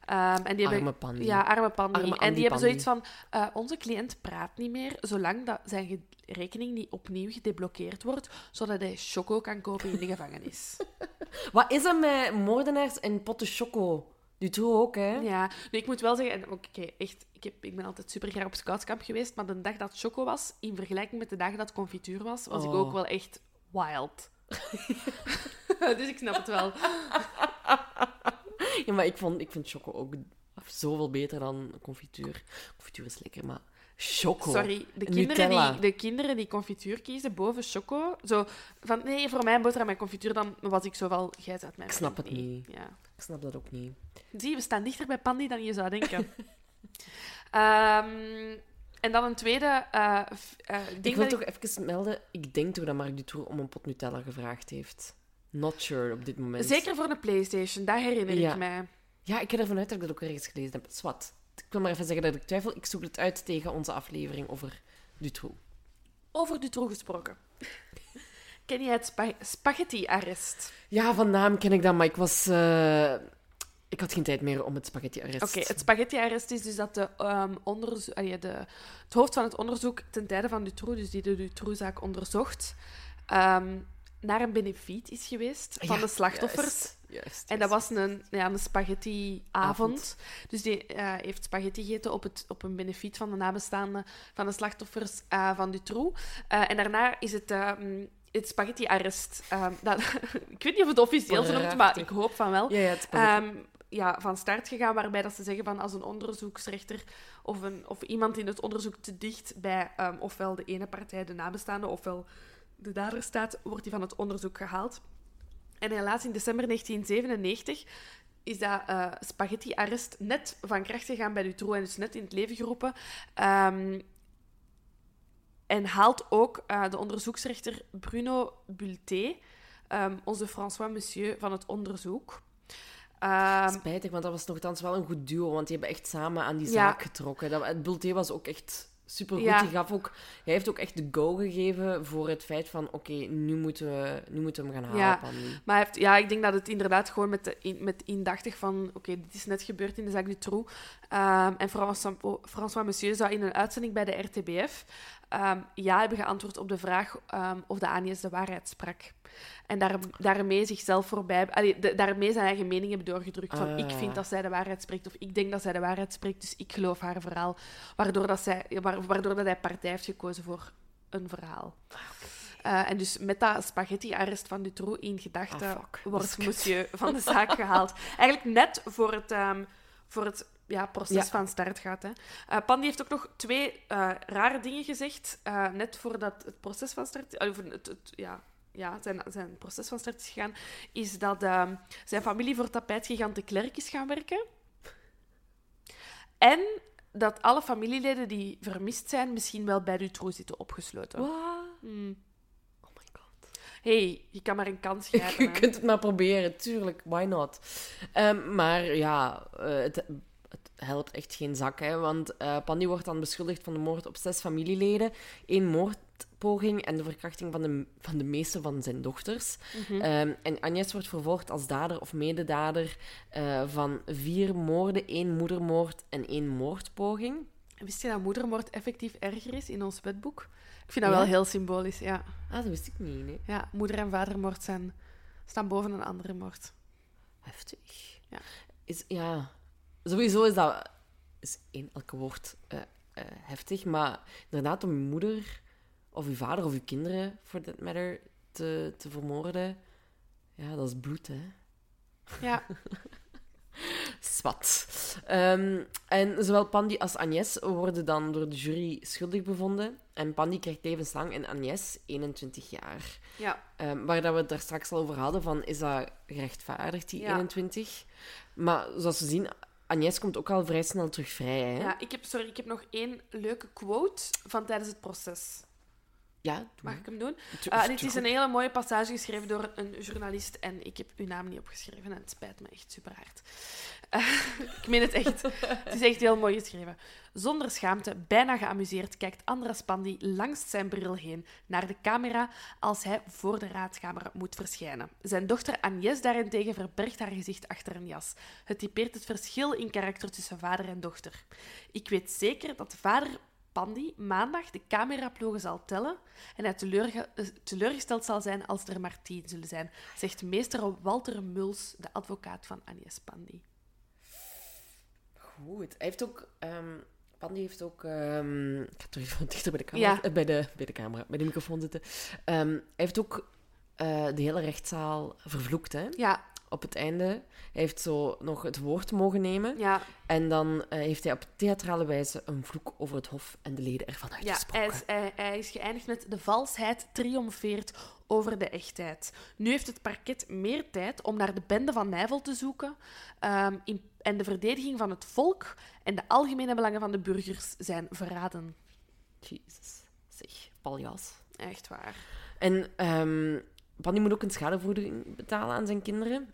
En die hebben, Arme Pandy. Ja, arme Pandy. Arme en Andy die hebben Pandy. zoiets van, eh, onze cliënt praat niet meer, zolang dat zijn rekening niet opnieuw gedeblokkeerd wordt, zodat hij choco kan kopen in de gevangenis. Wat is er met moordenaars en potten choco? Dutroux ook, hè? Ja, nu, ik moet wel zeggen, en echt, ik, heb, ik ben altijd super graag op scoutskamp geweest, maar de dag dat choco was, in vergelijking met de dag dat confituur was, was ik Oh. ook wel echt wild. dus ik snap het wel. Ja, maar ik vond, ik vind choco ook zoveel beter dan confituur. Confituur is lekker, maar choco. Sorry, de kinderen, Nutella. die, de kinderen die confituur kiezen boven choco, zo van, nee, voor mij een boterham met confituur, dan was ik zo wel, jij uit mijn Ik snap het niet. Ja. Ik snap dat ook niet. Zie, we staan dichter bij Pandy dan je zou denken. Ehm, en dan een tweede eh, eh, ding Ik wil toch even melden, ik denk toch dat Marc Dutroux om een pot Nutella gevraagd heeft. Not sure op dit moment. Zeker voor een PlayStation, dat herinner Ja. ik mij. Ja, ik ga ervan uit dat ik dat ook ergens gelezen heb. Swat. Ik wil maar even zeggen dat ik twijfel. Ik zoek het uit tegen onze aflevering over Dutroux. Over Dutroux gesproken. Ken je het spa- spaghetti-arrest? Ja, van naam ken ik dat, maar ik was... eh, Ik had geen tijd meer om het spaghetti-arrest. Oké, het spaghetti-arrest is dus dat de, onderzo- allee, de, het hoofd van het onderzoek ten tijde van Dutroux, dus die de Dutroux-zaak onderzocht, ehm, naar een benefiet is geweest van Ja, de slachtoffers. Juist, juist, En dat juist. was een, ja, een spaghetti-avond. Dus die eh, heeft spaghetti gegeten op, het, op een benefiet van de nabestaanden van de slachtoffers eh, van Dutroux. Eh, en daarna is het, ehm, het spaghetti-arrest. dat, ik weet niet of het officieel zo noemt, maar ik hoop van wel. Ja. Ehm, ja, van start gegaan, waarbij dat ze zeggen van als een onderzoeksrechter of, een, of iemand in het onderzoek te dicht bij ehm, ofwel de ene partij, de nabestaande, ofwel de dader staat, wordt hij van het onderzoek gehaald. En helaas in december 1997 is dat uh, spaghetti-arrest net van kracht gegaan bij Dutroux en dus net in het leven geroepen. Um, en haalt ook uh, de onderzoeksrechter Bruno Bulté, um, onze François Monsieur van het onderzoek. Um, Spijtig, want dat was nogthans wel een goed duo, want die hebben echt samen aan die zaak ja. getrokken. Dat, Bulté was ook echt supergoed. Ja. Die gaf ook, hij heeft ook echt de go gegeven voor het feit van... Oké, nu, moeten we, nu moeten we hem gaan halen. Ja, maar heeft, ja, ik denk dat het inderdaad gewoon met, de, in, met indachtig van... Oké, dit is net gebeurd in de zaak Dutroux. Um, en François, François Monsieur zou in een uitzending bij de RTBF... Um, ja hebben geantwoord op de vraag um, of de Agnes de waarheid sprak. En daar, daarmee zichzelf voorbij... Allee, de, daarmee zijn eigen mening hebben doorgedrukt. Van, ik vind ah. dat zij de waarheid spreekt, of ik denk dat zij de waarheid spreekt, dus ik geloof haar verhaal. Waardoor, dat zij, waardoor dat hij partij heeft gekozen voor een verhaal. Uh, en dus met dat spaghetti-arrest van Dutroux in gedachten ah, wordt monsieur van de zaak gehaald. Eigenlijk net voor het, um, voor het ja, proces van start gaat. Hè. Uh, Pandy heeft ook nog twee uh, rare dingen gezegd, net voordat het proces van start... het, het, ja, ja, zijn, zijn proces van start is gegaan, is dat uh, zijn familie voor tapijtgigant de Klerk is gaan werken. En dat alle familieleden die vermist zijn, misschien wel bij Dutroux zitten opgesloten. Mm. Oh my god. hey, je kan maar een kans geven. je kunt het maar proberen, tuurlijk. Why not? Um, maar ja, het, helpt echt geen zak, hè. Want uh, Pandy wordt dan beschuldigd van de moord op zes familieleden. één moord poging en de verkrachting van de, van de meeste van zijn dochters. Mhm. Ehm, en Agnes wordt vervolgd als dader of mededader uh, van vier moorden, één moedermoord en één moordpoging. Wist je dat moedermoord effectief erger is in ons wetboek? Ik vind dat wel heel symbolisch, ja. Ah, dat wist ik niet, nee. Ja, moeder- en vadermoord zijn, staan boven een andere moord. Heftig. Ja. Is, ja, sowieso is dat... Is één, elke woord uh, uh, heftig, maar inderdaad, om je moeder of uw vader of uw kinderen, for that matter, te, te vermoorden. Ja, dat is bloed, hè. Ja. Swat. Um, en zowel Pandy als Agnes worden dan door de jury schuldig bevonden. En Pandy krijgt levenslang en Agnes 21 jaar. Ja. Um, waar dat we het daar straks al over hadden, van is dat gerechtvaardigd, die 21? Maar zoals we zien, Agnes komt ook al vrij snel terug vrij. Hè? Ja, ik heb, sorry, ik heb nog één leuke quote van tijdens het proces. Ja, Mag ik hem doen? Uh, dit is een hele mooie passage geschreven door een journalist en ik heb uw naam niet opgeschreven en het spijt me echt super hard. Uh, ik meen het echt. het is echt heel mooi geschreven. Zonder schaamte, bijna geamuseerd, kijkt Andras Pandi langs zijn bril heen naar de camera als hij voor de raadkamer moet verschijnen. Zijn dochter Agnes daarentegen verbergt haar gezicht achter een jas. Het typeert het verschil in karakter tussen vader en dochter. Ik weet zeker dat de vader Pandy maandag de cameraploegen zal tellen en hij eh, teleurgesteld zal zijn als er maar tien zullen zijn, zegt meester Walter Muls, de advocaat van Agnes Pandy. Goed. Hij heeft ook... Um, Pandy heeft ook... Um, ik ga terug even dichter bij de camera, ja. Eh, bij, de, bij de camera, bij de microfoon zitten. Um, hij heeft ook uh, de hele rechtszaal vervloekt, hè? Ja, op het einde. Heeft zo nog het woord mogen nemen. Ja. En dan uh, heeft hij op theatrale wijze een vloek over het hof en de leden ervan uitgesproken. Ja, hij is, hij, hij is geëindigd met de valsheid triomfeert over de echtheid. Nu heeft het parket meer tijd om naar de bende van Nijvel te zoeken um, in, en de verdediging van het volk en de algemene belangen van de burgers zijn verraden. Jezus. Zeg, paljas. Echt waar. En um, Panny moet ook een schadevergoeding betalen aan zijn kinderen.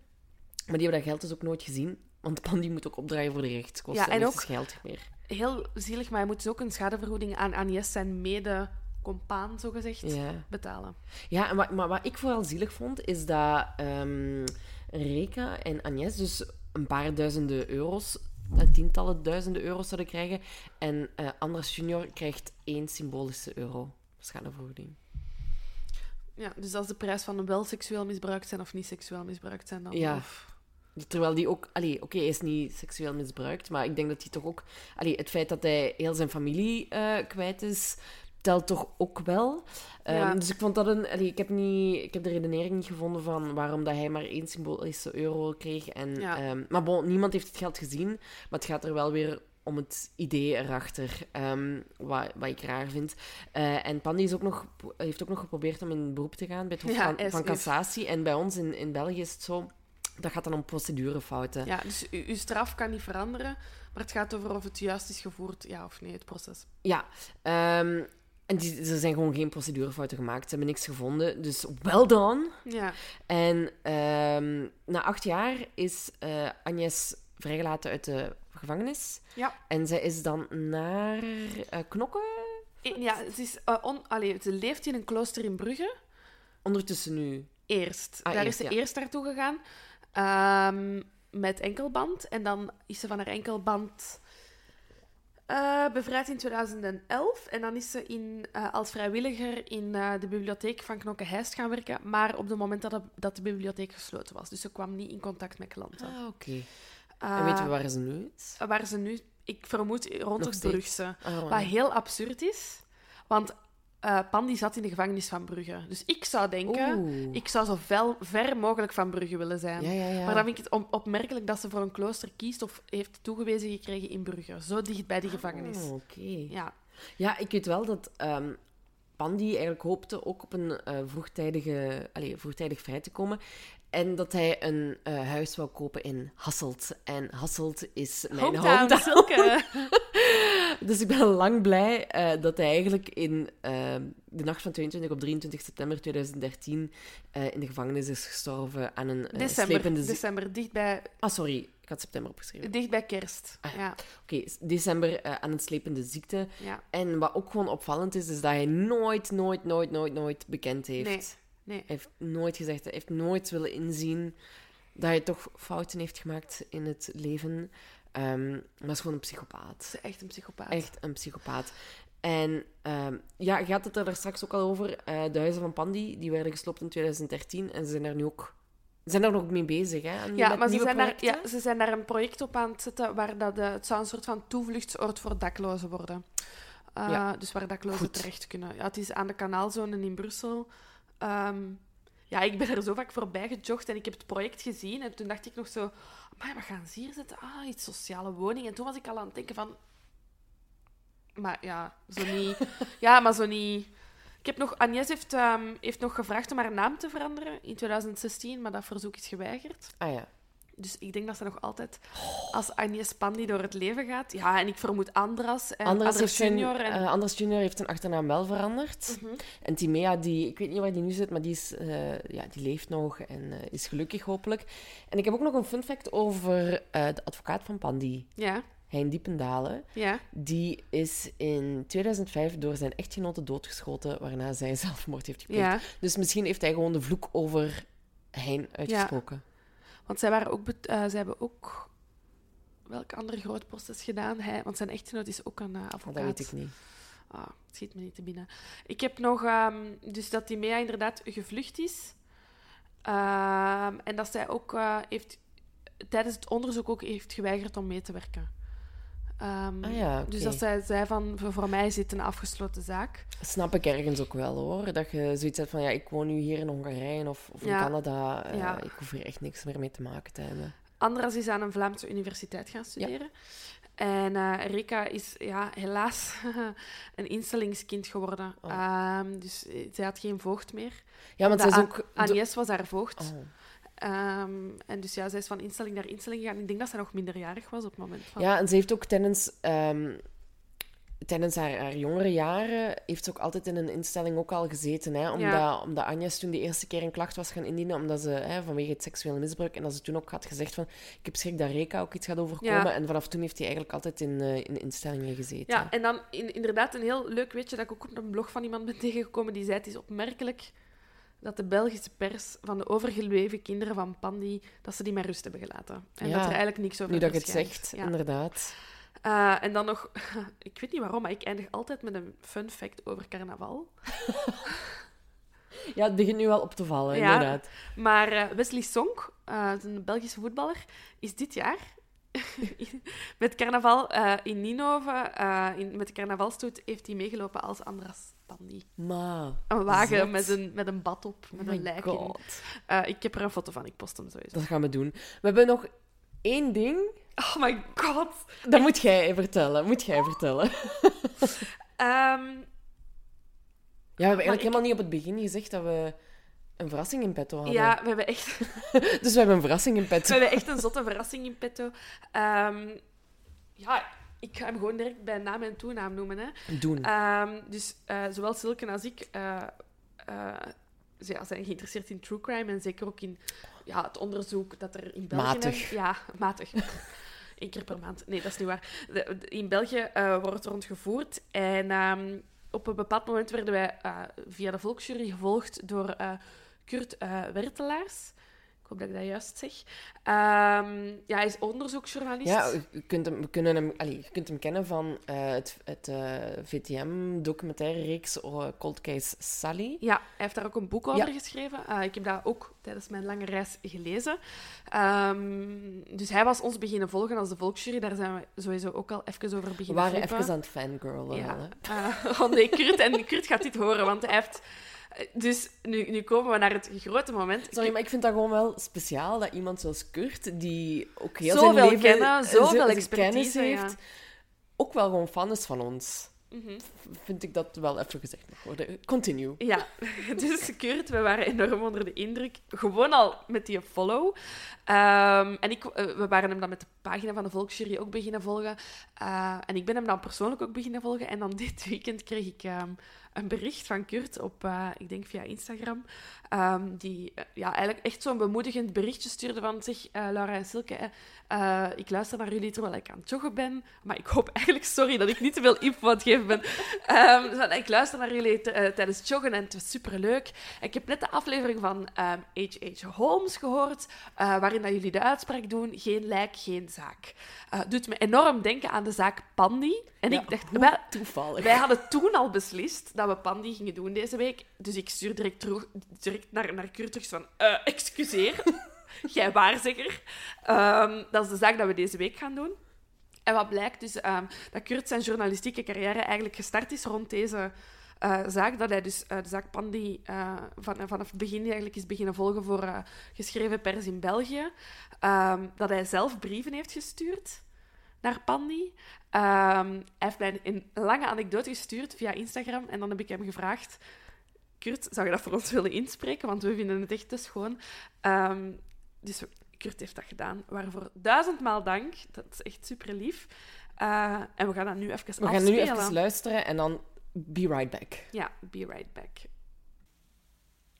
Maar die hebben dat geld dus ook nooit gezien. Want Pandy moet ook opdraaien voor de rechtskosten. Ja, en, ook geld meer. Heel zielig, maar hij moet dus ook een schadevergoeding aan Agnes, zijn mede compaan, zogezegd, ja. betalen. Ja, maar, maar wat ik vooral zielig vond, is dat um, Reka en Agnes dus een paar duizenden euro's, eh, tientallen duizenden euro's zouden krijgen. En uh, Andras junior krijgt één symbolische euro schadevergoeding. Ja, dus als de prijs van wel seksueel misbruikt zijn of niet seksueel misbruikt zijn, dan... Ja. Terwijl die ook... Oké, hij is niet seksueel misbruikt, maar ik denk dat hij toch ook... Allee, het feit dat hij heel zijn familie uh, kwijt is, telt toch ook wel. Um, Dus ik vond dat een... Allee, ik, heb niet, ik heb de redenering niet gevonden van waarom dat hij maar één symbolische euro kreeg. En, ja. um, maar bon, niemand heeft het geld gezien, maar het gaat er wel weer om het idee erachter, ehm, wat, wat ik raar vind. Eh, en Pandy is ook nog, heeft ook nog geprobeerd om in beroep te gaan bij het Hof Ja, van, van Cassatie. En bij ons in, in België is het zo, dat gaat dan om procedurefouten. Ja, dus uw straf kan niet veranderen, maar het gaat over of het juist is gevoerd, ja of nee, het proces. Ja, ehm, en die, er zijn gewoon geen procedurefouten gemaakt. Ze hebben niks gevonden, dus well done. Ja, En ehm, na acht jaar is eh Agnes vrijgelaten uit de gevangenis. ja. En zij is dan naar Knokken I- ja het is, eh, on, allee, ze leeft in een klooster in Brugge. ondertussen nu. Eerst. Ah, Daar eerst, is ze ja. eerst naartoe gegaan. Ehm, met enkelband. En dan is ze van haar enkelband eh, bevrijd in 2011. En dan is ze in, eh, als vrijwilliger in eh, de bibliotheek van Knokke-Heist gaan werken. Maar op het moment dat de, dat de bibliotheek gesloten was. Dus ze kwam niet in contact met klanten. Ah, oké. En weten we waar ze nu is? waar ze nu, ik vermoed, rond Nog het steeds? Brugse. Ah, Wat heel absurd is. Want Pandy zat in de gevangenis van Brugge. Dus ik zou denken... Oeh. Ik zou zo ver, ver mogelijk van Brugge willen zijn. Ja, ja, ja. Maar dan vind ik het op- opmerkelijk dat ze voor een klooster kiest of heeft toegewezen gekregen in Brugge. Zo dicht bij die gevangenis. Ah, Oké. Ja. Ja, ik weet wel dat Pandy eigenlijk hoopte ook op een eh, vroegtijdige, allez, vroegtijdig vrij te komen. En dat hij een eh, huis wou kopen in Hasselt. En Hasselt is mijn Hometown, hometown. Dus ik ben lang blij eh, dat hij eigenlijk in eh, de nacht van 22 op 23 september 2013 eh, in de gevangenis is gestorven aan een December, slepende december dicht, bij, Ah, sorry. Ik had september opgeschreven. dicht bij kerst. Ah, ja. Oké, december aan een slepende ziekte. ja. En wat ook gewoon opvallend is, is dat hij nooit, nooit, nooit, nooit, nooit bekend heeft. Nee. Nee. Hij heeft nooit gezegd, hij heeft nooit willen inzien dat hij toch fouten heeft gemaakt in het leven. Ehm, maar hij is gewoon een psychopaat. Echt een psychopaat. Echt een psychopaat. En ehm, ja, je had het er daar straks ook al over. eh, de huizen van Pandy, die werden gesloopt in 2013. En ze zijn daar nu ook... Ze zijn daar nog mee bezig, hè? aan- Ja, maar ze zijn, daar, ja, ze zijn daar een project op aan het zetten waar dat, eh, het zou een soort van toevluchtsoord voor daklozen worden. Uh, Ja. Dus waar daklozen Goed. terecht kunnen. Ja, het is aan de kanaalzone in Brussel. Ehm, ja, ik ben er zo vaak voorbij gejogd en ik heb het project gezien. En toen dacht ik nog zo, maar wat gaan ze hier zetten? Ah, iets sociale woning. En toen was ik al aan het denken van... Maar ja, zo niet... ja, maar zo niet... Ik heb nog... Agnes heeft, ehm, heeft nog gevraagd om haar naam te veranderen in 2016, maar dat verzoek is geweigerd. Ah ja. Dus ik denk dat ze nog altijd als Agnes Pandy door het leven gaat. Ja, en ik vermoed Andras en Andras, Andras, zijn- Junior. En... eh, Andras Junior heeft zijn achternaam wel veranderd. Mhm. En Timea, die, ik weet niet waar die nu zit, maar die, is, eh, ja, die leeft nog en eh, is gelukkig hopelijk. En ik heb ook nog een fun fact over de advocaat van Pandy, Ja, Hein Diependalen. ja. Die is in 2005 door zijn echtgenote doodgeschoten, waarna zij zelfmoord heeft gepleegd. ja. Dus misschien heeft hij gewoon de vloek over Hein uitgesproken. Want zij, waren ook eh, zij hebben ook... Welk ander groot proces gedaan? Hij, want zijn echtgenoot is ook een eh, Maar advocaat. dat weet ik niet. Ah, het schiet me niet te binnen. Ik heb nog... ehm, dus dat die Mea inderdaad gevlucht is. Ehm, en dat zij ook eh, heeft... Tijdens het onderzoek ook heeft geweigerd om mee te werken. Ehm, Ah ja. Dus dat zij zei van... Voor, mij is dit een afgesloten zaak. Snap ik ergens ook wel hoor. Dat je zoiets hebt van ja, ik woon nu hier in Hongarije of, of in Ja. Canada. eh, Ja. Ik hoef hier echt niks meer mee te maken te hebben. Andras is aan een Vlaamse universiteit gaan studeren. En eh, Rika is ja, helaas een instellingskind geworden. Oh. Ehm, dus eh, zij had geen voogd meer. Ja, want De zij is A- ook... Agnes was haar voogd. Oh. Ehm, en dus ja, zij is van instelling naar instelling gegaan. Ik denk dat zij nog minderjarig was op het moment van... Ja, en ze heeft ook tijdens, ehm, tijdens haar, haar jongere jaren heeft ze ook altijd in een instelling ook al gezeten. Hè, omdat, Ja. omdat Agnes toen de eerste keer een klacht was gaan indienen, omdat ze hè, vanwege het seksueel misbruik, en dat ze toen ook had gezegd van, ik heb schrik dat Reka ook iets gaat overkomen. Ja. En vanaf toen heeft hij eigenlijk altijd in, eh, in instellingen gezeten. Ja, en dan in, inderdaad een heel leuk weetje dat ik ook op een blog van iemand ben tegengekomen. Die zei, het is opmerkelijk dat de Belgische pers van de overgebleven kinderen van Pandy, dat ze die met rust hebben gelaten. En Ja, dat er eigenlijk niks over Nu dat je het zegt, Ja. inderdaad. Eh, en dan nog, ik weet niet waarom, maar ik eindig altijd met een fun fact over carnaval. Ja, het begint nu wel op te vallen, Ja. inderdaad. Maar eh, Wesley Sonk, eh, een Belgische voetballer, is dit jaar met carnaval in Ninove, in, met de carnavalstoet, heeft hij meegelopen als Andras Pandy. Maar... Een wagen met een, met een bad op, Oh met my een lijk in. god. Eh, ik heb er een foto van, ik post hem sowieso. Dat gaan we doen. We hebben nog één ding Oh my god. Dat moet jij vertellen. Moet jij vertellen. Ehm, Ja, we hebben eigenlijk ik- helemaal niet op het begin gezegd dat we een verrassing in petto hadden. ja, we hebben, echt, Dus we hebben een verrassing in we petto. hebben echt een zotte verrassing in petto. Ehm, ja, ik ga hem gewoon direct bij naam en toenaam noemen. Hè. Doen. Ehm, dus eh, zowel Silke als ik eh, eh, zijn geïnteresseerd in true crime en zeker ook in ja, het onderzoek dat er in België... Matig. Ja, matig. Eén keer per maand. Nee, dat is niet waar. De- de- in België wordt er rondgevoerd en ehm, op een bepaald moment werden wij via de volksjury gevolgd door Kurt Wertelaars. Ik hoop dat ik dat juist zeg. Ehm, ja, hij is onderzoeksjournalist. Ja, je kunt hem, we kunnen hem, allee, je kunt hem kennen van eh, het, het VTM-documentaire reeks eh, Cold Case Sally. Ja, hij heeft daar ook een boek over Ja. geschreven. Eh, ik heb dat ook tijdens mijn lange reis gelezen. Ehm, dus hij was ons beginnen volgen als de volksjury. Daar zijn we sowieso ook al even over We beginnen waren vloeken. even aan het fangirlen. Ja. hè. Eh, oh nee, Kurt. En Kurt gaat dit horen, want hij heeft... Dus nu, nu komen we naar het grote moment. Sorry, maar ik vind dat gewoon wel speciaal dat iemand zoals Kurt, die ook heel Zoveel zijn leven... kennen, zoveel expertise, ja. heeft, ook wel gewoon fan is van ons. Mhm. Vind ik dat wel even gezegd mag worden. Continue. Ja, dus Kurt, we waren enorm onder de indruk. Gewoon al met die follow. Ehm, en ik, eh, we waren hem dan met de pagina van de Volksjury ook beginnen volgen. Eh, en ik ben hem dan persoonlijk ook beginnen volgen. En dan dit weekend kreeg ik ehm, een bericht van Kurt op, eh, ik denk via Instagram, ehm, die eh, ja, eigenlijk echt zo'n bemoedigend berichtje stuurde van zeg, eh, Laura en Silke, ik luister naar jullie terwijl ik aan het joggen ben, maar ik hoop eigenlijk, sorry dat ik niet te veel info aan het geven ben, Ehm, zo, ik luister naar jullie tijdens het joggen en het was superleuk. Ik heb net de aflevering van ehm, H.H. Holmes gehoord, eh, waarin dat jullie de uitspraak doen, geen lijk, geen zaak. Doet me enorm denken aan de zaak Pandy. En Ja, ik dacht, wij, toevallig. wij hadden toen al beslist dat we Pandy gingen doen deze week. Dus ik stuur direct, terug, direct naar, naar terug van... eh, excuseer, jij waarzegger. Ehm, dat is de zaak dat we deze week gaan doen. En wat blijkt dus, ehm, dat Kurt zijn journalistieke carrière eigenlijk gestart is rond deze eh, zaak. Dat hij dus eh, de zaak Pandy eh, van, vanaf het begin eigenlijk is beginnen volgen voor geschreven pers in België. Ehm, dat hij zelf brieven heeft gestuurd naar Pandy. Ehm, hij heeft mij een lange anekdote gestuurd via Instagram. En dan heb ik hem gevraagd... Kurt, zou je dat voor ons willen inspreken? Want we vinden het echt te schoon. Ehm, dus Kurt heeft dat gedaan. Waarvoor duizendmaal dank. Dat is echt super lief. Eh, en we gaan dat nu even We gaan afspelen. nu even luisteren en dan be right back. Ja, be right back.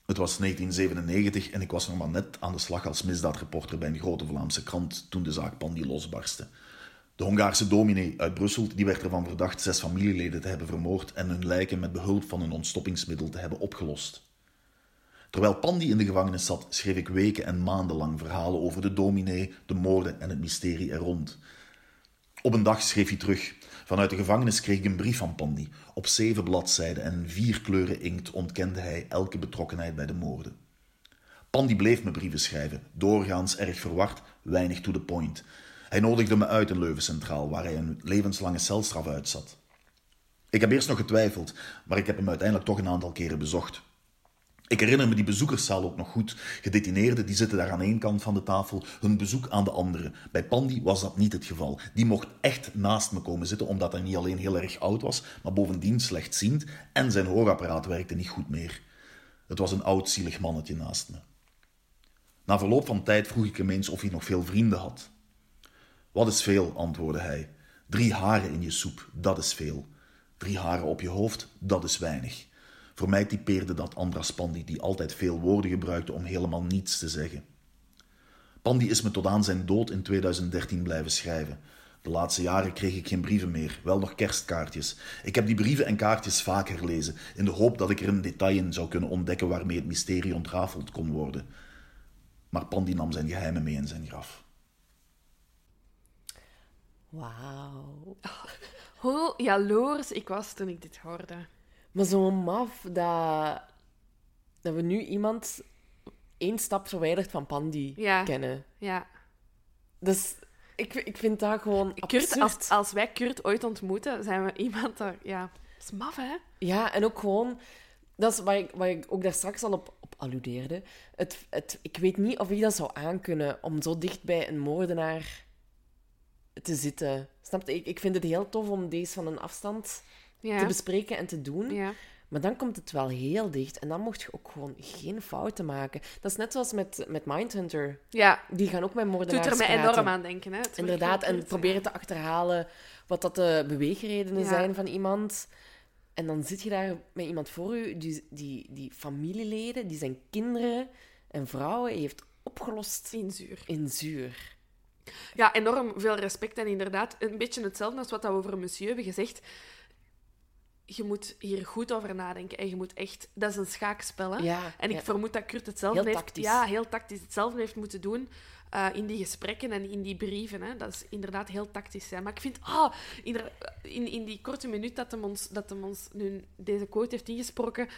Het was 1997 en ik was nog maar net aan de slag als misdaadreporter bij een grote Vlaamse krant toen de zaak Pandy losbarstte. De Hongaarse dominee uit Brussel die werd ervan verdacht zes familieleden te hebben vermoord en hun lijken met behulp van een ontstoppingsmiddel te hebben opgelost. Terwijl Pandy in de gevangenis zat, schreef ik weken en maanden lang verhalen over de dominee, de moorden en het mysterie er rond. Op een dag schreef hij terug. Vanuit de gevangenis kreeg ik een brief van Pandy. Op zeven bladzijden en vier kleuren inkt ontkende hij elke betrokkenheid bij de moorden. Pandy bleef me brieven schrijven, doorgaans erg verward, weinig to the point. Hij nodigde me uit in Leuven Centraal, waar hij een levenslange celstraf uitzat. Ik heb eerst nog getwijfeld, maar ik heb hem uiteindelijk toch een aantal keren bezocht. Ik herinner me die bezoekerszaal ook nog goed. Gedetineerden die zitten daar aan één kant van de tafel, hun bezoek aan de andere. Bij Pandy was dat niet het geval. Die mocht echt naast me komen zitten, omdat hij niet alleen heel erg oud was, maar bovendien slechtziend en zijn hoorapparaat werkte niet goed meer. Het was een oud, zielig mannetje naast me. Na verloop van tijd vroeg ik hem eens of hij nog veel vrienden had. Wat is veel, antwoordde hij. Drie haren in je soep, dat is veel. Drie haren op je hoofd, dat is weinig. Voor mij typeerde dat Andras Pandy, die altijd veel woorden gebruikte om helemaal niets te zeggen. Pandy is me tot aan zijn dood in 2013 blijven schrijven. De laatste jaren kreeg ik geen brieven meer, wel nog kerstkaartjes. Ik heb die brieven en kaartjes vaak herlezen, in de hoop dat ik er een detail in zou kunnen ontdekken waarmee het mysterie ontrafeld kon worden. Maar Pandy nam zijn geheimen mee in zijn graf. Wauw. Hoe jaloers ik was toen ik dit hoorde. Maar zo maf dat, dat we nu iemand één stap verwijderd van Pandy Ja. kennen. Ja. Dus ik, ik vind dat gewoon Kurt, als, als wij Kurt ooit ontmoeten, zijn we iemand daar... Ja, dat is maf, hè? Ja, en ook gewoon... Dat is waar ik, waar ik ook daar straks al op, op alludeerde. Het, het, ik weet niet of ik dat zou aankunnen om zo dicht bij een moordenaar te zitten. Snap je? Ik, ik vind het heel tof om deze van een afstand Ja. te bespreken en te doen. ja. Maar dan komt het wel heel dicht. En dan mocht je ook gewoon geen fouten maken. Dat is net zoals met, met Mindhunter. ja, Die gaan ook met moordenaars doet er praten. enorm aan denken. Hè. Inderdaad, en proberen te achterhalen wat dat de beweegredenen Ja. zijn van iemand. En dan zit je daar met iemand voor je, die, die, die familieleden, die zijn kinderen en vrouwen heeft opgelost In zuur. in zuur. Ja, enorm veel respect. En inderdaad, een beetje hetzelfde als wat we over Monsieur hebben gezegd. Je moet hier goed over nadenken. En je moet echt... Dat is een schaakspel, hè? Ja, En ik ja. vermoed dat Kurt hetzelfde Heel heeft... tactisch. Ja, heel tactisch. Hetzelfde heeft moeten doen eh, in die gesprekken en in die brieven. Hè. Dat is inderdaad heel tactisch zijn. Maar ik vind... ah in, in die korte minuut dat hem ons, dat hem ons nu deze quote heeft ingesproken...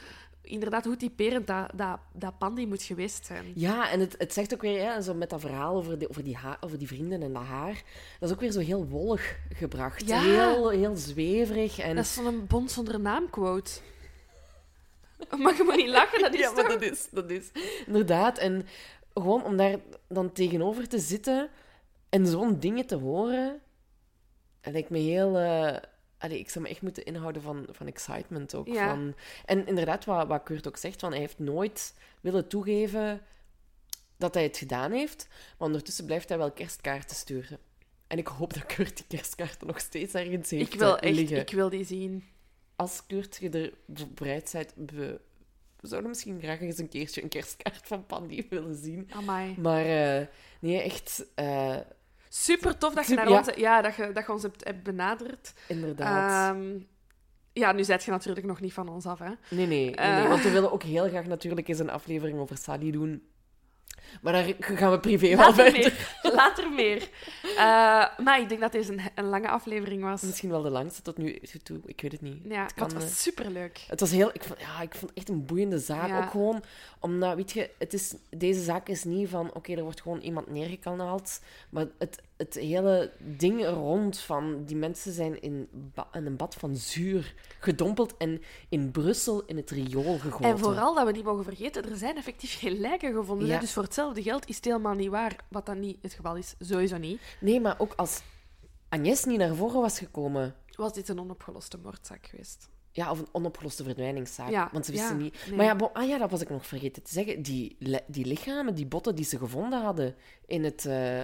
Inderdaad, hoe typerend dat, dat, dat Pandy moet geweest zijn. Ja, en het, het zegt ook weer, hè, zo met dat verhaal over, die, over, die over die vrienden en dat haar, dat is ook weer zo heel wollig gebracht. Ja. Heel, heel zweverig. En... Dat is zo'n bond zonder naam quote. Maar je moet niet lachen, dat is ja, maar dat is, dat is. Inderdaad. En gewoon om daar dan tegenover te zitten en zo'n dingen te horen, dat lijkt me heel... eh, allee, ik zou me echt moeten inhouden van, van excitement ook. Ja. Van, en inderdaad, wat, wat Kurt ook zegt, van, hij heeft nooit willen toegeven dat hij het gedaan heeft, maar ondertussen blijft hij wel kerstkaarten sturen. En ik hoop dat Kurt die kerstkaarten nog steeds ergens heeft Ik wil eh, echt... liggen. Ik wil die zien. Als Kurt, je er bereid bent, we, we zouden misschien graag eens een keertje een kerstkaart van Pandy willen zien. Amai. Maar eh, nee, echt, eh, Super tof dat je, naar ja. ons, ja, dat je, dat je ons hebt, hebt benaderd. inderdaad. Ehm, ja, nu zijt je natuurlijk nog niet van ons af, hè? nee, nee, nee, nee, eh. want we willen ook heel graag natuurlijk eens een aflevering over Sally doen. Maar daar gaan we privé wel Later verder. meer. Later meer. Eh, maar ik denk dat deze een, een lange aflevering was. Misschien wel de langste tot nu toe, ik weet het niet. Ja, het kan, het eh, was superleuk. Het was heel... Ik vond, ja, ik vond het echt een boeiende zaak. Ja. Ook gewoon omdat, weet je, het is, deze zaak is niet van... Oké, er wordt gewoon iemand neergekanaald. Maar het, het hele ding rond van... Die mensen zijn in, een bad van zuur gedompeld en in Brussel in het riool gegoten. En vooral dat we niet mogen vergeten, er zijn effectief geen lijken gevonden. Ja. Dus voor hetzelfde geld is het helemaal niet waar. Wat dan niet het geval is. Sowieso niet. Nee, maar ook als Agnes niet naar voren was gekomen... Was dit een onopgeloste moordzaak geweest? Ja, of een onopgeloste verdwijningszaak. Ja, want ze wisten ja, niet. nee. Maar ja, bon, ah ja, dat was ik nog vergeten te zeggen. Die, die lichamen, die botten die ze gevonden hadden in, het, eh,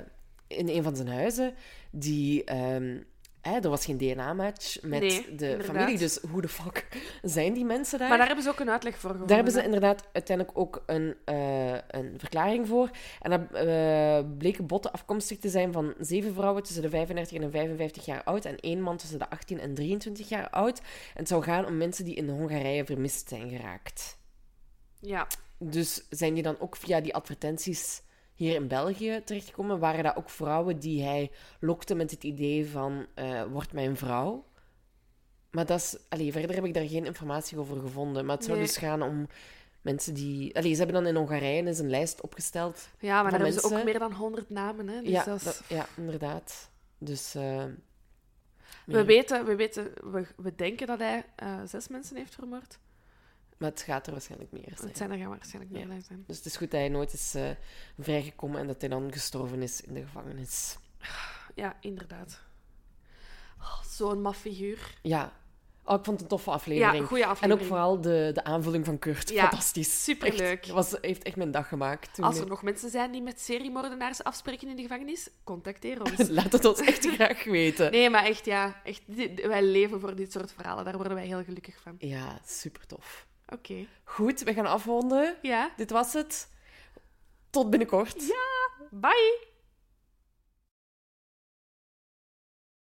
in een van zijn huizen, die. ehm, hè, er was geen DNA-match met Nee, de inderdaad. familie. Dus hoe de fuck zijn die mensen daar? Maar daar hebben ze ook een uitleg voor gevonden. Daar hebben ze inderdaad uiteindelijk ook een, eh, een verklaring voor. En dat eh, bleken botten afkomstig te zijn van zeven vrouwen tussen de 35 en de 55 jaar oud en één man tussen de 18 en 23 jaar oud. En het zou gaan om mensen die in Hongarije vermist zijn geraakt. Ja. Dus zijn die dan ook via die advertenties hier in België terechtgekomen? Waren dat ook vrouwen die hij lokte met het idee van, eh word mijn vrouw? Maar dat is... Allee, verder heb ik daar geen informatie over gevonden. Maar het zou Nee. dus gaan om mensen die... Allee, ze hebben dan in Hongarije eens een lijst opgesteld. ja, maar daar hebben ze ook meer dan 100 namen. Hè? Dus ja, dat is- dat- ja, inderdaad. Dus... eh, We weten, we, weten we, we denken dat hij eh, zes mensen heeft vermoord. Maar het gaat er waarschijnlijk meer zijn. Het zijn er gaan waarschijnlijk meer Ja. zijn. Dus het is goed dat hij nooit is eh, vrijgekomen en dat hij dan gestorven is in de gevangenis. Ja, inderdaad. Oh, Zo'n maf figuur. Ja. Oh, ik vond het een toffe aflevering. Ja, goede En aflevering. ook vooral de, de aanvulling van Kurt. Ja, Fantastisch. superleuk. Echt, was, heeft echt mijn dag gemaakt. Toen Als er nog mensen zijn die met seriemoordenaars afspreken in de gevangenis, contacteer ons. Laat het ons echt graag weten. Nee, maar echt, ja. Echt, wij leven voor dit soort verhalen. Daar worden wij heel gelukkig van. Ja, super tof. Oké. Goed, we gaan afronden. Ja. Dit was het. Tot binnenkort. Bye!